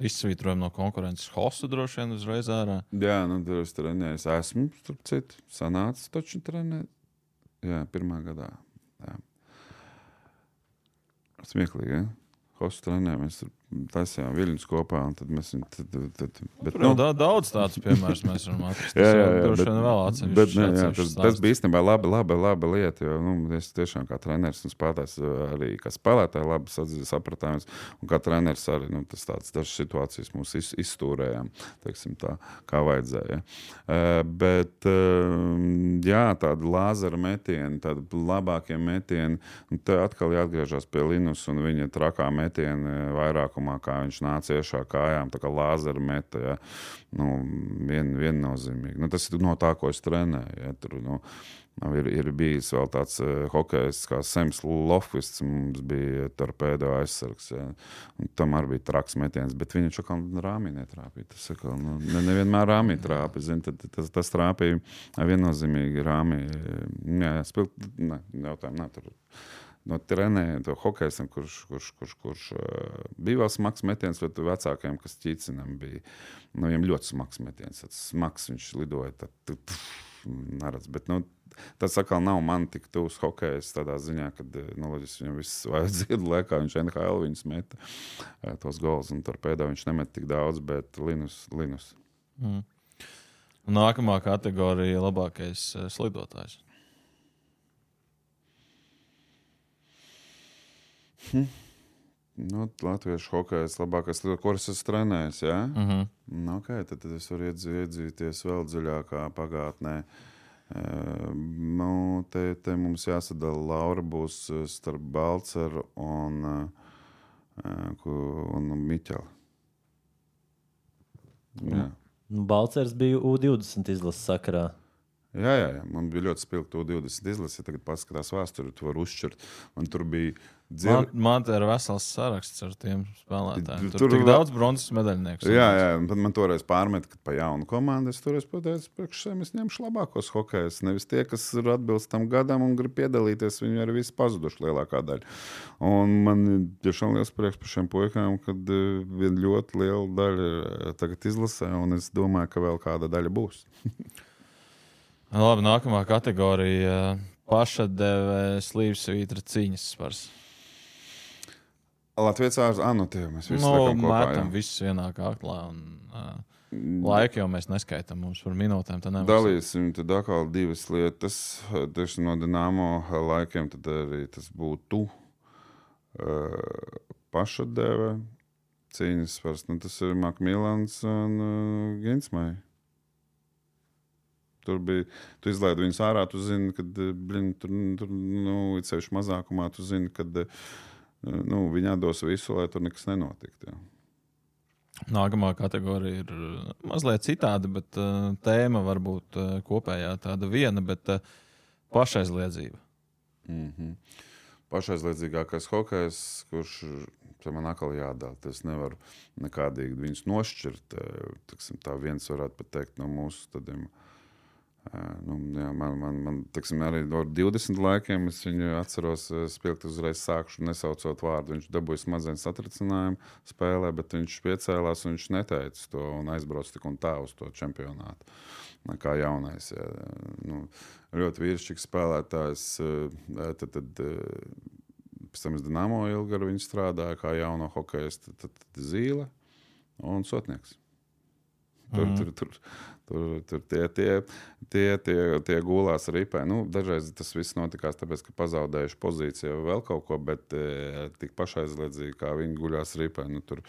Speaker 2: Izsvītrojam no konkurences hostu droši vien uzreiz ārā.
Speaker 1: jā, nu, tur es trenēju. Esmu, starp citu, sanācis taču trenēt. Jā, pirmā gadā. Jā. Smieklīgi, ja? Hostu trenēju, mēs tur taisījām viļņus kopā, tad mēs. Tad, tad, tad, bet,
Speaker 2: jau da, daudz tādu piemēru mēs varam atrast.
Speaker 1: Jā,
Speaker 2: Tas
Speaker 1: jā,
Speaker 2: jau
Speaker 1: jā, bet,
Speaker 2: vēl atsevišķs.
Speaker 1: bet, ne, jā, tas, tas bija īstenībā labi, labi, labi lieta. Jo, nu, es tiešām kā treneris un spēlētājs arī kā spēlētāji labi sapratām. Un kā treneris arī nu, tas tāds dažas situācijas mums iz, izstūrējām, teiksim, tā, kā vajadzēja. Uh, bet uh, jā, tādi lāzera metieni, tādi labākie metieni, un te atkal jāatgriežas pie Linus un viņa trakā metiena vairākumā, kā viņš nāca iešā kājām, tā kā lāzera meta. Ja. Nu, vien, viennozīmīgi. Nu, tas ir no tā, ko es trenēju. Ja. Tur, nu, Ir, ir bijis vēl tāds uh, hokejs, kā Sems Lofvists. Mums bija torpēdo aizsargs. Ja. Tam arī bija traks metiens, bet viņš jau kā rāmī netrāpīja. Tas atkal, nu, ne, nevienmēr rāmī trāpīja. Zin, tad, tas, tas trāpīja viennozīmīgi rāmī. Jā, spilt, ne, jautājumu nav tur. No trenējiem, to hokeja, kurš, kurš, kurš, kurš uh, bija vēl smags metiens, bet vecākajiem, kas ķīcinam, bija nu, viņam ļoti smags metiens. Tas smags viņš lidoja. Tad, tad, neredz, bet, nu, tas atkal nav man tik tuvs hokejs tādā ziņā, ka nu, viņam viss vajadzēja laikā, viņš NHL viņus meta uh, tos gols, un torpēdā viņš nemet tik daudz, bet Linus. Linus.
Speaker 2: Mm. Nākamā kategorija - labākais slidotājs.
Speaker 1: Hm. Nu, Latviešu hokeja labākais, kuras es trenēju. Ja?
Speaker 2: Mm -hmm.
Speaker 1: nu, okay, tad, tad es varu iedzīties vēl dziļākā pagātnē. Uh, nu, te, te mums jāsadala Laura būs starp Balceru un, uh, un Miķeli.
Speaker 3: Jā. Nu, Balcers bija U20 izlases sakarā.
Speaker 1: Jā, jā, jā, man bija ļoti spilgta U20 izlase. Ja tagad paskatās vēsturi, tu vari uzšķirt. Man tur bija
Speaker 2: dzir... man, man ir vesels saraksts ar tiem spēlētājiem. Tur,
Speaker 1: Tur
Speaker 2: tik daudz bronzas medaļnieku.
Speaker 1: Jā, jā, tad man toreiz pārmet, ka pa jaunu komandu es toreiz pateicu, priekš sevis es ņemšu labākos hokejus. Nevis tie, kas ir atbilst tam gadam un grib piedalīties, viņi arī visi pazuduši lielākā daļa. Un man ir tiešām liels prieks par šiem puikām, kad eh, viena ļoti liela daļa ir tagad izlasē, un es domāju, ka vēl kāda daļa būs.
Speaker 2: Labi, nākamā kategorija - paša deve slīpsvītra cīņas spars.
Speaker 1: Latvijas ārzemēs, ah, no tie mēs visi
Speaker 2: Nu,
Speaker 1: kopā.
Speaker 2: metam
Speaker 1: jā.
Speaker 2: visus vienā kaklā. Un, uh, Laika jau mēs neskaitām, mums par minūtēm tā nevar.
Speaker 1: Dalīsim tad atkal divas lietas. Tieši no Dienāmo laikiem tad arī tas būtu uh, paša deve cīņas svars. Nu, tas ir Makmilans un uh, Ginsmai. Tur bija, tu izlaidi viņus ārā, tu zini, ka blin, tur, tur nu, ir sevišķi mazākumā, tu zini, ka nu, viņi dos visu, lai tur nekas nenotiktu. jā.
Speaker 2: Nākamā kategorija ir uh, mazliet citāda, bet uh, tēma var būt uh, kopējā tāda viena, bet uh, pašaizliedzība.
Speaker 1: Mm -hmm. Pašaizliedzīgākais hokejs, kurš man atkal jādala. Es nevaru nekādīgi viņus nošķirt. eh, Tiksim, tā viens varētu pat teikt no mūsu tādiem. eh, Nu, jā, man, man, man tiksim, arī no 20 laikiem es viņu atceros, spilgt uzreiz sākšu, nesaucot vārdu. Viņš dabūja smadzenes satricinājumu spēlē, bet viņš piecēlās un viņš neteica to un aizbrauca tik un tā uz to čempionātu. Kā jaunais. Jā, nu, ļoti vīrišķīgs spēlētājs. Tad, tad, pēc tam es Dienāmo ilgi ar viņu strādāju, kā jauno hokeja, tad, tad, tad zīle un sotnieks. Tur, mm. tur, tur, tur, tur tie, tie, tie, tie, tie gulās ripē. Nu, dažreiz tas viss notikās tāpēc, ka pazaudējuši pozīciju vai vēl kaut ko, bet e, tik pašaizliedzīgi, kā viņi guļās ripē, nu, tur,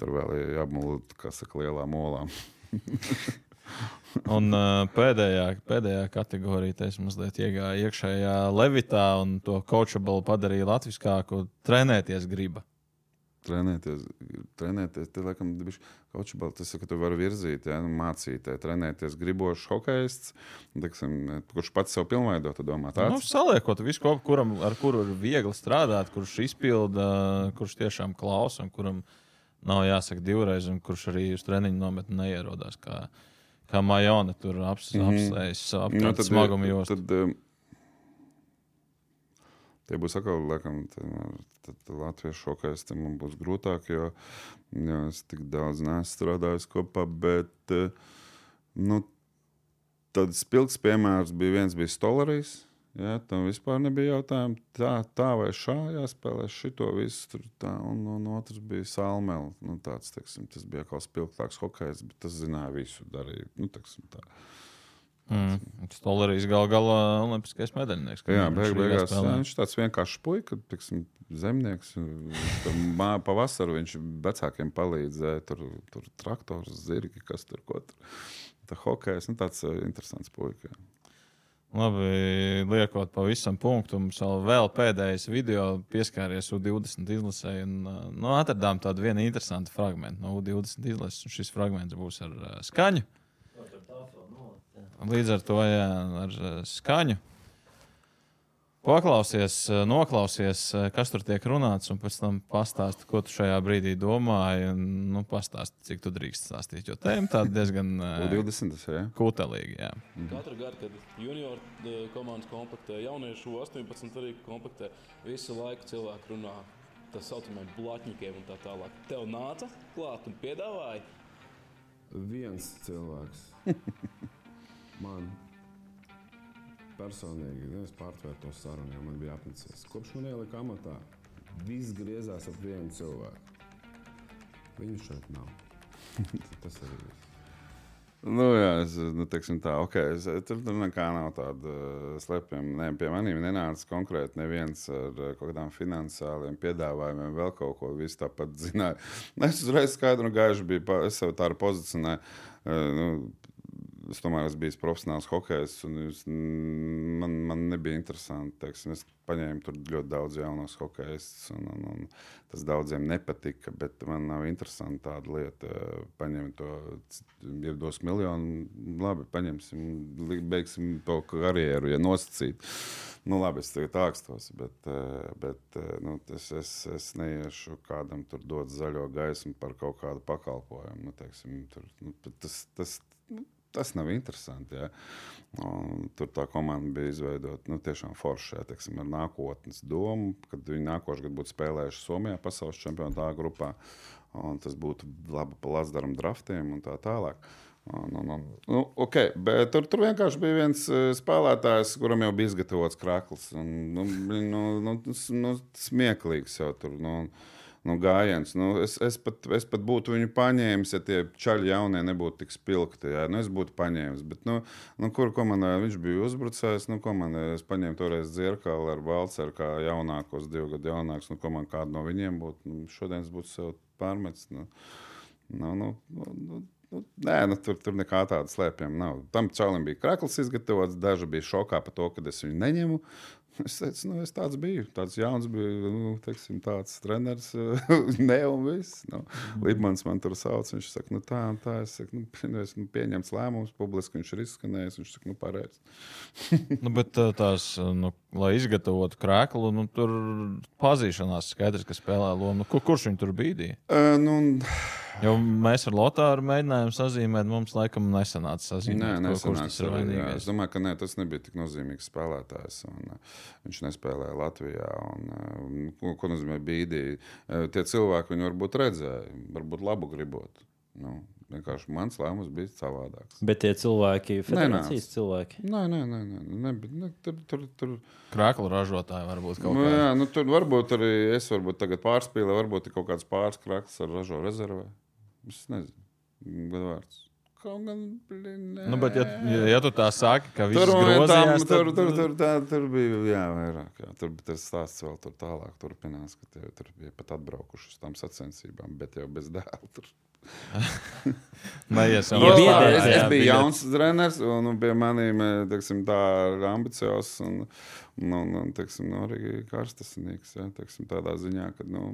Speaker 1: tur vēl ir jāapmulot, kā saka, lielām olām.
Speaker 2: Un uh, pēdējā, pēdējā kategorija, tas mazliet iegāja iekšējā levitā un to coachable padarīja latviskāku. Trenēties griba.
Speaker 1: Trenēties, trenēties te, laikam, bišķi Kaučbal, tas ir, ka tu vari virzīt, ja, nu, mācīt, ja, trenēties gribošs hokejists, teiksim, kurš pats sev pilnveido, tu domā
Speaker 2: Nu,
Speaker 1: tāds.
Speaker 2: saliekot visu kopā, kuram, ar kuru ir viegli strādāt, kurš izpilda, kurš tiešām klausa un kuram nav jāsaka divreiz, un kurš arī uz treniņu nometni neierodās. Kā, kā Majona tur aps,
Speaker 1: Mhm.
Speaker 2: apsējas,
Speaker 1: Nu,
Speaker 2: apgādājot
Speaker 1: tad,
Speaker 2: smagumu.
Speaker 1: Tad, um, Tie būs atkal, laikam, tad, tad, tad latviešu tam man būs grūtāk, jo, jo es tik daudz neesmu strādājis kopā. Bet, eh, nu, tāds spilgts piemērs bija viens bija Stolarijas. Ja, tam vispār nebija jautājumu, tā, tā vai šā jāspēlē šito visu. Tur, tā, un, un otrs bija Salmēl. Nu, tāds, teiksim, tas bija kaut kāds spilgtāks hokejs, bet tas zināja visu. Darīja, nu, teiksim, tā.
Speaker 2: Mm. Stolarijas gal galā olimpiskais medaļnieks.
Speaker 1: Jā, beig, beigās jā, viņš tāds vienkāršs puika, tiksim, zemnieks. Pavasarī viņš vecākiem palīdzēja, tur, tur traktors, zirgi, kas tur ko tur. Tā hokejs, nu, tāds uh, interesants puika.
Speaker 2: Labi, liekot pavisam punktu, mums vēl, pēdējais video pieskāries U20 izlasē. Un, uh, nu, atradām tādu vienu interesantu fragment no U20 izlases, un šis fragments būs ar uh, skaņu. Līdz ar to jā, ar uh, skaņu. Paklausies, eh, noklausies, eh, kas tur tiek runāts, un pēc tam pastāsti, ko tu šajā brīdī domāji. Un, nu, pastāsti, cik tu drīkst stāstīt. Jo tēma tāda diezgan eh,
Speaker 1: 20. Ja?
Speaker 2: kutelīga. Jā.
Speaker 5: Katru gadu, kad junior eh, komandas komplektē, jauniešu 18 arī komplektē, visu laiku cilvēki runā par tā saucamajiem blakņiem un tā tālāk. Tev nāca klāt un piedāvāja.
Speaker 6: viens cilvēks man personīgi es pārtvēru to sarunu, jo man bija apnicis. Kopš man ielika amatā, viss griezās ap vienu cilvēku. Viņu šeit nav. Tas arī viss.
Speaker 1: Nu, jā, es, nu, teiksim tā, ok, es, tur, tur nekā nav tāda uh, slepjama. Ne, pie maniem nenāca konkrēti neviens ar uh, kaut kādām finansiāliem piedāvājumiem, vēl kaut ko. Visi tāpat zināja. Es uzreiz skaidru un gaišu biju, pa- es sev tādu pozicionēju. Uh, nu, Es tomēr esmu bijis profesionāls hokejs, un mm, man, man nebija interesanti. Teiksim, es paņēmu tur ļoti daudz jaunos hokejistus, un, un, un tas daudziem nepatika. Bet man nav interesanti tāda lieta, paņemt to, ja dos miljonu, labi, paņemsim, beigsim to karjeru, ja nosacīt. Nu, labi, es tagad ākstos, bet, eh, bet eh, nu, es, es, es neiešu kādam tur dot zaļo gaismu par kaut kādu pakalpojumu. Nu, teiksim, tur, nu, tas, tas, nu, tas nav interesanti. Ja? Un, tur tā komanda bija izveidota nu, tiešām forša, teiksim, ar nākotnes domu, kad viņi nākošais gads būtu spēlējuši Somijā pasaules čempionātā grupā. Tas būtu labi pa Latvijas draftiem un tā tālāk. Un, un, un, nu, okay, bet tur, tur vienkārši bija viens eh, spēlētājs, kuram jau bija izgatavots krāklis. Un, nu, nu, nu, nu, smieklīgs jau tur. Nu, nu, gājiens. Nu, es, es, pat, es pat būtu viņu paņēmis, ja tie čaļi jaunie nebūtu tik spilgti. Jā. Nu, es būtu paņēmis. Bet, nu, nu, kur komandā viņš bija uzbrucējis? Nu, komandā es paņēmu toreiz dzirkalu ar Balceru, kā jaunākos, divu gadu jaunāks. Nu, komanda kādu no viņiem būtu. Nu, šodien es būtu sev pārmetis. Nu, nu, nu, nu, nu, Nu, nē, nu, tur, tur nekā tāda slēpjama nav. Tam čalim bija krakls izgatavots, daži bija šokā par to, ka es viņu neņemu. Es teicu, nu, es tāds biju. Tāds jauns bija, nu, teiksim, tāds treneris. Nē, un viss. Nu, Libmans man tur sauc. Viņš saka, nu, tā, un tā. Es saku, nu, es nu, pieņemts lēmums, publiski viņš ir izskanējis. Viņš saka, nu, pareizi.
Speaker 2: Nu, bet tās, nu, lai izgatavotu krēklu, nu, tur pazīšanās skaidrs, ka spēlē lomu. Nu, kur, kurš viņu tur bīdīja?
Speaker 1: Uh, nu,
Speaker 2: Jo mēs ar Lotāru mēģinājām sazīmēt, mums laikam nesanāca
Speaker 1: Nē,
Speaker 2: sazīmēt, ko, kurš
Speaker 1: nesanāca
Speaker 2: tas ir
Speaker 1: arī, jā. Es domāju, ka ne, tas nebija tik nozīmīgs spēlētājs. Un, uh, viņš nespēlēja Latvijā. Un, uh, ko, ko nozīmē bīdī? Uh, tie cilvēki viņu varbūt redzēja, varbūt labu gribot. Nu, vienkārši mans lēmums bija savādāks.
Speaker 3: Bet tie cilvēki, federācijas cilvēki.
Speaker 1: Nē, nē, nē, nē, nē, ne, tur, tur, tur,
Speaker 2: Krēklu ražotāji varbūt kaut
Speaker 1: nu,
Speaker 2: kā.
Speaker 1: jā, nu, tur varbūt arī es varbūt tagad pārspīlēju, varbūt ir kaut kāds pārskraks ar ražo rezervē. Es nezinu, gadu vārds. Kaut gan, blin.
Speaker 2: Nu, bet, ja, ja, ja tu tā saki, ka viss
Speaker 1: Tur,
Speaker 2: grozījās,
Speaker 1: tur,
Speaker 2: tad...
Speaker 1: tur, tur, tā, tur bija jā, vairāk. Jā. Tur bija tas stāsts vēl tur tālāk. Turpinās, ka tie, tur bija pat atbraukuši uz tām sacensībām, bet jau bez dēla. Tur.
Speaker 2: Neiesim.
Speaker 3: Ja biedēs,
Speaker 1: es, es
Speaker 3: jā,
Speaker 1: biju jauns treneris, un pie maniem teiksim, tā ambiciozs un, un, un, un teiksim, nu, arī karstasinīgs. Ja, teiksim, tādā ziņā, ka nu,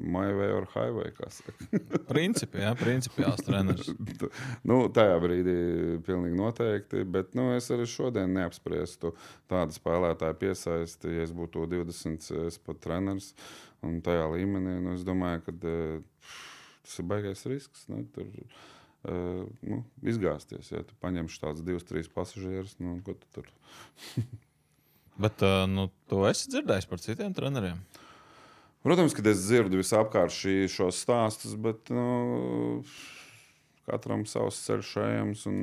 Speaker 1: my way or highway. kā saka.
Speaker 2: Principi, jā, principiāls treneris.
Speaker 1: nu, tajā brīdī pilnīgi noteikti, bet nu, es arī šodien neapspriestu tādu spēlētāju piesaisti. Ja es būtu 20, es pat treneris un tajā līmenī, nu, es domāju, ka eh, tas ir baigais risks. Nu, tur, uh, nu, izgāzties, ja tu paņemsi tādus divus, trīs pasažierus, nu, ko tu tur
Speaker 2: Bet uh, nu, tu esi dzirdējis par citiem treneriem?
Speaker 1: Protams, ka es dzirdu visapkārt šī, šos stāstus, bet nu, katram savs ceļš ejams. Un,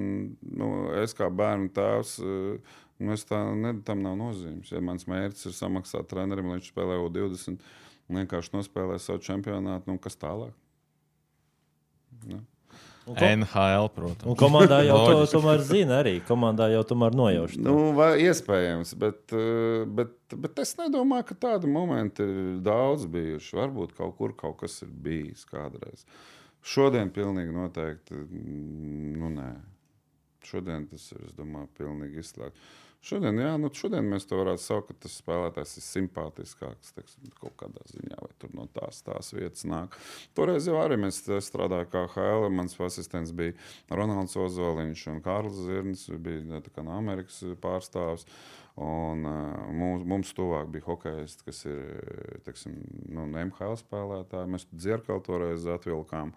Speaker 1: nu, es kā bērnu tēvs, eh, nu, tā, ne, tam nav nozīmes. Ja mans mērķis ir samaksāt trenerim, lai viņš spēlē U20, un vienkārši nospēlē savu čempionātu, nu, kas tālāk? Nu.
Speaker 3: Ko,
Speaker 2: NHL, protams.
Speaker 3: un komandā jau to tomēr zina arī. Komandā jau tomēr nojauš. to.
Speaker 1: Nu, vai, iespējams, bet, eh, bet, bet es nedomāju, ka tādi momenti ir daudz bijuši. Varbūt kaut kur kaut kas ir bijis kādreiz. Šodien pilnīgi noteikti mm, nu, nē. Šodien tas ir, es domāju, pilnīgi izslēgts. Šodien, jā, nu, šodien mēs to varētu saukt, ka tas spēlētājs ir simpātiskāks teiksim, kaut kādā ziņā, vai tur no tās, tās vietas nāk. Toreiz jau arī mēs strādājām kā HL. Mans asistents bija Ronalds Ozoliņš un Kārlis Zirnis, bija kā no Amerikas pārstāvs. Un, uh, mums, mums tuvāk bija hokejs, kas ir teiksim, nu, MHL spēlētāji. Mēs dzirkali toreiz atvilkām.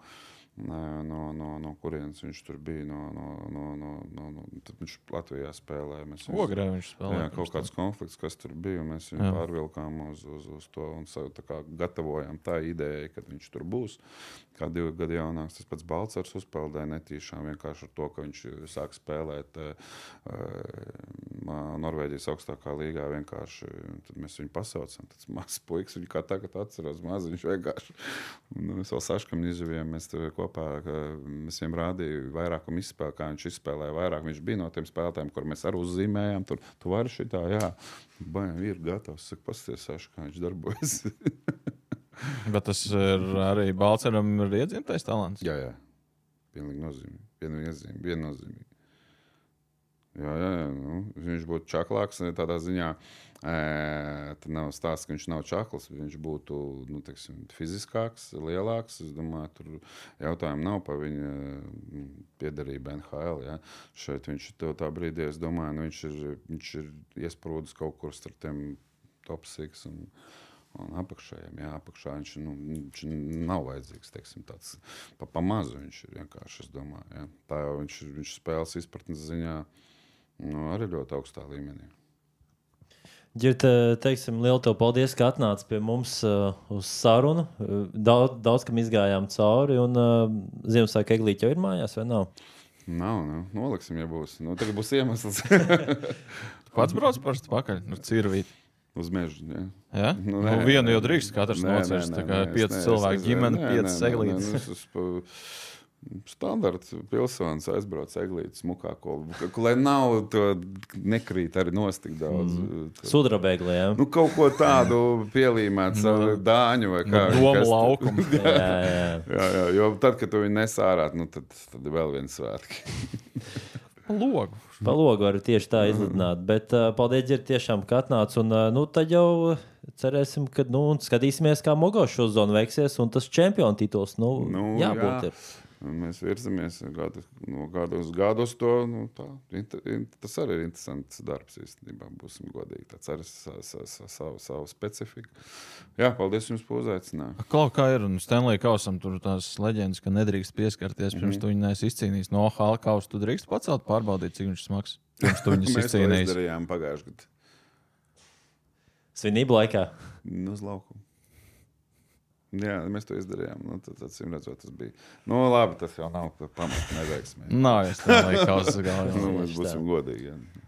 Speaker 1: No, no, no kurienes viņš tur bija? No, no, no, no, no, no, tad viņš Latvijā spēlēja. Mēs viņus-
Speaker 2: Ogrē viņš spēlēja
Speaker 1: Jā, kaut kāds konflikts, kas tur bija. un Mēs viņu
Speaker 2: Jā.
Speaker 1: pārvilkām uz, uz, uz to un tā kā gatavojām tā ideja, ka viņš tur būs. Kā divi gadi jaunāks, tas pats Balčers uzpeldēja netīšām vienkārši ar to, ka viņš sāk spēlēt uh, Norvēģijas augstākā līgā. Vienkārši tad mēs viņu pasaucam. Tas mazs puisis, viņu kā tagad atceros, maz viņš vienkārši. Nu, mēs vēl saškam izživījām, mēs tur kopā, mēs viņam rādījām vairākumu izspēli, kā viņš izspēlēja vairāk. Viņš bija no tiem spēlētājiem, kur mēs arī uzzīmējām. Tur tu vari šitā, jā. Baigi, ir gatavs. Saka, pasties, kā viņš darbojas.
Speaker 2: Bet tas ir arī Balčūskam ir iedzimtais talants.
Speaker 1: jā, jā. Pilnīgi nozīmīgi. Viennozīmīgi. viennozīmīgi. Jā, jā, jā. Nu, viņš būtu čaklāks tādā ziņā. E, tad nav stāsts, ka viņš nav čakls. Viņš būtu nu, teiksim, fiziskāks, lielāks. Es domāju, tur jautājumu nav par viņa mm, piederību NHL. Ja. Šeit viņš to tā brīdī, es domāju, nu, viņš, ir, viņš ir iesprūdis kaut kur starp tiem top 6. Un, Un apakšējiem, jā, apakšā viņš, nu, viņš nav vajadzīgs. Teiksim, tāds pa, pa mazu viņš ir vienkārši. Domāju, jā. Tā jau viņš, viņš spēles izpratnes ziņā nu, arī ļoti augstā līmenī.
Speaker 3: Ģirt, teiksim, lielu tev paldies, ka atnāci pie mums uh, uz sarunu. Uh, Daudz, daudz kam izgājām cauri, un uh, Ziemassvētku eglīte jau ir mājās, vai nav?
Speaker 1: Nav, nu, noliksim, ja būs. Nu, tagad būs iemesls
Speaker 2: Pats brauc parasti pakaļ, nu, cirvīt.
Speaker 1: uz meža. Jā.
Speaker 2: Ja?
Speaker 1: Nu,
Speaker 2: Nu,
Speaker 1: nē,
Speaker 2: nu, vienu jau drīkst katrs
Speaker 1: nē,
Speaker 2: Tā kā pieci cilvēki ģimene, pieci seglītes.
Speaker 1: Standarts pilsonis aizbrauc eglītes smukā. Lai nav to nekrīt arī nostik daudz. Mm.
Speaker 3: Sudrabēglē, jā.
Speaker 1: Nu, kaut ko tādu pielīmēt, savu dāņu vai kā.
Speaker 2: Domu
Speaker 1: kas-
Speaker 2: laukumu.
Speaker 3: jā, jā.
Speaker 1: Jā, jā, jo tad, kad tu viņu nesārā, nu, tad, tad vēl viens svētki.
Speaker 2: Logu.
Speaker 3: Pa logu var tieši tā izlidināt. Bet uh, paldies, Ģirt, tiešām, ka atnāc. Un uh, nu, tad jau cerēsim, ka nu, skatīsimies, kā Mogos šo zonu veiksies. Un tas čempionu tituls, nu,
Speaker 1: Nu,
Speaker 3: jābūt.
Speaker 1: jā.
Speaker 3: Ir.
Speaker 1: Mēs virzamies gadu, no gada uz gadu to. Nu, tā, inter, in, tas arī ir interesants darbs īstenībā. Būsim godīgi. Tas arī sa, sa, sa, savu, savu specifiku. Jā, paldies jums par uzaicinājumu.
Speaker 2: Kaut kā ir, un Stanley Kausam tur tās leģendas, ka nedrīkst pieskarties pirms
Speaker 1: Mhm.
Speaker 2: tu viņu neesi izcīnījis. No OHL kausa tu drīkst pacelt, pārbaudīt, cik viņš smags. Pirms tu viņus
Speaker 1: Mēs to
Speaker 2: izcīnījis.
Speaker 1: izdarījām pagājušajā gadā.
Speaker 3: Svinību laikā.
Speaker 1: Nu, uz laukumu. Jā, mēs to izdarījām. Nu, tad, acīm redzot, tas bija. Nu, labi, tas jau nav pamats neveiksmē.
Speaker 2: Nā, es Stanley Kausa galvā.
Speaker 1: Nu, mēs
Speaker 3: Tieši tā.
Speaker 1: būsim godīgi. Jā.